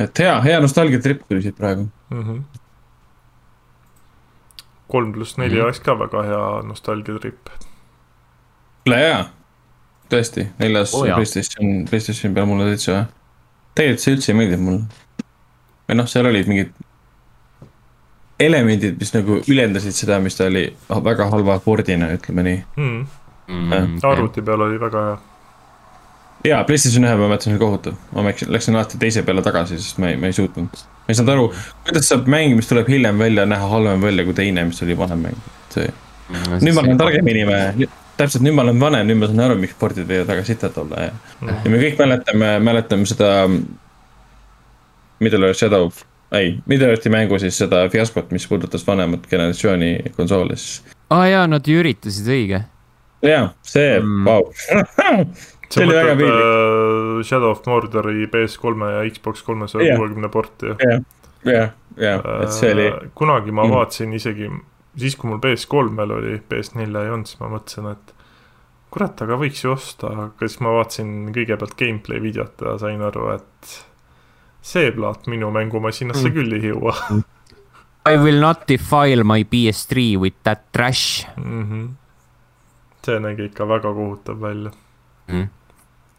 [SPEAKER 3] et hea, hea nostalgiatripp tuli siit praegu mm. -hmm.
[SPEAKER 2] Kolm pluss neli -hmm. oleks ka väga hea nostalgiatripp.
[SPEAKER 3] kuule jaa, tõesti, neljas oh, Playstation, Playstationi peal mulle täitsa, tegelikult see üldse ei meeldinud mulle. või noh, seal olid mingid elemendid, mis nagu ülendasid seda, mis ta oli väga halva pordina, ütleme nii mm..
[SPEAKER 2] Mm, arvuti peal oli väga hea
[SPEAKER 3] jaa, PlayStation ühe ma mõtlesin, oli kohutav. ma läksin, läksin alati teise peale tagasi, sest ma ei, ma ei suutnud. Ma ei saanud aru, kuidas saab mäng, mis tuleb hiljem välja, näha halvem välja kui teine, mis oli vanem mäng. see no,, nüüd ma olen targem inimene, täpselt nüüd ma olen vanem, nüüd ma saan aru, miks pordid võivad väga sitad olla ja mm.. ja me kõik mäletame, mäletame seda. Middle Earth Shadow, ei, Middle Earthi mängu siis seda fiaskot, mis puudutas vanemat generatsiooni konsoole siis.
[SPEAKER 1] aa ah, jaa, nad ju üritasid, õige.
[SPEAKER 3] jaa, see mm., vau
[SPEAKER 2] see oli väga piinlik uh,. Shadow of Mordori PS3 ja Xbox kolmesaja kuuekümne porti.
[SPEAKER 3] jah, jah, jah, et see oli.
[SPEAKER 2] Äh, kunagi ma mm. vaatasin isegi, siis kui mul PS3 veel oli, PS4 ei olnud, siis ma mõtlesin, et kurat, aga võiks ju osta, aga siis ma vaatasin kõigepealt gameplay videot ja sain aru, et see plaat minu mängumasinasse mm. küll ei jõua
[SPEAKER 1] I will not defile my PS3 with that trash mm. -hmm.
[SPEAKER 2] see nägi ikka väga kohutav välja mm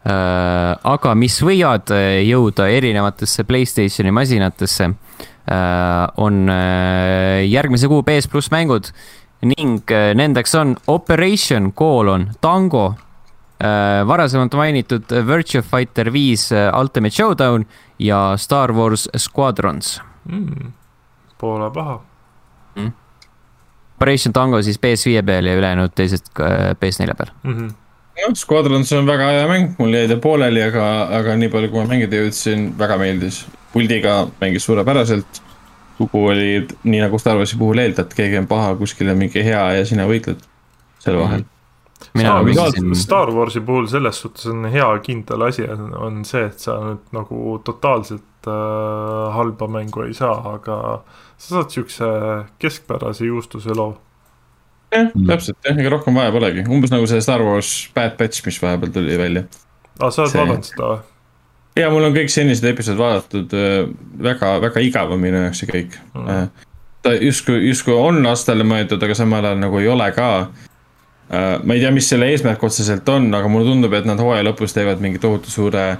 [SPEAKER 1] aga mis võivad äh, jõuda erinevatesse Playstationi masinatesse, äh, on järgmise kuu PS pluss mängud ning nendeks on Operation colon Tango, varasemalt mainitud Virtua Fighter viis Ultimate Showdown ja Star Wars Squadrons mm,.
[SPEAKER 2] Pole paha mm..
[SPEAKER 1] Operation Tango siis PS5 peal ja ülejäänud teised PS4 peal mm.
[SPEAKER 3] -hmm jah, Squadrons on väga hea mäng, mul jäi ta pooleli, aga, aga nii palju, kui ma mängida jõudsin, väga meeldis. puldiga mängis suurepäraselt. lugu oli nii nagu Star Warsi puhul eeldad, keegi on paha, kuskil on mingi hea ja sina võitled selle vahel mm. -hmm
[SPEAKER 2] mina mängisin. Star Warsi puhul selles suhtes on hea kindel asi on, on see, et sa nüüd nagu totaalselt äh, halba mängu ei saa, aga sa saad siukse keskpärase juustuse loo
[SPEAKER 3] jah mm., täpselt jah, ega rohkem vaja polegi, umbes nagu see Star Wars Bad Batch, mis vahepeal tuli välja.
[SPEAKER 2] aa, sa oled see... vaadanud seda või?
[SPEAKER 3] ja mul on kõik senised episood vaadatud, äh, väga, väga igav on minu jaoks see kõik mm.. ta justkui, justkui on lastele mõeldud, aga samal ajal nagu ei ole ka. Äh, ma ei tea, mis selle eesmärk otseselt on, aga mulle tundub, et nad hooaja lõpus teevad mingi tohutu suure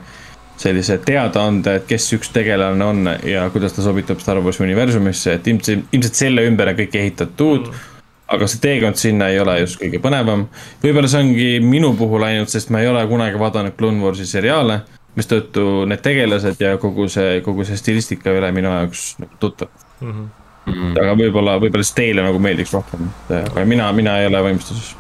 [SPEAKER 3] sellise teadaande, et kes üks tegelane on ja kuidas ta sobitub Star Warsi universumisse, et ilmselt, ilmselt selle ümber on kõik ehitatud mm aga see teekond sinna ei ole just kõige põnevam. võib-olla see ongi minu puhul ainult, sest ma ei ole kunagi vaadanud Clone Warsi seriaale, mistõttu need tegelased ja kogu see, kogu see stilistika ei ole minu jaoks nagu tuttav mm. -hmm. aga võib-olla, võib-olla siis teile nagu meeldiks rohkem, aga mina, mina ei ole vaimustuses.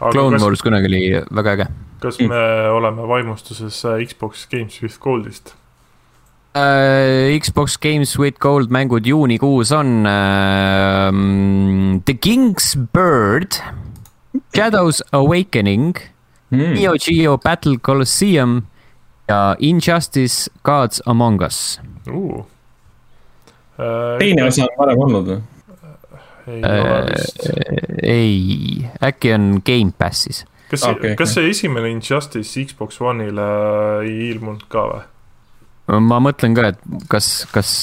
[SPEAKER 1] Clone kas... Wars kunagi oli väga äge.
[SPEAKER 2] kas me mm. oleme vaimustuses Xbox Games with Goldist?
[SPEAKER 1] Uh, Xbox Games with Gold mängud juunikuus on uh, The King's Bird, Shadows Awakening mm., Neo Geo Battle Colosseum ja Injustice Gods Among Us
[SPEAKER 2] uh.. Uh,
[SPEAKER 3] teine osa on varem olnud või?
[SPEAKER 2] ei ole vist
[SPEAKER 1] ei, äkki on Gamepassis.
[SPEAKER 2] kas okay,, kas see esimene Injustice Xbox One'ile ei ilmunud ka või?
[SPEAKER 1] Ma mõtlen ka, et kas, kas,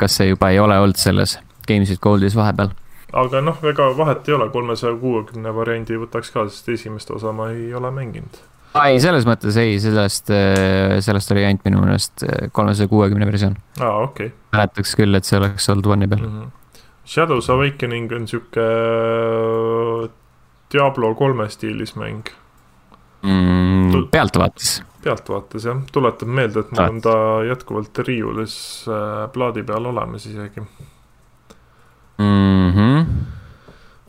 [SPEAKER 1] kas see juba ei ole olnud selles Games with Goldis vahepeal.
[SPEAKER 2] aga noh, ega vahet ei ole, kolmesaja kuuekümne variandi võtaks ka, sest esimest osa ma ei ole mänginud.
[SPEAKER 1] ei, selles mõttes ei, sellest, sellest oli ainult minu meelest kolmesaja kuuekümne versioon.
[SPEAKER 2] aa, okei okay..
[SPEAKER 1] mäletaks küll, et see oleks olnud One'i peal mm. -hmm.
[SPEAKER 2] Shadows Awakening on sihuke Diablo kolme stiilis mäng
[SPEAKER 1] mm,. pealtvaates
[SPEAKER 2] pealtvaates jah, tuletab meelde, et mul on ta jätkuvalt riiulis äh, plaadi peal olemas isegi
[SPEAKER 1] mm. -hmm.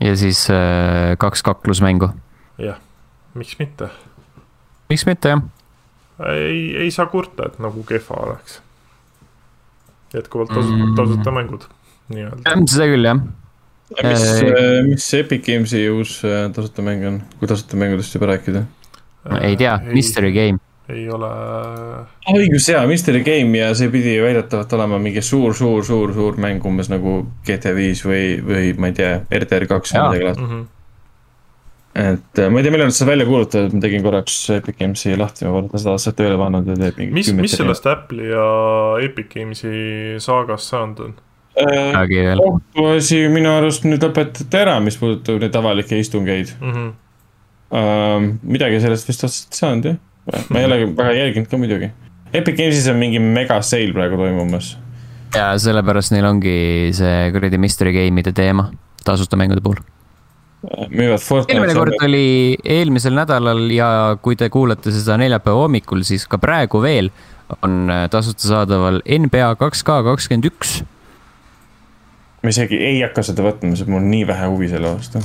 [SPEAKER 1] ja siis äh, kaks kaklusmängu.
[SPEAKER 2] jah, miks mitte.
[SPEAKER 1] miks mitte jah.
[SPEAKER 2] ei, ei saa kurta, et nagu kehva oleks. jätkuvalt tasuta mm, -hmm. tasuta mängud, nii-öelda.
[SPEAKER 1] seda küll jah
[SPEAKER 3] mis, äh, mis Epic Games'i uus äh, tasuta mäng on, kui tasuta mängudest juba rääkida?
[SPEAKER 1] ei tea, Mystery Game
[SPEAKER 2] ei ole.
[SPEAKER 3] õigus jaa, Mystery Game ja see pidi väidetavalt olema mingi suur, suur, suur, suur mäng umbes nagu GT5 või, või ma ei tea, RDR2 või midagi laadset mm. -hmm et äh, ma ei tea, millal nad seda välja kuulutavad, ma tegin korraks Epic Games'i lahti, ma pole seda aastat tööle pannud ja teeb mingi.
[SPEAKER 2] mis, mis sellest Apple'i ja Epic Games'i saagast saanud on?
[SPEAKER 3] kohtuasi äh, minu arust nüüd lõpetati ära, mis puudutab neid avalikke istungeid mm. -hmm. Uh, midagi sellest vist otseselt ei saanud jah ma ei ole väga jälginud ka muidugi. Epic Games'is on mingi mega sale praegu toimumas.
[SPEAKER 1] ja sellepärast neil ongi see kuradi mystery game'ide teema tasuta mängude puhul.
[SPEAKER 3] müüvad Fortnite'i.
[SPEAKER 1] eelmine kord oli eelmisel nädalal ja kui te kuulate seda neljapäeva hommikul, siis ka praegu veel on tasuta saadaval NBA kaks K kakskümmend üks
[SPEAKER 3] ma isegi ei hakka seda võtma, sest mul on nii vähe huvi selle vastu.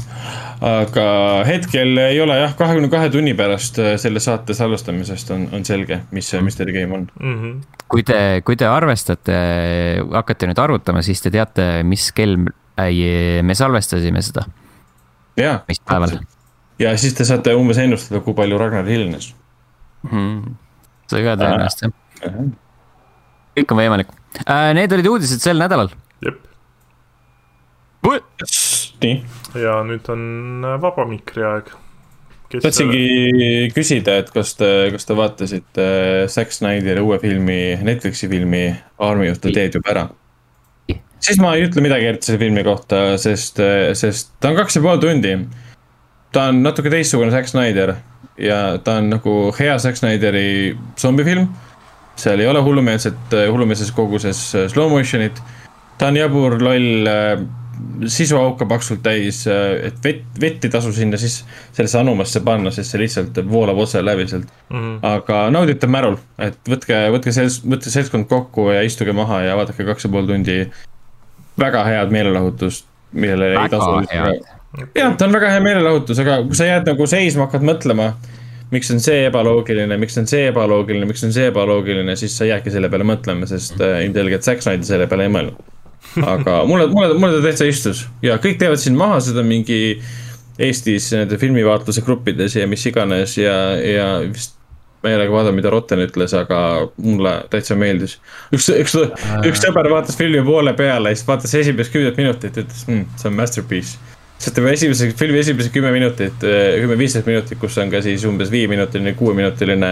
[SPEAKER 3] aga hetkel ei ole jah, kahekümne kahe tunni pärast äh, selle saate salvestamisest on, on selge, mis see Mystery Game on mm.
[SPEAKER 1] -hmm. kui te, kui te arvestate, hakkate nüüd arvutama, siis te teate, mis kell me salvestasime seda. mis päeval.
[SPEAKER 3] ja siis te saate umbes ennustada, kui palju Ragnar hilines
[SPEAKER 1] mm. -hmm. see ka tõenäoliselt jah. kõik on võimalik. Äh, need olid uudised sel nädalal.
[SPEAKER 2] jep
[SPEAKER 3] nii.
[SPEAKER 2] ja nüüd on äh, vaba mikri aeg.
[SPEAKER 3] tahtsingi küsida, et kas te, kas te vaatasite äh, Zack Snyderi uue filmi, Netflixi filmi Army of the Dead juba ära? siis ma ei ütle midagi eriti selle filmi kohta, sest, äh, sest ta on kaks ja pool tundi. ta on natuke teistsugune Zack Snyder ja ta on nagu hea Zack Snyderi zombifilm. seal ei ole hullumeelset, hullumeelses koguses slow motion'it. ta on jabur, loll sisuauke paksult täis, et vett, vett ei tasu sinna siis sellesse anumasse panna, sest see lihtsalt voolab otse läbi sealt mm. -hmm. aga nauditav märul, et võtke, võtke sels-, võtke seltskond kokku ja istuge maha ja vaadake kaks ja pool tundi väga head meelelahutust. millele ei tasu. jah, ta on väga hea meelelahutus, aga kui sa jääd nagu seisma, hakkad mõtlema, miks on see ebaloogiline, miks on see ebaloogiline, miks on see ebaloogiline, siis sa jäädki selle peale mõtlema, sest äh, ilmselgelt Zack Snyder selle peale ei mõelnud. Aga mulle, mulle, mulle ta täitsa istus ja kõik teevad siin maha seda mingi Eestis nende filmivaatluse gruppides ja mis iganes ja, ja vist meelega vaadata, mida Rotten ütles, aga mulle täitsa meeldis. üks, üks, üks sõber vaatas filmi poole peale siis vaatas esimest kümnet minutit ütles mmm,, see on masterpiece. sest tema esimese, filmi esimesed kümme minutit, kümme-viisteist minutit, kus on ka siis umbes viieminutiline, kuueminutiline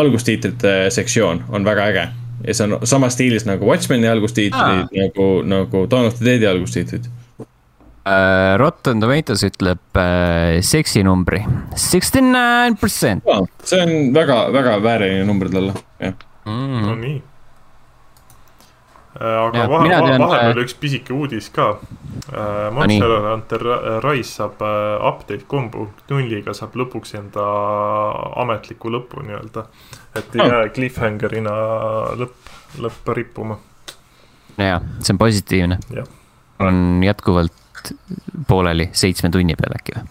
[SPEAKER 3] algustiitrite sektsioon, on väga äge. Ja see on samas stiilis nagu Watchmeni algustiitrid, nagu, nagu Dawn of the Dead'i algustiitrid
[SPEAKER 1] Uh, Rotten Tomatoes ütleb uh, seksinumbri, sixty nine percent.
[SPEAKER 3] see on väga, väga vääriline number talle, jah
[SPEAKER 2] mm.. no nii. Äh, aga vahe, vahepeal vahe, üks pisike uudis ka. Monster Hunter Rise saab update kolm punkt nulliga saab lõpuks enda ametliku lõpu nii-öelda. Et ei jää oh. cliffhanger'ina lõpp, lõpp rippuma.
[SPEAKER 1] ja, see on positiivne. on jätkuvalt pooleli seitsme tunni peal äkki või?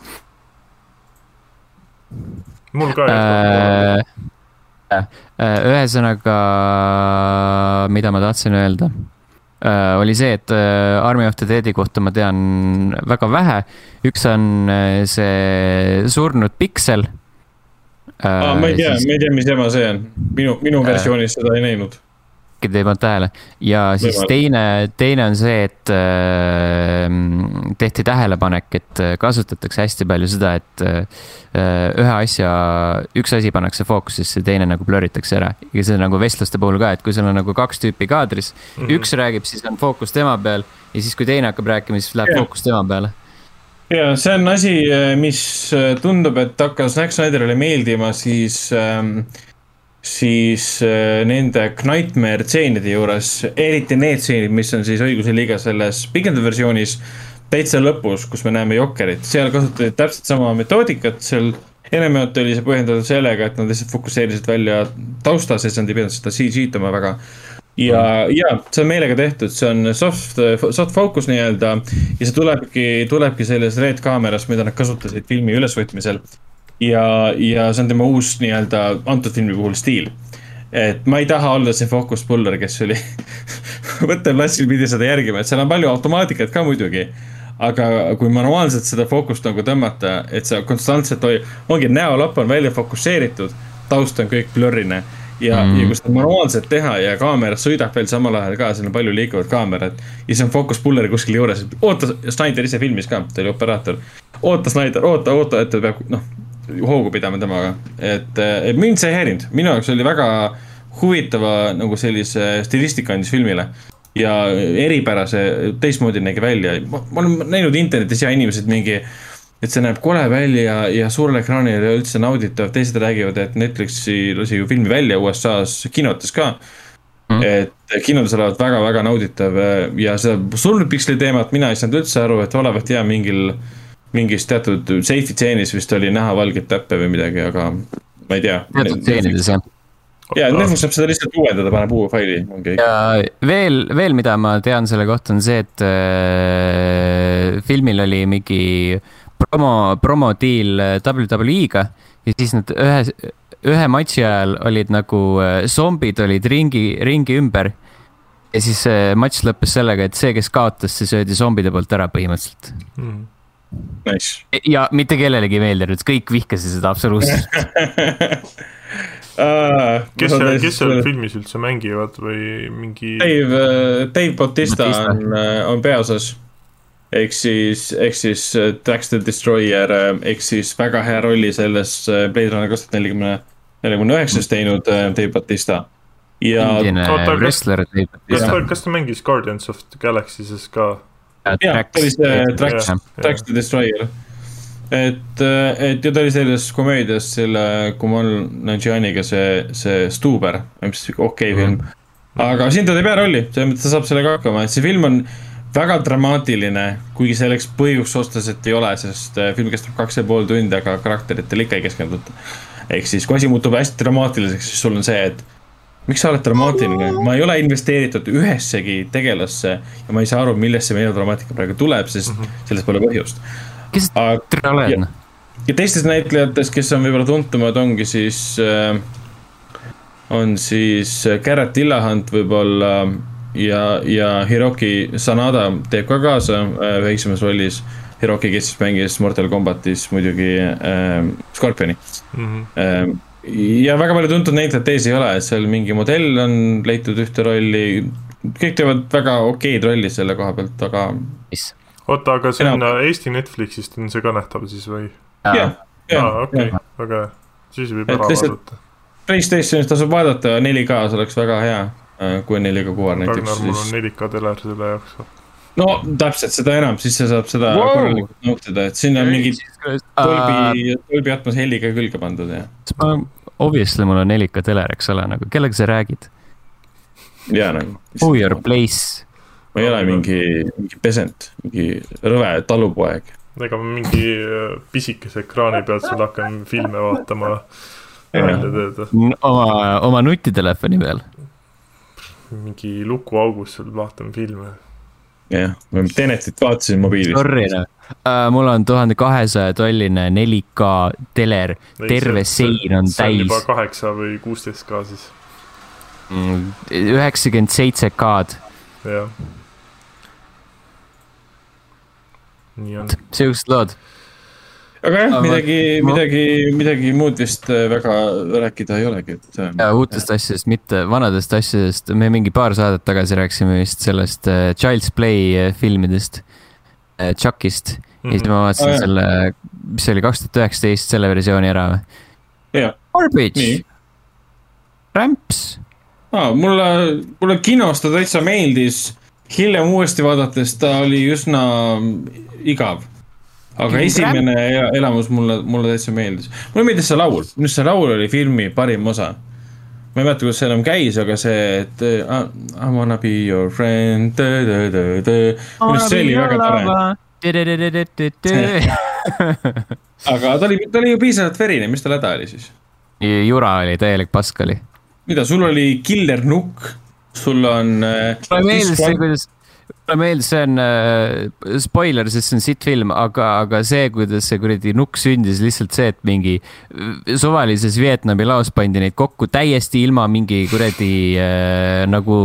[SPEAKER 2] mul ka äh,.
[SPEAKER 1] äh, ühesõnaga, mida ma tahtsin öelda äh,, oli see, et äh, Army of the Dead'i kohta ma tean väga vähe. üks on äh, see surnud piksel
[SPEAKER 3] äh,. ma ei tea siis..., ma ei tea, mis ema see on, minu, minu äh. versioonis äh, seda ei näinud
[SPEAKER 1] te ei pannud tähele. ja siis Võimalik. teine, teine on see, et äh, tehti tähelepanek, et kasutatakse hästi palju seda, et äh, ühe asja, üks asi pannakse fookusesse, teine nagu blur itakse ära. ja see on nagu vestluste puhul ka, et kui sul on nagu kaks tüüpi kaadris mm, -hmm. üks räägib, siis on fookus tema peal ja siis, kui teine hakkab rääkima, siis läheb fookus tema peale
[SPEAKER 3] ja see on asi, mis tundub, et hakkas Zack Snyderile meeldima, siis ähm, siis äh, nende Knightmare tseenide juures, eriti need tseenid, mis on siis õiguse liiga selles pikendatud versioonis, täitsa lõpus, kus me näeme Jokkerit, seal kasutati täpselt sama metoodikat, seal enamjaolt oli see põhjendatud sellega, et nad lihtsalt fokusseerisid välja tausta, sest nad ei pidanud seda CG tama väga. Ja ja see on meelega tehtud, see on soft, soft focus nii-öelda ja see tulebki, tulebki selles red kaameras, mida nad kasutasid filmi ülesvõtmisel ja, ja see on tema uus nii-öelda antud filmi puhul stiil. et ma ei taha olla see focus puller, kes oli võtteplatsil pidi seda järgima, et seal on palju automaatikat ka muidugi. aga kui manuaalselt seda fookust nagu tõmmata, et sa konstantselt hoiad, ongi näolapp on välja fokusseeritud, taust on kõik blurrine ja mm., ja kui seda manuaalselt teha ja kaamera sõidab veel samal ajal ka, seal on palju liikuvat kaamerat. ja siis on focus puller kuskil juures, oota, Snyder ise filmis ka, ta oli operaator. oota, Snyder, oota, oota, et ta peab, noh hoogu pidama temaga, et, et mind see ei häirinud, minu jaoks oli väga huvitava nagu sellise stilistika andis filmile. ja eripärase, teistmoodi nägi välja, ma olen näinud internetis ja inimesed mingi, et see näeb kole välja ja suurel ekraanil ei ole üldse nauditav, teised räägivad, et Netflixi lasi ju filmi välja USA-s kinotes ka mm.. et kinodes olevat väga-väga nauditav ja seda surnud piksli teemat mina ei saanud üldse aru, et olevat hea mingil mingis teatud safety tseenis vist oli näha valgeid täppe või midagi, aga ma ei tea.
[SPEAKER 1] teatud tseenides jah.
[SPEAKER 3] ja Netflix saab seda lihtsalt uuendada, paneb uue faili.
[SPEAKER 1] ja veel, veel, mida ma tean selle kohta on see, et äh, filmil oli mingi promo, promodeal WWE-ga ja siis nad ühe, ühe matši ajal olid nagu äh, zombid olid ringi, ringi ümber. ja siis äh, matš lõppes sellega, et see, kes kaotas, see söödi zombide poolt ära põhimõtteliselt mm
[SPEAKER 3] Nice.
[SPEAKER 1] ja mitte kellelegi ei meeldinud, kõik vihkasid seda absoluutselt
[SPEAKER 2] Uh, kes seal, kes seal filmis üldse mängivad või mingi?
[SPEAKER 3] Dave, äh, Dave Bautista, Bautista. on, äh, on peaosas. Ehk siis, ehk siis Drax the Destroyer, ehk siis väga hea rolli selles Blade Runner kaks tuhat nelikümne, nelikümne üheksas teinud Dave Bautista.
[SPEAKER 1] ja. wrestler Dave
[SPEAKER 2] Bautista. kas ta, kas ta mängis Guardians of the Galaxy's ka?
[SPEAKER 3] jah, ta oli see Drax, Drax the Destroyer. et, et ja ta oli selles komöödias selle Kumal Nanjianiga see, see Stuber, mis okei okay film mm. -hmm. aga siin ta teeb hea rolli, selles mõttes ta saab sellega hakkama, et see film on väga dramaatiline, kuigi selleks põhjust otseselt ei ole, sest äh, film kestab kaks ja pool tundi, aga karakteritele ikka ei keskenduta. ehk siis, kui asi muutub hästi dramaatiliseks, siis sul on see, et miks sa oled dramaatiline, ma ei ole investeeritud ühessegi tegelasse ja ma ei saa aru, millest see melodramaatika praegu tuleb, sest mm -hmm. selles pole põhjust.
[SPEAKER 1] kes tere oled?
[SPEAKER 3] ja teistest näitlejatest, kes on võib-olla tuntumad, ongi siis äh,, on siis Garrett Illahant võib-olla ja, ja Hiroki Sanada teeb ka kaasa äh, väiksemas rollis. Hiroki, kes siis mängis Mortal Combatis muidugi äh, Scorpioni mm. -hmm. Äh, ja väga palju tuntud näitlejad teisi ei ole, seal mingi modell on leitud ühte rolli. kõik teevad väga okeid rolli selle koha pealt, aga.
[SPEAKER 2] oota, aga see on Enam... Eesti Netflixist on see ka nähtav siis või?
[SPEAKER 3] jah, jah.
[SPEAKER 2] okei, väga hea, siis võib ära vaadata.
[SPEAKER 3] Playstationis tasub vaadata 4K-s oleks väga hea kui on 4K kuvar näiteks.
[SPEAKER 2] Ragnar, mul on 4K teler selle jaoks.
[SPEAKER 3] no täpselt, seda enam, siis sa saab seda wow. korralikult nautida, et sinna on mingi Dolby, Dolby Atmos heli ka külge pandud ja.
[SPEAKER 1] Obviously mul on 4K teler, eks ole, nagu kellega sa räägid?
[SPEAKER 3] jaa, nagu.
[SPEAKER 1] Who your place?
[SPEAKER 3] ma ei ole mingi, mingi pesent, mingi rõve talupoeg.
[SPEAKER 2] ega ma mingi äh, pisikese ekraani pealt seal hakkan filme vaatama
[SPEAKER 1] oma, oma nutitelefoni peal
[SPEAKER 2] mingi lukuaugus seal vaatame filme.
[SPEAKER 3] jah, ma Tenetit vaatasin mobiilis.
[SPEAKER 1] Sorry noh uh,, mul on tuhande kahesaja tolline 4K teler, terve sein on täis. see on juba
[SPEAKER 2] kaheksa või kuusteist K siis.
[SPEAKER 1] Mm, üheksakümmend seitse K-d.
[SPEAKER 2] jah. nii on.
[SPEAKER 1] siuksed lood
[SPEAKER 3] aga jah, midagi, midagi, midagi muud vist äh, väga rääkida ei olegi, et.
[SPEAKER 1] Äh, ja uutest asjadest, mitte vanadest asjadest, me mingi paar saadet tagasi rääkisime vist sellest uh, Child's Play filmidest Chuckist mm. -hmm. ja siis ma vaatasin oh, selle, mis see oli, kaks tuhat üheksateist, selle versiooni ära või?
[SPEAKER 3] jah.
[SPEAKER 1] Garbage. Rämps.
[SPEAKER 3] aa, mulle, mulle kinos ta täitsa meeldis. hiljem uuesti vaadates ta oli üsna igav aga esimene elamus mulle, mulle täitsa meeldis. mulle meeldis see laul, minu arust see laul oli filmi parim osa. ma ei mäleta, kuidas see enam käis, aga see, et uh, I wanna be your friend. minu arust see oli väga tore. aga ta oli, ta oli ju piisavalt verine, mis tal häda oli siis?
[SPEAKER 1] jura oli, täielik pask oli.
[SPEAKER 3] mida, sul oli killer nukk, sul on
[SPEAKER 1] äh,. mulle meeldis see, kuidas mulle meeldis, see on äh, spoiler, sest see on sitt film, aga, aga see, kuidas see kuradi nukk sündis, lihtsalt see, et mingi äh, suvalises Vietnami laos pandi neid kokku täiesti ilma mingi kuradi äh, nagu,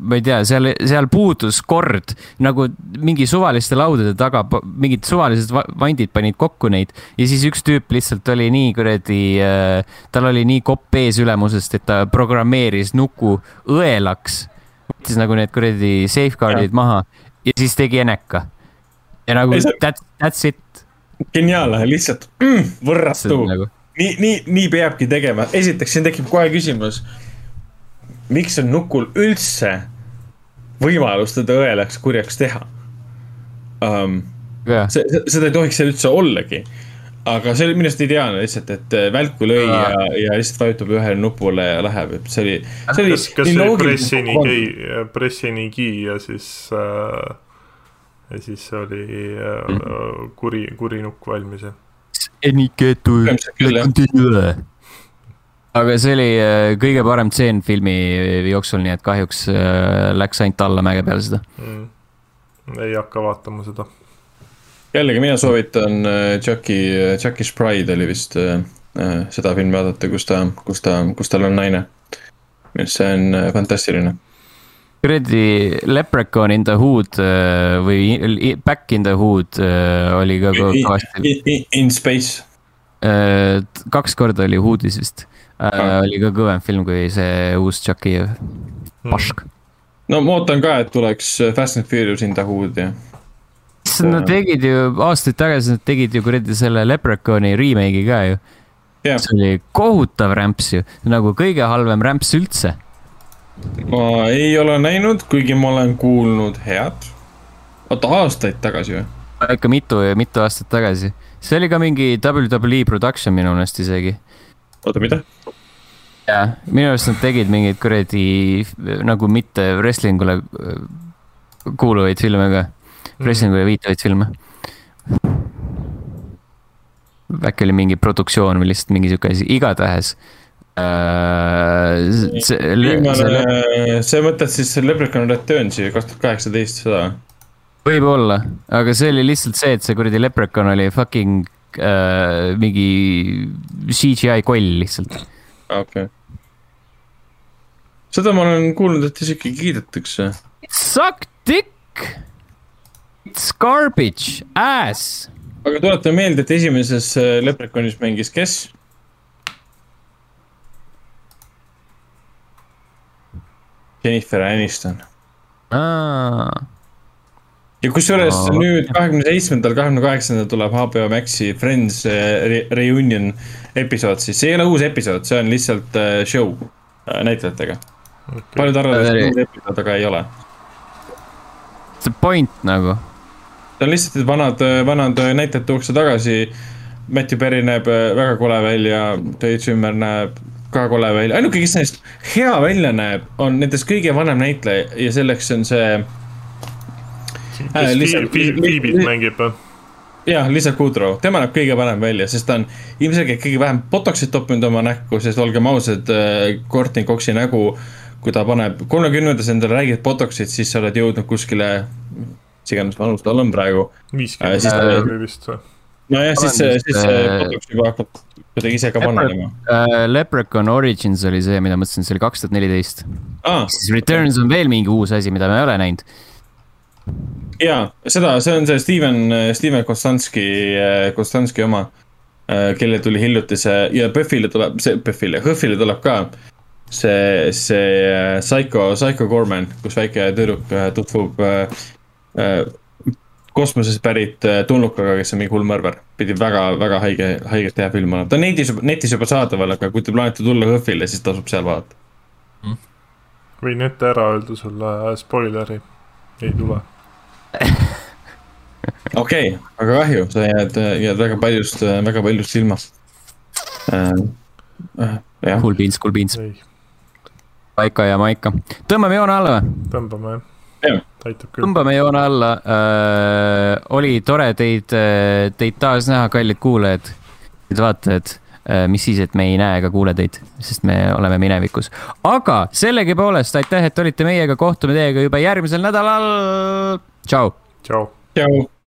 [SPEAKER 1] ma ei tea, seal, seal puudus kord nagu mingi suvaliste laudade taga, mingid suvalised vandid panid kokku neid ja siis üks tüüp lihtsalt oli nii kuradi äh,, tal oli nii kopp ees ülemusest, et ta programmeeris nuku õelaks võttis nagu need kuradi safeguard'id maha ja siis tegi eneka. ja nagu that's, that's it.
[SPEAKER 3] geniaalne, lihtsalt mm, võrratu nagu. nii, nii, nii peabki tegema, esiteks siin tekib kohe küsimus. miks on nukul üldse võimalus teda õelaks kurjaks teha um,? see, seda ei tohiks seal üldse ollagi aga see oli minu arust ideaalne lihtsalt, et äh, välku lõi ja, ja, ja lihtsalt vajutab ühele nupule ja läheb, et see oli, see oli.
[SPEAKER 2] kas, kas see pressini käi, pressini ki ja siis äh,, ja siis oli äh, mm. kuri, kuri nukk valmis ja.
[SPEAKER 1] aga see oli äh, kõige parem tseen filmi jooksul, nii et kahjuks äh, läks ainult alla mäge peale seda mm..
[SPEAKER 2] ei hakka vaatama seda
[SPEAKER 3] jällegi mina soovitan Jackie, Jackie's Pride oli vist äh, äh, seda filmi vaadata, kus ta, kus ta, kus tal on naine. see on äh, fantastiline.
[SPEAKER 1] kuradi Leprechaun in the Hood või Back in the Hood oli ka kõvasti.
[SPEAKER 3] In space.
[SPEAKER 1] kaks korda oli Hoodis vist ah., oli ka kõvem film kui see uus Jackie pask hmm..
[SPEAKER 3] no ma ootan ka, et tuleks Fast and Furious in the Hood ja
[SPEAKER 1] issand, nad tegid ju aastaid tagasi, nad tegid ju kuradi selle Leprechauни remake'i ka ju yeah.. see oli kohutav rämps ju, nagu kõige halvem rämps üldse.
[SPEAKER 3] ma ei ole näinud, kuigi ma olen kuulnud head. oota, aastaid tagasi või?
[SPEAKER 1] ikka mitu, mitu aastat tagasi. see oli ka mingi WWE production minu meelest isegi.
[SPEAKER 3] oota, mida?
[SPEAKER 1] jah, minu arust nad tegid mingeid kuradi nagu mitte wrestling ule äh, kuuluvaid filme ka wrestlingule viitavaid filme. äkki oli mingi produktsioon või lihtsalt mingi sihuke asi, igatahes see,
[SPEAKER 3] see, see mõtled siis Leprechaun Returnsi kaks tuhat kaheksateist seda?
[SPEAKER 1] võib-olla, aga see oli lihtsalt see, et see kuradi Leprechaun oli fucking äh, mingi CGI koll lihtsalt.
[SPEAKER 3] okei okay. seda ma olen kuulnud, et isegi kiidetakse.
[SPEAKER 1] Suck dick. It's garbage, ass.
[SPEAKER 3] aga tuletame meelde, et esimeses äh, Leprechaunis mängis kes? Jennifer Aniston.
[SPEAKER 1] aa
[SPEAKER 3] ja kusjuures no, nüüd kahekümne seitsmendal, kahekümne kaheksandal tuleb HBO Maxi Friends eh, re reunion episood, siis see ei ole uus episood, see on lihtsalt eh, show näitlejatega okay.. paljud arvavad, et see on uus episood, aga ei ole.
[SPEAKER 1] see point nagu.
[SPEAKER 3] See on lihtsalt, vanad, vanad näitlejad tuuakse tagasi. Matthew Perry näeb väga kole välja, Dave Zimmer näeb ka kole välja, ainuke, kes neist hea välja näeb, on nendest kõige vanem näitleja ja selleks on see
[SPEAKER 2] kes Phoebe'it mängib või?
[SPEAKER 3] jah, Lisa Kudrow, tema näeb kõige parem välja, sest ta on ilmselgelt kõige vähem botox'it toppinud oma näkku, sest olgem ausad, äh, Courtney Coxi nägu, kui ta paneb kolmekümnendas endale räiged botox'it, siis sa oled jõudnud kuskile, mis iganes vanus tal on praegu.
[SPEAKER 2] viiskümmend äh, oli vist või?
[SPEAKER 3] nojah, siis, siis see botox juba hakkab kuidagi ise ka vananema
[SPEAKER 1] uh,. Leprechaun Origins oli see, mida mõtlesin, see oli kaks tuhat neliteist. siis Returns on veel mingi uus asi, mida me ei ole näinud
[SPEAKER 3] jaa, seda, see on see Steven, Steven Kostanski, Kostanski oma. kellel tuli hiljuti see ja PÖFFile tuleb, see PÖFFile, HÖFFile tuleb ka. see, see Psycho, Psycho Gorman, kus väike tüdruk tutvub äh, kosmosest pärit tulnukaga, kes on mingi hull mõrvar. pidi väga, väga haige, haigelt hea film olema, ta on netis, netis juba saadaval, aga kui te plaanite tulla HÖFFile, siis tasub seal vaadata
[SPEAKER 2] mm.. võin ette ära öelda sulle spoileri, ei tule
[SPEAKER 3] okei aga kahju, sa jääd, jääd väga paljust, väga paljust ilma
[SPEAKER 1] äh,. Äh, cool beans, cool beans. paika ja maika, tõmbame joone alla või?
[SPEAKER 2] tõmbame
[SPEAKER 3] jah.
[SPEAKER 1] Tõmbame joone alla äh,. oli tore teid, teid taas näha, kallid kuulajad, vaatajad äh, mis siis, et me ei näe ega kuule teid, sest me oleme minevikus. aga sellegipoolest aitäh, et olite meiega, kohtume teiega juba järgmisel nädalal tšau.
[SPEAKER 2] tšau.
[SPEAKER 3] tšau.